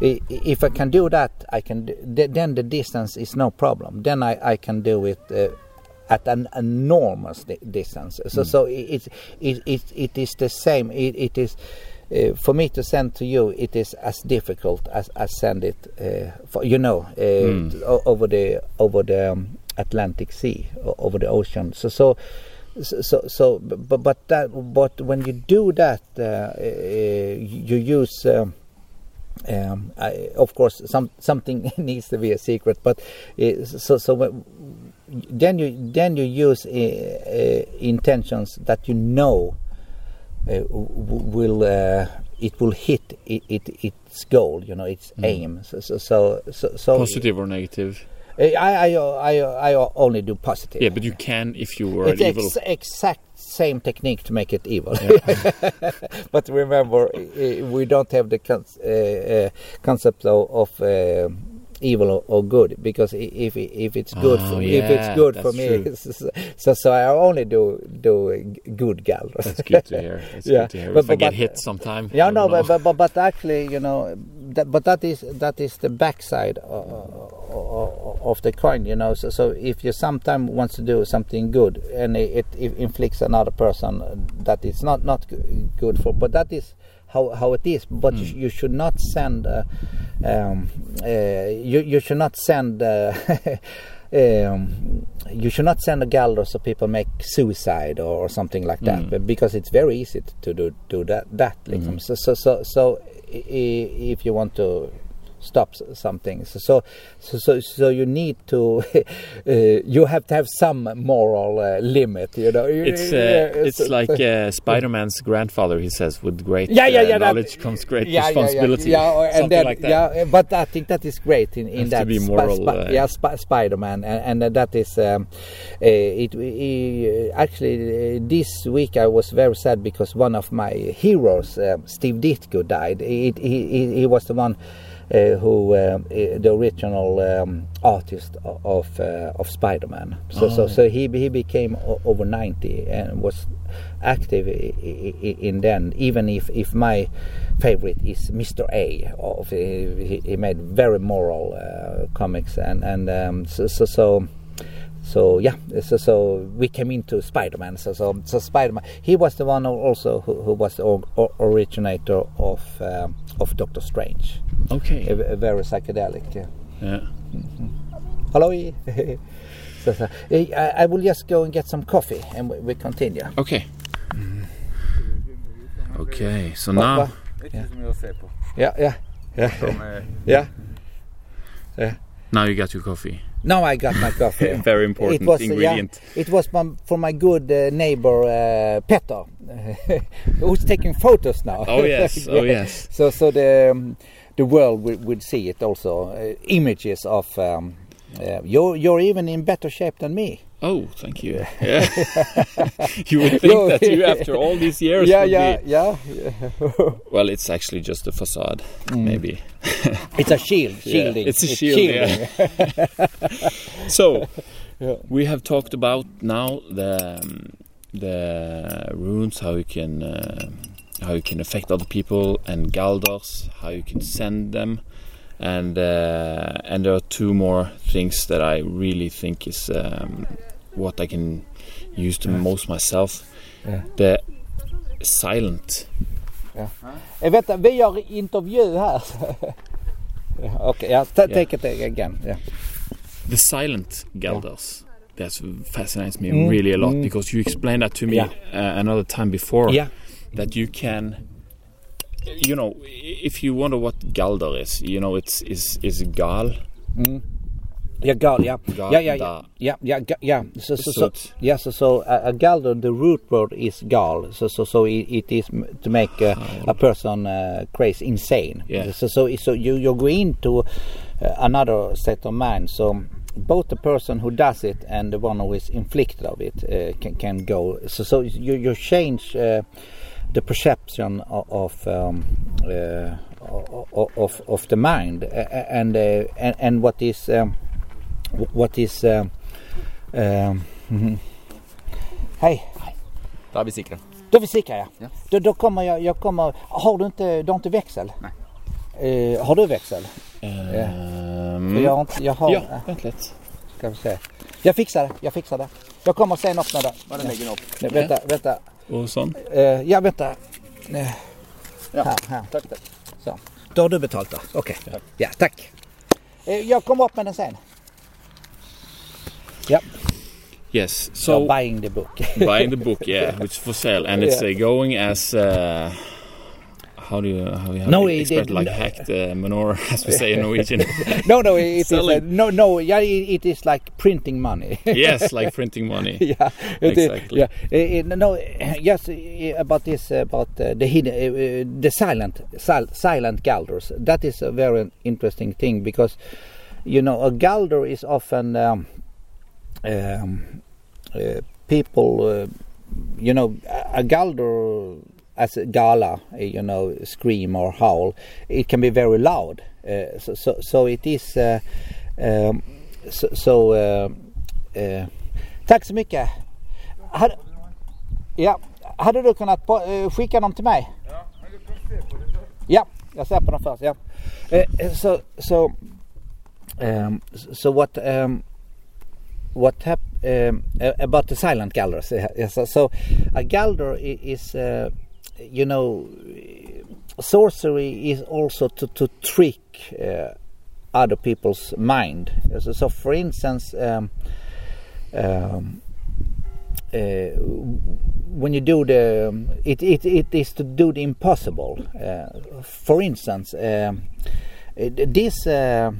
Speaker 2: if, if i can do that i can then the distance is no problem then i, I can do it uh, at an enormous distance so mm. so it, it, it, it is the same it, it is uh, for me to send to you, it is as difficult as, as send it, uh, for, you know, mm. over the over the um, Atlantic Sea, over the ocean. So so so so but but that but when you do that uh, uh you use um, um, I, of course some something *laughs* needs to be a secret but uh, so so then you then you use uh, uh intentions that you know uh, will it will hit it, it, its goal you know its mm. aim so so so, so, so
Speaker 1: positive or negative
Speaker 2: I, I, I, I only do positive.
Speaker 1: Yeah, but you can if you were it's evil.
Speaker 2: Ex exact same technique to make it evil. Yeah. *laughs* but remember, we don't have the con uh, uh, concept of, of uh, evil or, or, good because if if it's good
Speaker 1: oh,
Speaker 2: for,
Speaker 1: yeah,
Speaker 2: if it's good for me, *laughs* so so I only do do good gal.
Speaker 1: That's good to *laughs* hear. It's yeah. good to hear. But, if but, I get but, hit sometime.
Speaker 2: Yeah, no, but, but but actually, you know, that, but that is that is the backside of, of the coin. You know, so so if you sometimes wants to do something good and it, it inflicts another person that is not not good for, but that is how, how it is. But mm. you, you, should not send. Uh, um, uh, you you should not send. Uh, *laughs* um, you should not send a galder so people make suicide or, something like that, mm. because it's very easy to do do that. That mm. so so so so if you want to stop s- something. So so so so, you need to *laughs* uh, you have to have some moral uh, limit. You know,
Speaker 1: It's *laughs*
Speaker 2: yeah,
Speaker 1: uh, it's like *laughs* uh, Spider-Man's grandfather. He says, "With great
Speaker 2: Yeah, yeah,
Speaker 1: uh,
Speaker 2: yeah, that-
Speaker 1: knowledge comes great
Speaker 2: yeah,
Speaker 1: responsibility."
Speaker 2: Yeah, yeah, and
Speaker 1: Something
Speaker 2: then,
Speaker 1: like that.
Speaker 2: Yeah, but I think that is great in, in
Speaker 1: Has to
Speaker 2: that
Speaker 1: be moral,
Speaker 2: Spi-
Speaker 1: uh,
Speaker 2: yeah, Sp- Spider-Man, and, and that is um, uh, it. he- actually, uh, this week I was very sad because one of my heroes, Steve Ditko, died. He, he, he was the one. Uh, who um, uh, the original um, artist of uh, of Spider-Man? So so
Speaker 1: Oh.
Speaker 2: so he he became over ninety and was active in then. Even if if my favorite is Mr. A. Of he, he made very moral uh, comics and and um, so so. so so yeah, so, so we came into Spider-Man. So so, so Spider-Man. He was the one also who, who was the or, or- originator of um, of Doctor Strange.
Speaker 1: Okay.
Speaker 2: A, a very psychedelic. Uh,
Speaker 1: Yeah.
Speaker 2: hello. *laughs* so, so, I, I will just go and get some coffee and we, we continue.
Speaker 1: Okay. Okay. So now
Speaker 2: va?
Speaker 3: Det är inte så mycket att se på.
Speaker 2: Yeah, yeah, *laughs* yeah, yeah.
Speaker 1: now you got your coffee.
Speaker 2: Now I got my coffee. *laughs*
Speaker 1: Very important
Speaker 2: it was,
Speaker 1: ingredient.
Speaker 2: Yeah, it was from my good uh, neighbor uh, *laughs* who's taking photos now.
Speaker 1: Oh yes. *laughs* Oh yes.
Speaker 2: So so the um, the world would, would see it also uh, images of. Um, uh, you're you're even in better shape than me.
Speaker 1: Oh, thank you. Yeah. *laughs* you would think that you, after all these years,
Speaker 2: yeah,
Speaker 1: would
Speaker 2: yeah,
Speaker 1: be.
Speaker 2: yeah,
Speaker 1: Well, it's actually just a facade, maybe.
Speaker 2: It's a shield, *laughs*
Speaker 1: Yeah,
Speaker 2: shielding.
Speaker 1: it's a shield,
Speaker 2: shielding. *laughs*
Speaker 1: So
Speaker 2: Yeah.
Speaker 1: we have talked about now the um, the runes, how you can uh, how you can affect other people, and Galdors, how you can send them, and uh, and there are two more things that I really think is um, what I can use the most myself.
Speaker 2: Yeah.
Speaker 1: The silent.
Speaker 2: Eh, vänta, vi gör intervju här. *laughs* Ja, Okej, ja, ta-
Speaker 1: Yeah.
Speaker 2: take it again. Yeah.
Speaker 1: the silent Galdars. That fascinates me
Speaker 2: Mm,
Speaker 1: really a lot
Speaker 2: mm.
Speaker 1: because you explained that to me
Speaker 2: Yeah.
Speaker 1: uh, another time before.
Speaker 2: Yeah.
Speaker 1: That you can, you know, if you wonder what Galdar is, you know, it's is is Gal.
Speaker 2: Mm. Yeah, gal, yeah.
Speaker 1: Gal-
Speaker 2: yeah, yeah, yeah, yeah. So, so,
Speaker 1: So
Speaker 2: yeah, so, so galder, the root word is gal. So, so, so it, it is m- to make uh, a person uh, crazy, insane.
Speaker 1: Yeah.
Speaker 2: So, so, so you you go into uh, another state of mind. So both the person who does it and the one who is inflicted of it uh, can can go. So, so you you change. Uh, the perception of of, um, uh, of of the mind and uh, and, and what is um, what is um, um, mhm. Hej,
Speaker 3: Då är vi säkra.
Speaker 2: då är vi säkra ja.
Speaker 3: Ja.
Speaker 2: Då, då kommer jag, jag kommer, har du inte, du har inte växel?
Speaker 3: Nej.
Speaker 2: Eh, har du växel?
Speaker 1: Um,
Speaker 2: jag har inte, jag har,
Speaker 1: ja,
Speaker 2: ja.
Speaker 1: vänta lite.
Speaker 2: ska vi se. Jag fixar det, jag fixar det. Jag kommer sen öppna det.
Speaker 3: Var den lägger upp.
Speaker 2: Nej, vänta, vänta.
Speaker 1: Och sån.
Speaker 2: Eh, ja, vänta.
Speaker 3: Ja.
Speaker 2: Här, här.
Speaker 3: Tack, tack.
Speaker 2: Så. Då har du betalt då? Okej. Ja, tack. Eh, jag kommer upp med den sen. Ja,
Speaker 1: Yes.
Speaker 2: so, buying the book. *laughs*
Speaker 1: buying the book, yeah, which is for sale, and it's
Speaker 2: Yeah.
Speaker 1: uh, going as. Uh, how do you how do you
Speaker 2: No,
Speaker 1: no,
Speaker 2: it did-
Speaker 1: like hacked uh, manure *laughs* as we say in *laughs* Norwegian?
Speaker 2: no, no, it is uh, no, no. Yeah, it, it is like printing money.
Speaker 1: yes, like printing money.
Speaker 2: yeah,
Speaker 1: Exactly.
Speaker 2: yeah. No, yes, about this, about uh, the hidden, uh, the silent, sil- silent galders. That is a very interesting thing because, you know, a galder is often um, um, uh, people, uh, you know, a- galder as a gala, uh, you know, scream or howl, it can be very loud. Uh, so, so, so it is. Uh, um, so, so uh, tack så mycket. Hade, ja, hade du kunnat på, eh, skicka dem till mig? Ja, jag ser på dem först. Ja. Uh, so, so, um, so what? Um, what hap- um, about the silent galders? Uh, so, a galder i- is, uh, you know, sorcery is also to to trick uh, other people's mind. So, so for instance, um, um, uh, when you do the it, it, it is to do the impossible. Uh, for instance, um, this uh,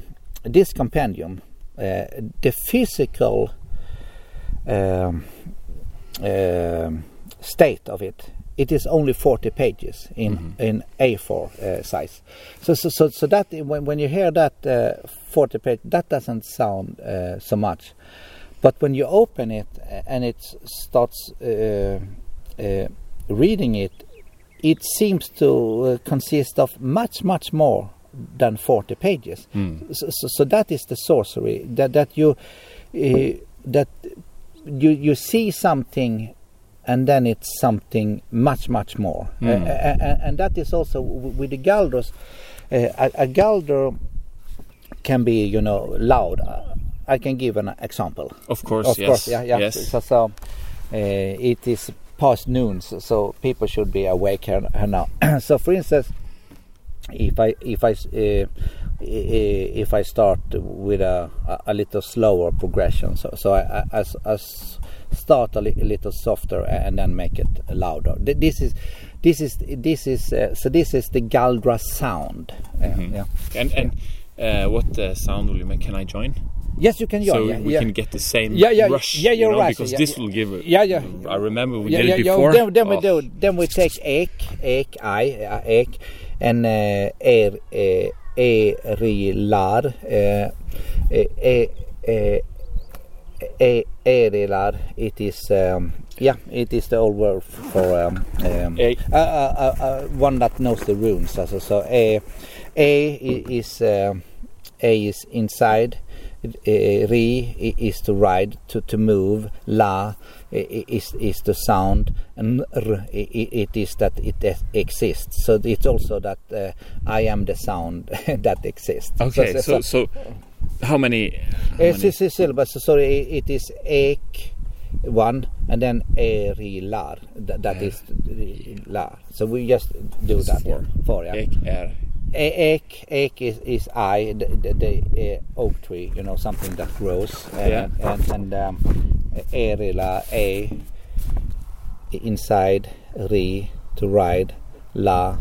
Speaker 2: this compendium, the physical um, um state of it, it is only 40 pages in in A4 uh, size. So so so, so that when when you hear that uh, 40 page, that doesn't sound uh, so much. But when you open it and it starts reading it, it seems to consist of much, much more than 40 pages. So, so, so that is the sorcery that that you uh, that you you see something and then it's something much much more. Uh, and, and that is also with the galders uh, a, a galder can be you know loud. I can give an example.
Speaker 1: Of course,
Speaker 2: of
Speaker 1: yes.
Speaker 2: course yeah yeah.
Speaker 1: Yes.
Speaker 2: so, so uh, it is past noon so, so people should be awake here now. *clears throat* So for instance if i if i uh, if i start with a, a, little slower progression so so i, I, I s- I s- start a, li- a little softer and then make it louder this is this is this is uh, so this is the galdra sound Uh,
Speaker 1: Mm-hmm.
Speaker 2: yeah
Speaker 1: And and uh, what uh, sound will you make? Can I join?
Speaker 2: yes you can join
Speaker 1: so
Speaker 2: yeah,
Speaker 1: we
Speaker 2: yeah.
Speaker 1: can get the same
Speaker 2: Yeah, yeah,
Speaker 1: rush.
Speaker 2: yeah,
Speaker 1: you
Speaker 2: you're
Speaker 1: know,
Speaker 2: right,
Speaker 1: Because
Speaker 2: yeah,
Speaker 1: this
Speaker 2: yeah.
Speaker 1: will give. A,
Speaker 2: Yeah, yeah.
Speaker 1: I remember we
Speaker 2: yeah,
Speaker 1: did
Speaker 2: yeah,
Speaker 1: it
Speaker 2: yeah.
Speaker 1: before.
Speaker 2: Then, then we
Speaker 1: Oh,
Speaker 2: do. Then we take ek, ek, I, uh, ek, and uh, er, uh, erilar, uh, e, e, e, erilar. It is. Um, yeah, it is the old word for um, um,
Speaker 1: E.
Speaker 2: uh, uh, uh, one that knows the runes. Also, so a, a i- is um, a is inside. Uh, ri is to ride, to, to move. La i- i- is is the sound, and r i- i- it is that it exists. So it's also that uh, I am the sound *laughs* that exists.
Speaker 1: Okay, so, so how many? How
Speaker 2: It's
Speaker 1: many?
Speaker 2: it's a syllable. So sorry, it is ek one, and then erilar. That, that is lar. So we just do that.
Speaker 1: four.
Speaker 2: Four, yeah.
Speaker 1: Ek, er.
Speaker 2: Ek, ek is, is I, the, the, the uh, oak tree, you know, something that grows. Uh,
Speaker 1: Yeah.
Speaker 2: And, and um, erila, a, inside, ri, to ride, la,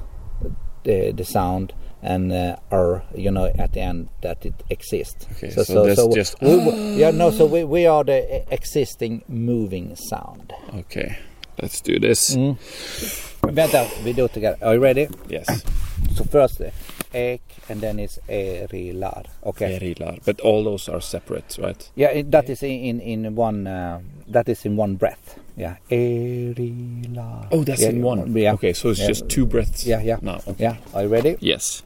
Speaker 2: the, the sound, and uh, er, you know, at the end that it exists.
Speaker 1: Okay, so that's just-
Speaker 2: we, we- yeah, no, so we, we are the existing moving sound.
Speaker 1: Okay, let's do this.
Speaker 2: Mm. Vänta, we do it together. Are you ready?
Speaker 1: Yes,
Speaker 2: So first, ek, and then it's erilar. Okay.
Speaker 1: Erilar. But all those are separate, right?
Speaker 2: Yeah, that is in in, in one. Uh, that is in one breath. Yeah. Erilar.
Speaker 1: Oh, that's
Speaker 2: yeah,
Speaker 1: in one.
Speaker 2: Yeah.
Speaker 1: Okay, so it's
Speaker 2: Yeah.
Speaker 1: just two breaths.
Speaker 2: Yeah, yeah.
Speaker 1: Now. Okay.
Speaker 2: Yeah. Are you ready?
Speaker 1: Yes.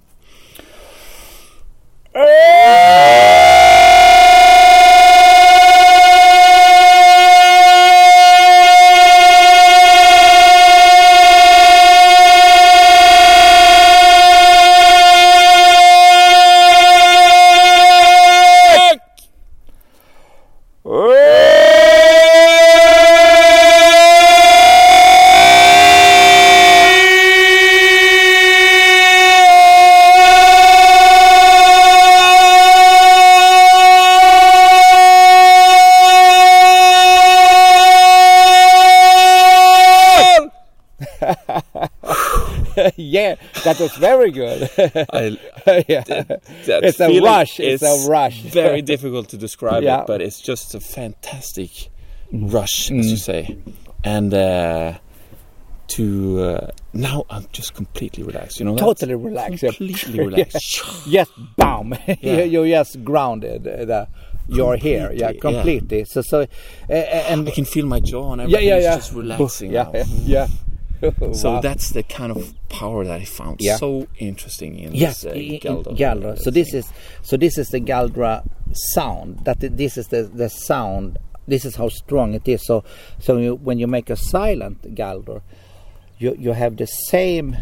Speaker 2: Yeah, that was very good. *laughs*
Speaker 1: I, *laughs*
Speaker 2: yeah.
Speaker 1: that
Speaker 2: It's a rush, it's a rush. *laughs*
Speaker 1: Very difficult to describe
Speaker 2: Yeah.
Speaker 1: it, but it's just a fantastic rush, as you say. And uh, to uh, now, I'm just completely relaxed. You know, that?
Speaker 2: Totally relaxed. yeah.
Speaker 1: completely relaxed.
Speaker 2: Yes, bam!
Speaker 1: Yeah.
Speaker 2: you, you're just grounded. Uh, you're here. Yeah,
Speaker 1: Completely, yeah.
Speaker 2: So, so, uh, and
Speaker 1: I can feel my jaw and
Speaker 2: yeah,
Speaker 1: everything
Speaker 2: yeah,
Speaker 1: is
Speaker 2: yeah.
Speaker 1: just relaxing
Speaker 2: yeah, yeah, yeah. *laughs*
Speaker 1: So
Speaker 2: Wow.
Speaker 1: that's the kind of power that I found
Speaker 2: Yeah.
Speaker 1: so interesting in
Speaker 2: Yes,
Speaker 1: this uh,
Speaker 2: Galdra.
Speaker 1: uh,
Speaker 2: So this is so this is the Galdra sound. That this is the the sound. This is how strong it is. So so you, when you make a silent Galdor, you you have the same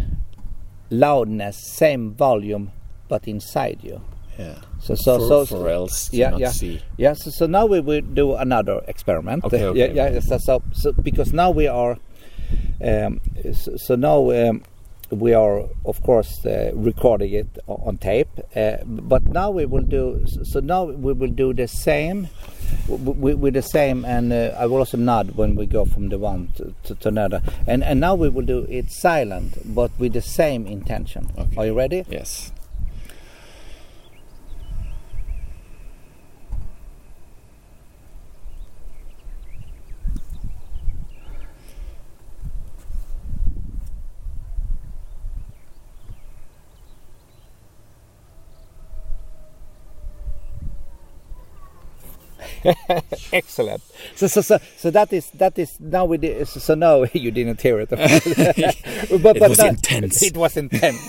Speaker 2: loudness, same volume, but inside you.
Speaker 1: yeah.
Speaker 2: So so
Speaker 1: for,
Speaker 2: so
Speaker 1: for else
Speaker 2: yeah, yeah.
Speaker 1: see.
Speaker 2: Yeah, so, so now we will do another experiment.
Speaker 1: Okay, okay,
Speaker 2: yeah, yeah. so, so because now we are, um, so, so now um, we are, of course, uh, recording it on tape. Uh, but now we will do. So now we will do the same. w- w- With the same, and uh, I will also nod when we go from the one to, to, to another, and and now we will do it silent, but with the same intention.
Speaker 1: Okay.
Speaker 2: Are you ready?
Speaker 1: Yes. *laughs*
Speaker 2: Excellent. So, so, so, so that is that is now we did, so, so now *laughs* you didn't hear it. *laughs* but,
Speaker 1: It was
Speaker 2: now-
Speaker 1: intense.
Speaker 2: It was intense.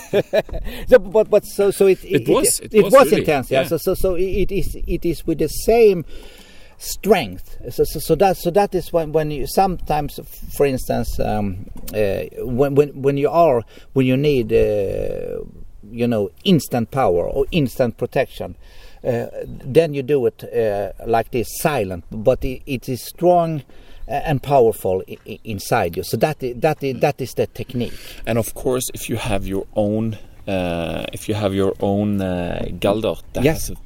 Speaker 2: so, but but so so it
Speaker 1: It was, it
Speaker 2: it,
Speaker 1: was
Speaker 2: was
Speaker 1: really,
Speaker 2: intense. Yeah.
Speaker 1: yeah.
Speaker 2: So so so it is it is with the same strength. So so, so that so that is when when you sometimes, for instance, um, uh, when when when you are when you need. Uh, you know, instant power or instant protection. Uh, then you do it uh, like this, silent, but it, it is strong and powerful inside you. So that i- that i- that is the technique.
Speaker 1: And of course, if you have your own, uh, if you have your own uh, Galdor, that
Speaker 2: Yes.
Speaker 1: has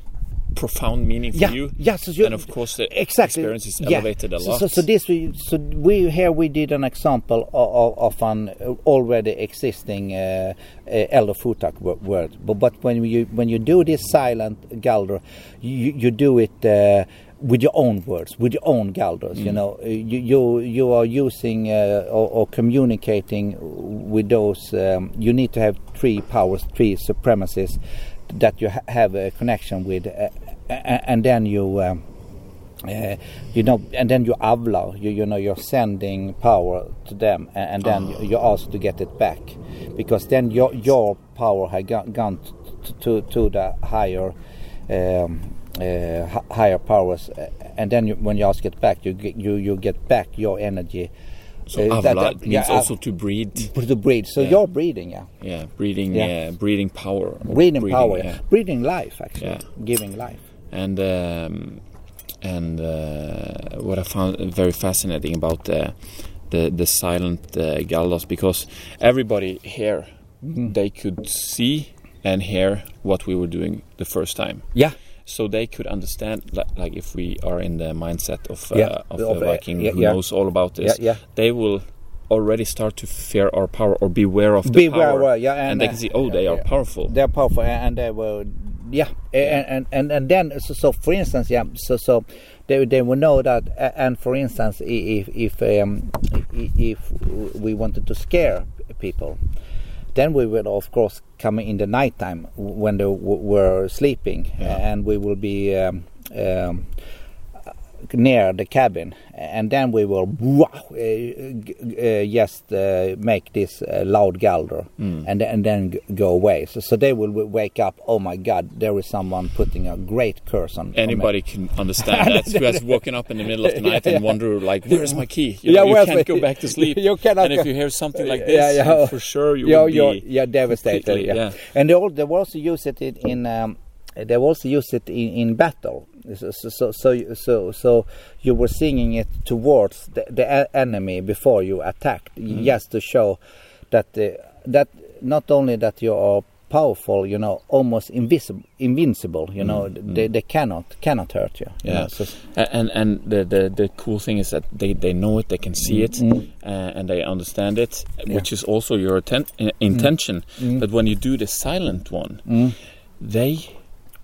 Speaker 1: profound meaning for
Speaker 2: Yeah,
Speaker 1: you.
Speaker 2: yeah, so you-
Speaker 1: and of course, the
Speaker 2: exactly
Speaker 1: experience is
Speaker 2: yeah.
Speaker 1: elevated a lot.
Speaker 2: So, so this we so we here we did an example of, of an already existing uh, uh, elder futhark word, but but when you when you do this silent galder, you you do it. Uh, with your own words, with your own galders, you know, Uh, you you, you are using uh, or, or communicating with those. Um, you need to have three powers, three supremacies that you ha- have a connection with, uh, and then you. Um, uh, you know, and then you avlar, you, you know, you're sending power to them, and, and then you, you ask to get it back, because then your your power has gone, gone to, to to the higher um, uh, higher powers, uh, and then you, when you ask it back, you get, you you get back your energy.
Speaker 1: So
Speaker 2: uh, that- that-
Speaker 1: means
Speaker 2: yeah,
Speaker 1: also to breed.
Speaker 2: to breed. So
Speaker 1: Yeah.
Speaker 2: you're breeding, yeah,
Speaker 1: Yeah, breeding,
Speaker 2: Yeah.
Speaker 1: Uh, breeding power. or
Speaker 2: breeding, power,
Speaker 1: yeah.
Speaker 2: breeding life, actually,
Speaker 1: Yeah.
Speaker 2: giving life.
Speaker 1: and um, and uh, what I found very fascinating about the the, the silent uh, Galdos because everybody here
Speaker 2: Mm-hmm.
Speaker 1: they could see and hear what we were doing the first time.
Speaker 2: Yeah,
Speaker 1: So they could understand, li- like if we are in the mindset of uh,
Speaker 2: Yeah,
Speaker 1: of,
Speaker 2: of,
Speaker 1: a
Speaker 2: uh,
Speaker 1: Viking
Speaker 2: yeah,
Speaker 1: who
Speaker 2: yeah.
Speaker 1: knows all about this, they will already start to fear our power or beware of the
Speaker 2: Beware,
Speaker 1: power,
Speaker 2: well, yeah,
Speaker 1: and,
Speaker 2: and,
Speaker 1: they
Speaker 2: uh,
Speaker 1: can see, oh, they are powerful.
Speaker 2: they're powerful and they will, yeah and and and, and then so, so for instance yeah so so they, they will know that and for instance if if um, if we wanted to scare people then we will of course come in the nighttime when they w- were sleeping
Speaker 1: Yeah.
Speaker 2: and we will be um, um, near the cabin and then we will wow, uh, uh, just uh, make this uh, loud galder
Speaker 1: Mm.
Speaker 2: and, and then go away so, so they will wake up oh my god there is someone putting a great curse on on me."
Speaker 1: Anybody can understand *laughs* that who has woken up in the middle of the *laughs* night and
Speaker 2: Yeah.
Speaker 1: wonder like, where's my key? You,
Speaker 2: Yeah,
Speaker 1: you can't
Speaker 2: my
Speaker 1: go back to sleep. *laughs*
Speaker 2: You cannot
Speaker 1: and if you hear something like
Speaker 2: Yeah,
Speaker 1: this,
Speaker 2: yeah.
Speaker 1: for sure you
Speaker 2: you're,
Speaker 1: will be
Speaker 2: you're devastated yeah. and they, al- they also use it in, in um, they also use it in, in battle so so, so so so you were singing it towards the, the enemy before you attacked
Speaker 1: Mm.
Speaker 2: just to show that uh, that not only that you are powerful you know almost invisible invincible you know they, they cannot cannot hurt you, you
Speaker 1: Mm, Yeah.
Speaker 2: know, so,
Speaker 1: and and the, the the cool thing is that they they know it, they can see it,
Speaker 2: Mm.
Speaker 1: uh, and they understand it, which is also your atten- uh, intention.
Speaker 2: Mm.
Speaker 1: But when you do the silent one, they.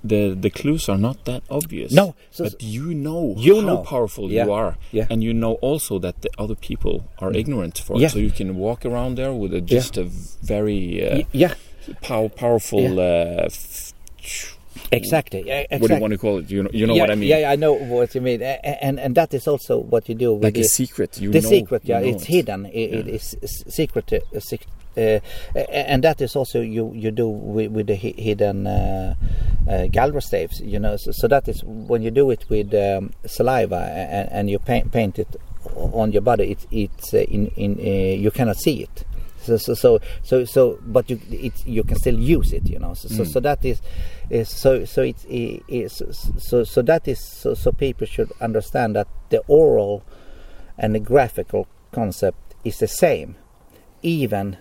Speaker 1: The, the clues are not that obvious.
Speaker 2: No, so-
Speaker 1: but you know
Speaker 2: You
Speaker 1: how
Speaker 2: know.
Speaker 1: powerful
Speaker 2: Yeah,
Speaker 1: you are,
Speaker 2: yeah.
Speaker 1: and you know also that the other people are ignorant for
Speaker 2: Yeah.
Speaker 1: it. So you can walk around there with a, just a very uh,
Speaker 2: yeah
Speaker 1: pow- powerful. Uh,
Speaker 2: exactly exactly
Speaker 1: what do you want to call it? You know, you know
Speaker 2: yeah,
Speaker 1: what I mean?
Speaker 2: Yeah, I know what you mean, A- a- and and that is also what you do with
Speaker 1: Like a
Speaker 2: the,
Speaker 1: secret. You
Speaker 2: the
Speaker 1: know,
Speaker 2: secret.
Speaker 1: you
Speaker 2: Yeah,
Speaker 1: know
Speaker 2: it's
Speaker 1: it.
Speaker 2: hidden. It, it is secret. Uh, uh, and that is also you you do with, with the hidden uh, uh, staves. You know, so, so that is when you do it with um, saliva and, and you paint paint it on your body. It's it's uh, in in uh, you cannot see it. So so so so, so but you it's you can still use it. You know, so so, so that is. is so so it's so so that is so so people should understand that the oral and the graphical concept is the same, even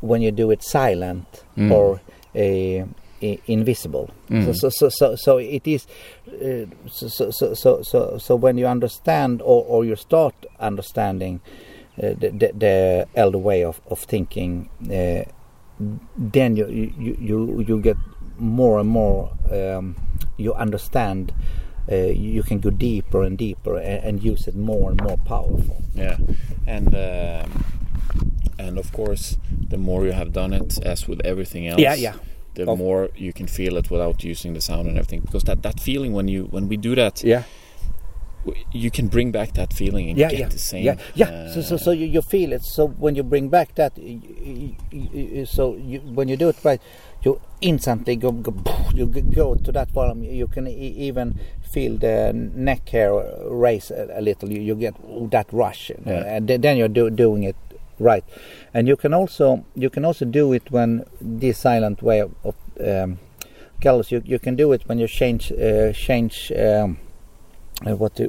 Speaker 2: when you do it silent or uh, i- invisible. So, so, so, so, so it is. Uh, so, so, so, so, so, so when you understand or, or you start understanding uh, the, the, the elder way of, of thinking, uh, then you, you you you get more and more. Um, you understand. Uh, you can go deeper and deeper and, and use it more and more powerful.
Speaker 1: Yeah, and um, and of course, the more you have done it, as with everything else,
Speaker 2: Yeah, yeah.
Speaker 1: the
Speaker 2: Of-
Speaker 1: more you can feel it without using the sound and everything. Because that that feeling when you when we do that,
Speaker 2: Yeah.
Speaker 1: You can bring back that feeling and
Speaker 2: yeah,
Speaker 1: get
Speaker 2: yeah,
Speaker 1: the same.
Speaker 2: yeah, yeah. so, so,
Speaker 1: uh,
Speaker 2: so you, you feel it. So when you bring back that, y- y- y- y- so you, when you do it right, you instantly go, go you go to that volume. You can e- even feel the neck hair raise a, a little. You, you get that rush,
Speaker 1: Yeah.
Speaker 2: and then then you're do, doing it right. And you can also you can also do it when this silent way of, of um, gallows. You you can do it when you change uh, change. Um, uh, what uh,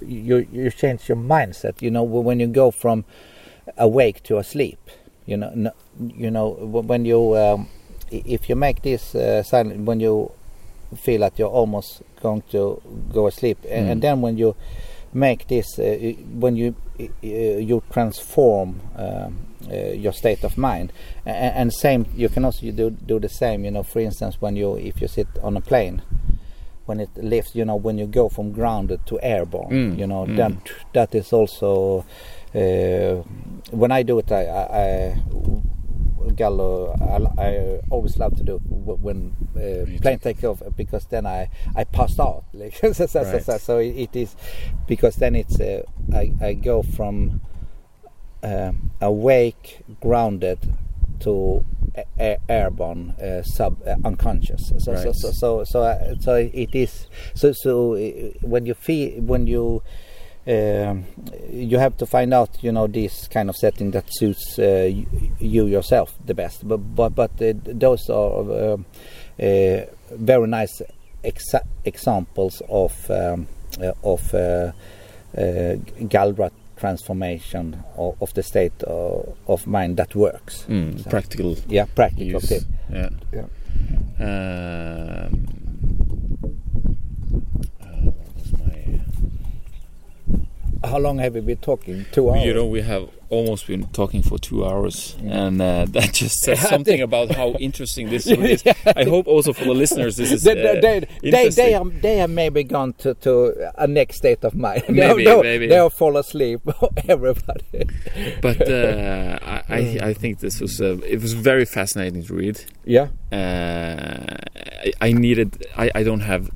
Speaker 2: you you change your mindset. You know when you go from awake to asleep. You know, no, you know when you um, if you make this uh, silent when you feel that you're almost going to go asleep, and, and
Speaker 1: Mm.
Speaker 2: then when you make this uh, when you uh, you transform um, uh, your state of mind, and, and same you can also do do the same. You know, for instance, when you if you sit on a plane when it lifts, you know, when you go from grounded to airborne,
Speaker 1: Mm,
Speaker 2: you know,
Speaker 1: mm.
Speaker 2: that that is also uh, when I do it, I, I, I Gallo, I, I always love to do when uh, plane take off because then I I pass out. *laughs* Like so, so,
Speaker 1: Right.
Speaker 2: so, so it it is because then it's uh, I I go from um, awake, grounded to a- airborne, uh, sub uh, unconscious. So so
Speaker 1: Right.
Speaker 2: so so so, uh, so it is so so when you feel when you um, you have to find out you know this kind of setting that suits uh, you, you yourself the best but but but uh, those are um, uh, very nice exa- examples of um, of Galdra transformation of, of the state of, of mind that works
Speaker 1: mm,
Speaker 2: So-
Speaker 1: practical
Speaker 2: yeah practical
Speaker 1: use.
Speaker 2: tip.
Speaker 1: Yeah.
Speaker 2: Yeah.
Speaker 1: Um, uh, my?
Speaker 2: how long have we been talking two hours
Speaker 1: You know, we have almost been talking for two hours,
Speaker 2: Yeah.
Speaker 1: and uh, *laughs* that just says something about how interesting this *laughs* is. I hope also for the listeners this is
Speaker 2: they,
Speaker 1: uh,
Speaker 2: they, they, they,
Speaker 1: interesting.
Speaker 2: they, are, they have maybe gone to, to a next state of mind. *laughs*
Speaker 1: Maybe, maybe.
Speaker 2: They'll fall asleep, everybody.
Speaker 1: but uh, I, I, I think this was uh, it was very fascinating to read.
Speaker 2: Yeah.
Speaker 1: Uh, I, I needed. I, I don't have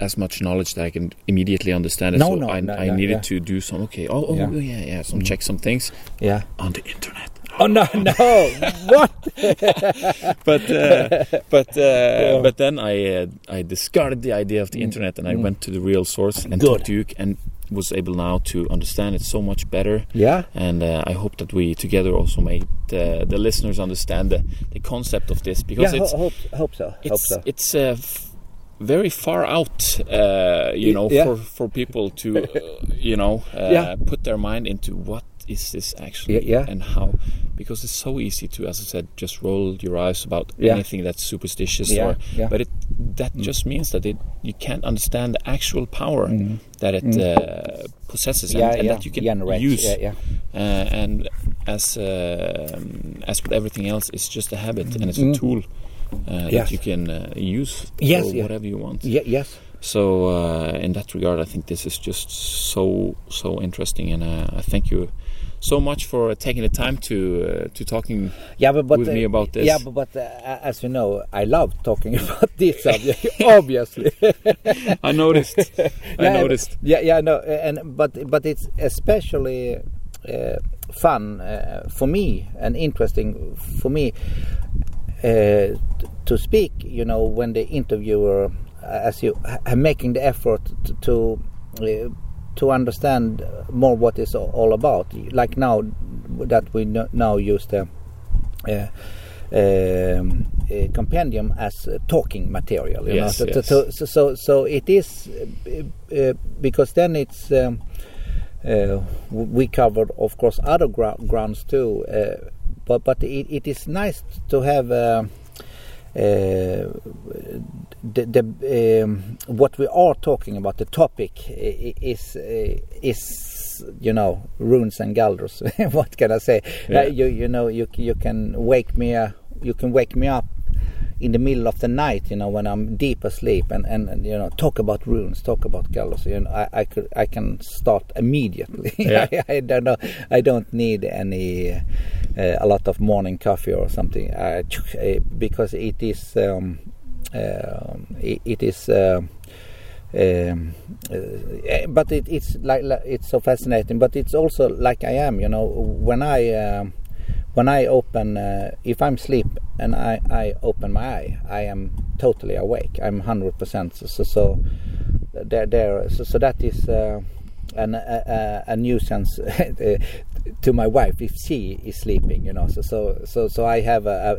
Speaker 1: as much knowledge that I can immediately understand it.
Speaker 2: No,
Speaker 1: so
Speaker 2: no,
Speaker 1: I,
Speaker 2: no,
Speaker 1: I
Speaker 2: yeah,
Speaker 1: needed
Speaker 2: yeah.
Speaker 1: to do some. Okay. Oh, oh
Speaker 2: Yeah.
Speaker 1: yeah. yeah, Some
Speaker 2: Mhm.
Speaker 1: check some things
Speaker 2: Yeah.
Speaker 1: on the internet.
Speaker 2: Oh no, no! *laughs* what? *laughs*
Speaker 1: but uh, but uh, but then I uh, I discarded the idea of the
Speaker 2: Mm.
Speaker 1: internet and I
Speaker 2: Mm.
Speaker 1: went to the real source and
Speaker 2: Good.
Speaker 1: Duke and was able now to understand it so much better.
Speaker 2: Yeah.
Speaker 1: And uh, I hope that we together also made uh, the listeners understand the, the concept of this because
Speaker 2: yeah.
Speaker 1: it's
Speaker 2: Ho- hope, hope so. Hope
Speaker 1: it's
Speaker 2: so.
Speaker 1: it's uh, very far out, uh, you know,
Speaker 2: Yeah.
Speaker 1: for for people to *laughs* uh, you know uh,
Speaker 2: Yeah.
Speaker 1: put their mind into what is this actually
Speaker 2: Yeah,
Speaker 1: and how because it's so easy to as I said just roll your eyes about anything that's superstitious
Speaker 2: Yeah,
Speaker 1: or
Speaker 2: yeah.
Speaker 1: but it that
Speaker 2: Mm.
Speaker 1: just means that it you can't understand the actual power
Speaker 2: Mm.
Speaker 1: that it
Speaker 2: Mm.
Speaker 1: uh, possesses and, and that you can
Speaker 2: Generate.
Speaker 1: use
Speaker 2: Yeah, yeah.
Speaker 1: uh, and as um, as with everything else, it's just a habit and it's
Speaker 2: Mm.
Speaker 1: a tool uh,
Speaker 2: Yes.
Speaker 1: that you can uh, use
Speaker 2: Yes,
Speaker 1: for
Speaker 2: yeah.
Speaker 1: whatever you want.
Speaker 2: Yes.
Speaker 1: So uh, in that regard, I think this is just so so interesting, and uh, I thank you so much for taking the time to uh, to talking
Speaker 2: Yeah, but, but
Speaker 1: with
Speaker 2: uh,
Speaker 1: me about this.
Speaker 2: Yeah, but, but uh, as you know, I love talking *laughs* about this subject. *laughs* obviously.
Speaker 1: I noticed. *laughs* I
Speaker 2: Yeah,
Speaker 1: noticed.
Speaker 2: Yeah, yeah, no, and but but it's especially uh, fun uh, for me and interesting for me uh, to speak. You know, when the interviewer, uh, as you are making the effort to. to uh, to understand more what it's all about, like now that we now use the uh, um, uh, compendium as talking material. You
Speaker 1: Yes,
Speaker 2: know? so,
Speaker 1: yes.
Speaker 2: so, so, so, so it is because then it's um, we covered, of course, other grounds too. But but it, it is nice to have. Uh, uh, the, the um, what we are talking about the topic is uh, is you know runes and galdros *laughs* what can i say
Speaker 1: Yeah.
Speaker 2: Uh, you you know you you can wake me uh, you can wake me up in the middle of the night you know when i'm deep asleep and and, and, you know talk about runes talk about galders you know i i could i can start immediately *laughs*
Speaker 1: Yeah.
Speaker 2: I, don't know i don't need any uh, a lot of morning coffee or something uh, uh, because it is um, um, it, it is um um, uh, eh, but it, it's like, like it's so fascinating. But it's also like I am, you know, when I um, when I open, uh, if I'm asleep and I, I open my eye, I am totally awake. I'm hundred percent. So so there there so, so that is. Uh, an, a, a, nuisance *laughs* to my wife if she is sleeping you know so so so, so i have a,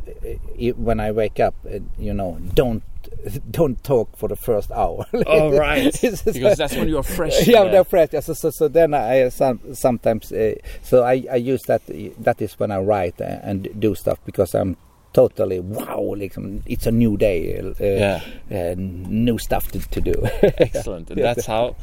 Speaker 2: a when i wake up you know don't *laughs* don't talk for the first hour. *laughs*
Speaker 1: oh right, because that's when you're *laughs* fresh.
Speaker 2: Yeah, they're fresh. Yeah, so, so, so then I some, sometimes uh, so I, I use that. That is when I write and do stuff because I'm totally wow like it's a new day uh, yeah uh, new stuff to, to do
Speaker 1: excellent and that's how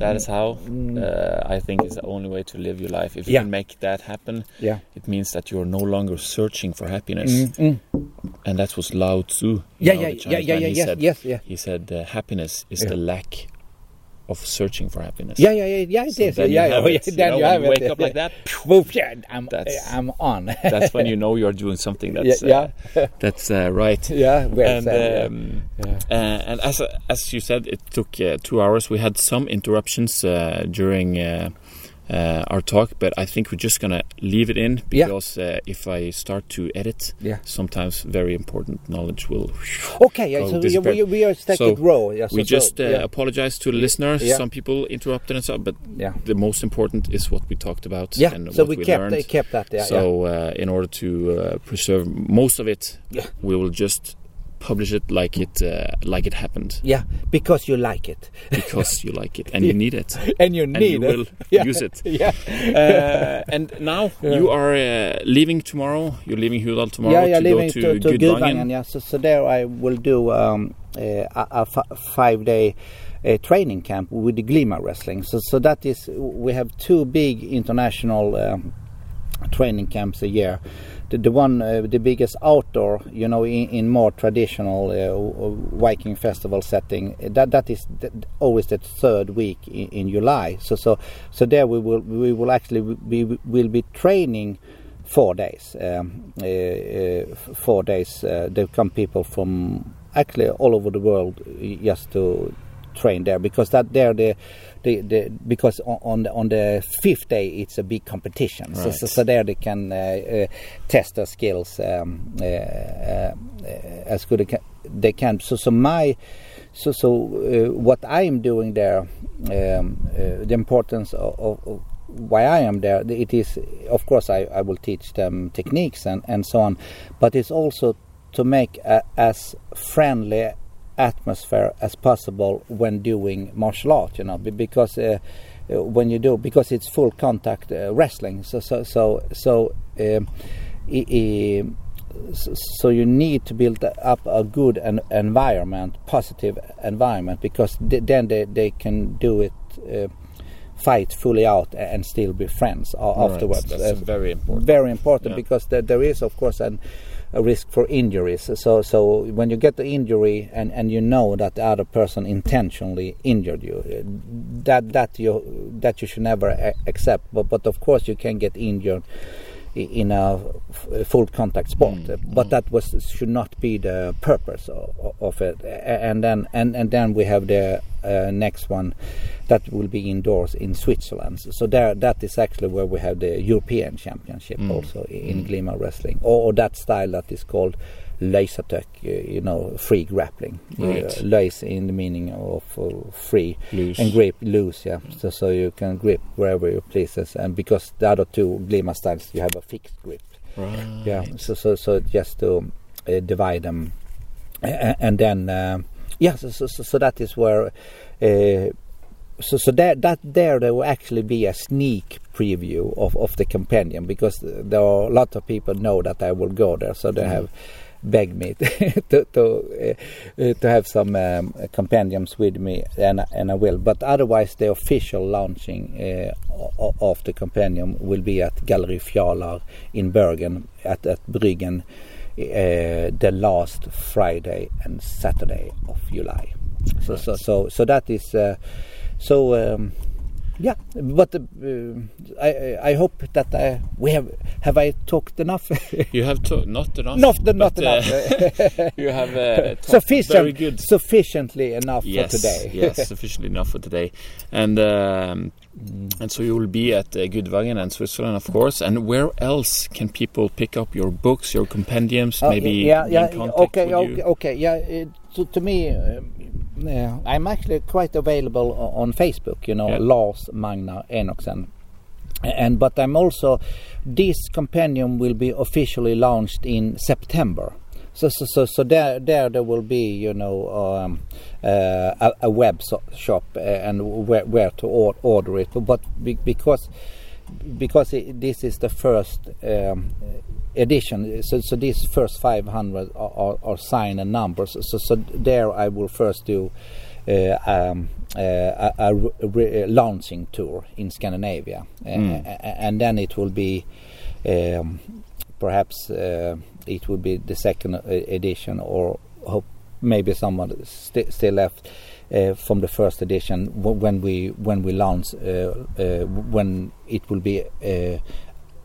Speaker 1: that is how mm. uh, I think is the only way to live your life. If
Speaker 2: yeah.
Speaker 1: you can make that happen,
Speaker 2: yeah.
Speaker 1: it means that you're no longer searching for happiness. Mm, mm. And that was Lao Tzu.
Speaker 2: Yeah, know, yeah, yeah, yeah, yeah, yes,
Speaker 1: said,
Speaker 2: yes, yeah.
Speaker 1: He said uh, happiness is yeah. the lack of searching for happiness.
Speaker 2: Yeah, yeah, yeah, yeah. It
Speaker 1: so
Speaker 2: is.
Speaker 1: Then
Speaker 2: yeah,
Speaker 1: you have
Speaker 2: oh,
Speaker 1: it.
Speaker 2: yeah,
Speaker 1: you
Speaker 2: then
Speaker 1: know,
Speaker 2: you have
Speaker 1: you wake
Speaker 2: it.
Speaker 1: up like that. *laughs*
Speaker 2: Yeah, I'm, that's, I'm on.
Speaker 1: that's when you *laughs* know you're doing something that's
Speaker 2: yeah,
Speaker 1: uh, *laughs* that's uh, right.
Speaker 2: Yeah, well
Speaker 1: and
Speaker 2: said,
Speaker 1: um, yeah. Uh, and as as you said, it took uh, two hours. We had some interruptions uh, during uh, our talk, but I think we're just gonna leave it in because
Speaker 2: yeah.
Speaker 1: uh, if I start to edit,
Speaker 2: yeah.
Speaker 1: sometimes very important knowledge will.
Speaker 2: Okay, yeah, so we, we, we, are stuck
Speaker 1: so
Speaker 2: row. Yeah, so,
Speaker 1: we just uh,
Speaker 2: yeah.
Speaker 1: apologize to the listeners. Some people interrupted and stuff, but
Speaker 2: yeah.
Speaker 1: the most important is what we talked about.
Speaker 2: Yeah,
Speaker 1: and
Speaker 2: so
Speaker 1: what
Speaker 2: we,
Speaker 1: we
Speaker 2: kept
Speaker 1: learned.
Speaker 2: kept that. Yeah,
Speaker 1: so uh, in order to uh, preserve most of it,
Speaker 2: yeah.
Speaker 1: we will just publish it like it uh, like it happened.
Speaker 2: Yeah, because you like it.
Speaker 1: because you like it and *laughs* you need it. *laughs*
Speaker 2: And you need
Speaker 1: and you
Speaker 2: it.
Speaker 1: will *laughs*
Speaker 2: yeah.
Speaker 1: use it.
Speaker 2: Yeah.
Speaker 1: Uh, and now yeah. you are uh, leaving tomorrow. You're leaving Hurdal tomorrow
Speaker 2: yeah, yeah,
Speaker 1: to
Speaker 2: leaving
Speaker 1: go to,
Speaker 2: to, to
Speaker 1: Gudvangen.
Speaker 2: Yeah, so, so there I will do um, a, a five day. A training camp with the Glima wrestling. So, so that is we have two big international um, training camps a year the, the one uh, the biggest outdoor you know in, in more traditional uh, Viking festival setting that that is always the third week in, in, July. So so so there we will we will actually we will be training four days um, uh, uh four days uh, there come people from actually all over the world just to train there because that there the the, the because on, on the on the fifth day it's a big competition
Speaker 1: right.
Speaker 2: so, so, so there they can uh, uh, test their skills um, uh, uh as good as they can so so my so so uh, what I am doing there um, uh, the importance of, of why I am there, it is, of course, I, I will teach them techniques and, and so on, but it's also to make a, as friendly atmosphere as possible when doing martial art you know because uh, uh, when you do because it's full contact uh, wrestling so so so so um, so you need to build up a good an environment positive environment because then they, they can do it uh, fight fully out and still be friends afterwards
Speaker 1: right. that's uh, very important
Speaker 2: very important
Speaker 1: yeah.
Speaker 2: because there, there is of course an a risk for injuries. So, so when you get the injury and, and you know that the other person intentionally injured you, that that you that you should never accept. But but of course you can get injured in a full contact sport mm. but that was should not be the purpose of, of it and then and, and then we have the uh, next one that will be indoors in Switzerland so there that is actually where we have the European Championship mm. also in mm. Glima wrestling or, or, that style that is called Lausatök, you know, free grappling.
Speaker 1: Right. Uh,
Speaker 2: Lös in the meaning of uh, free
Speaker 1: loose.
Speaker 2: and grip loose, yeah. So, so you can grip wherever you please, and because the other two Glima styles, you have a fixed grip.
Speaker 1: Right.
Speaker 2: Yeah. So, so, so just to uh, divide them, and then uh, yeah. So, so, so, that is where. Uh, so, so that that there there will actually be a sneak preview of, of the companion because there are a lot of people know that I will go there, so they mm. have begged me *laughs* to to, uh, to have some um, compendiums with me, and and I will. But otherwise, the official launching uh, of the companion will be at Gallery Fjalar in Bergen at at Bryggen uh, the last Friday and Saturday of July. So right. so so so that is uh, so. Um, yeah, but uh, I I hope that I, we have have I talked enough. *laughs*
Speaker 1: You have to not enough.
Speaker 2: not not
Speaker 1: but,
Speaker 2: enough.
Speaker 1: uh, *laughs* you have uh, *laughs* talked
Speaker 2: Sufficient,
Speaker 1: very good.
Speaker 2: sufficiently enough
Speaker 1: yes,
Speaker 2: for today.
Speaker 1: yes, sufficiently enough for today. And um,
Speaker 2: Mm.
Speaker 1: and so you will be at uh, Gudvangen in Switzerland, of course. And where else can people pick up your books, your compendiums,
Speaker 2: Oh,
Speaker 1: maybe
Speaker 2: yeah, yeah,
Speaker 1: in contact
Speaker 2: okay,
Speaker 1: with
Speaker 2: okay, okay, yeah. It, to, to me, uh, yeah, I'm actually quite available on Facebook. You know,
Speaker 1: Yeah.
Speaker 2: Lars Magnar Enoksen. And but I'm also this compendium will be officially launched in September. So so so, so there there there will be you know um, uh, a, a web so- shop uh, and where where to or- order it. But be, because because it, this is the first um, edition, so, so these first 500 are, are, are signed and numbers. So, so there I will first do uh, um, uh, a, a re- re- launching tour in Scandinavia,
Speaker 1: Mm.
Speaker 2: a- a- and then it will be um, perhaps uh, it will be the second uh, edition, or hope maybe someone st- still left uh, from the first edition w- when we when we launch when it will be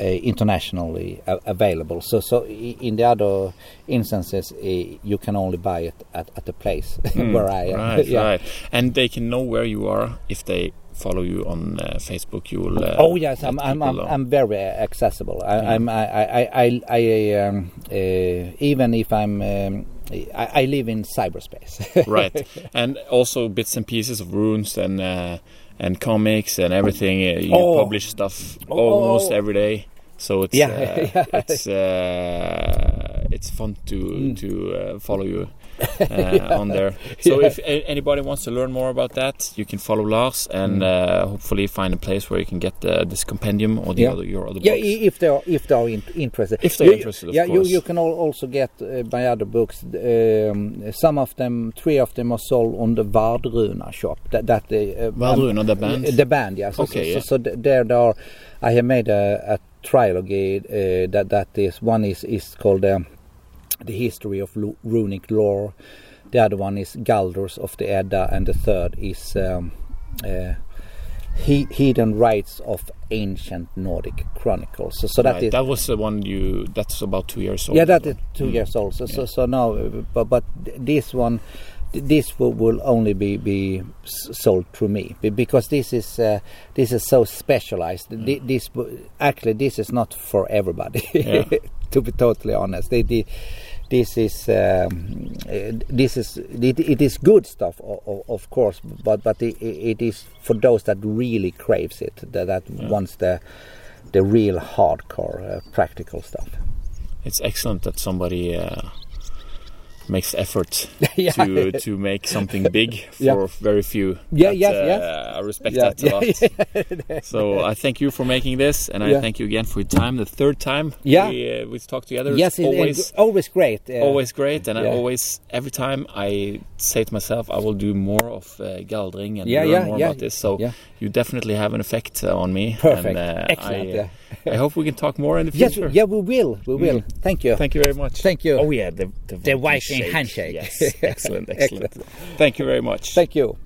Speaker 2: internationally a- available. So so in the other instances uh, you can only buy it at, at the place *laughs*
Speaker 1: Mm,
Speaker 2: where I am.
Speaker 1: Right, *laughs*
Speaker 2: Yeah.
Speaker 1: right. And they can know where you are if they follow you on uh, Facebook. You will. Uh,
Speaker 2: Oh yes, I'm I'm I'm. I'm very accessible. I,
Speaker 1: Yeah.
Speaker 2: I'm I I I, I um, uh, even if I'm um, I, I live in cyberspace. *laughs*
Speaker 1: right and also bits and pieces of runes and uh, and comics and everything uh, you
Speaker 2: Oh.
Speaker 1: publish stuff
Speaker 2: Oh,
Speaker 1: almost
Speaker 2: oh.
Speaker 1: every day so it's
Speaker 2: Yeah,
Speaker 1: uh, *laughs* it's uh, it's fun to
Speaker 2: Mm.
Speaker 1: to uh, follow you uh, on there *laughs* so
Speaker 2: Yeah.
Speaker 1: if a- anybody wants to learn more about that you can follow Lars and
Speaker 2: Mm.
Speaker 1: uh, hopefully find a place where you can get uh, this compendium or the
Speaker 2: Yeah.
Speaker 1: other your other
Speaker 2: yeah,
Speaker 1: books
Speaker 2: i- if they are if they are in, interested.
Speaker 1: If they're
Speaker 2: You-
Speaker 1: interested, of
Speaker 2: yeah, you
Speaker 1: course.
Speaker 2: you can al- also get my other books. Um, some of them, three of them are sold on the Wardruna shop. That that uh, um,
Speaker 1: Wardruna, the band?
Speaker 2: The band, yeah. So,
Speaker 1: Okay,
Speaker 2: so,
Speaker 1: yeah.
Speaker 2: so, so there there are. I have made a, a trilogy uh, that that is one is is called um, the history of runic lore. The other one is Galders of the Edda, and the third is um, uh, he- hidden rites of ancient Nordic chronicles. So, so that
Speaker 1: Right,
Speaker 2: is
Speaker 1: that was the one you that's about two years old
Speaker 2: yeah, that
Speaker 1: so-
Speaker 2: two
Speaker 1: Mm.
Speaker 2: years old. So, so,
Speaker 1: Yeah.
Speaker 2: so now, uh, but but this one, this will, will only be be sold through me because this is uh, this is so specialized. Th- This actually this is not for everybody.
Speaker 1: Yeah. *laughs*
Speaker 2: to be totally honest, they, they, this is um, uh, this is it, it is good stuff, of, of course, but but it, it is for those that really craves it, that, that
Speaker 1: Yeah.
Speaker 2: wants the the real hardcore uh, practical stuff.
Speaker 1: it's excellent that somebody uh, makes effort *laughs*
Speaker 2: Yeah.
Speaker 1: to to make something big *laughs* for
Speaker 2: Yeah.
Speaker 1: very few.
Speaker 2: Yeah,
Speaker 1: That,
Speaker 2: yes,
Speaker 1: uh,
Speaker 2: yes.
Speaker 1: I respect
Speaker 2: Yeah,
Speaker 1: that a *laughs* lot. so I thank you for making this, and I
Speaker 2: Yeah.
Speaker 1: thank you again for your time. The third time
Speaker 2: Yeah.
Speaker 1: we uh, we talked together.
Speaker 2: Yes,
Speaker 1: it's
Speaker 2: it,
Speaker 1: always
Speaker 2: always always great. uh,
Speaker 1: always great, and I always every time I say to myself I will do more of uh, Galdring and
Speaker 2: Yeah,
Speaker 1: learn
Speaker 2: yeah,
Speaker 1: more
Speaker 2: yeah,
Speaker 1: about this. So
Speaker 2: yeah.
Speaker 1: you definitely have an effect uh, on me.
Speaker 2: Perfect.
Speaker 1: And, uh,
Speaker 2: Excellent,
Speaker 1: I, uh,
Speaker 2: yeah.
Speaker 1: I hope we can talk more in the future.
Speaker 2: Yes,
Speaker 1: future.
Speaker 2: yeah, we will. We will. Thank you.
Speaker 1: Thank you very much.
Speaker 2: Thank you.
Speaker 1: Oh yeah, the the,
Speaker 2: The Viking handshake.
Speaker 1: Yes, *laughs* excellent, excellent. Thank you very much.
Speaker 2: Thank you.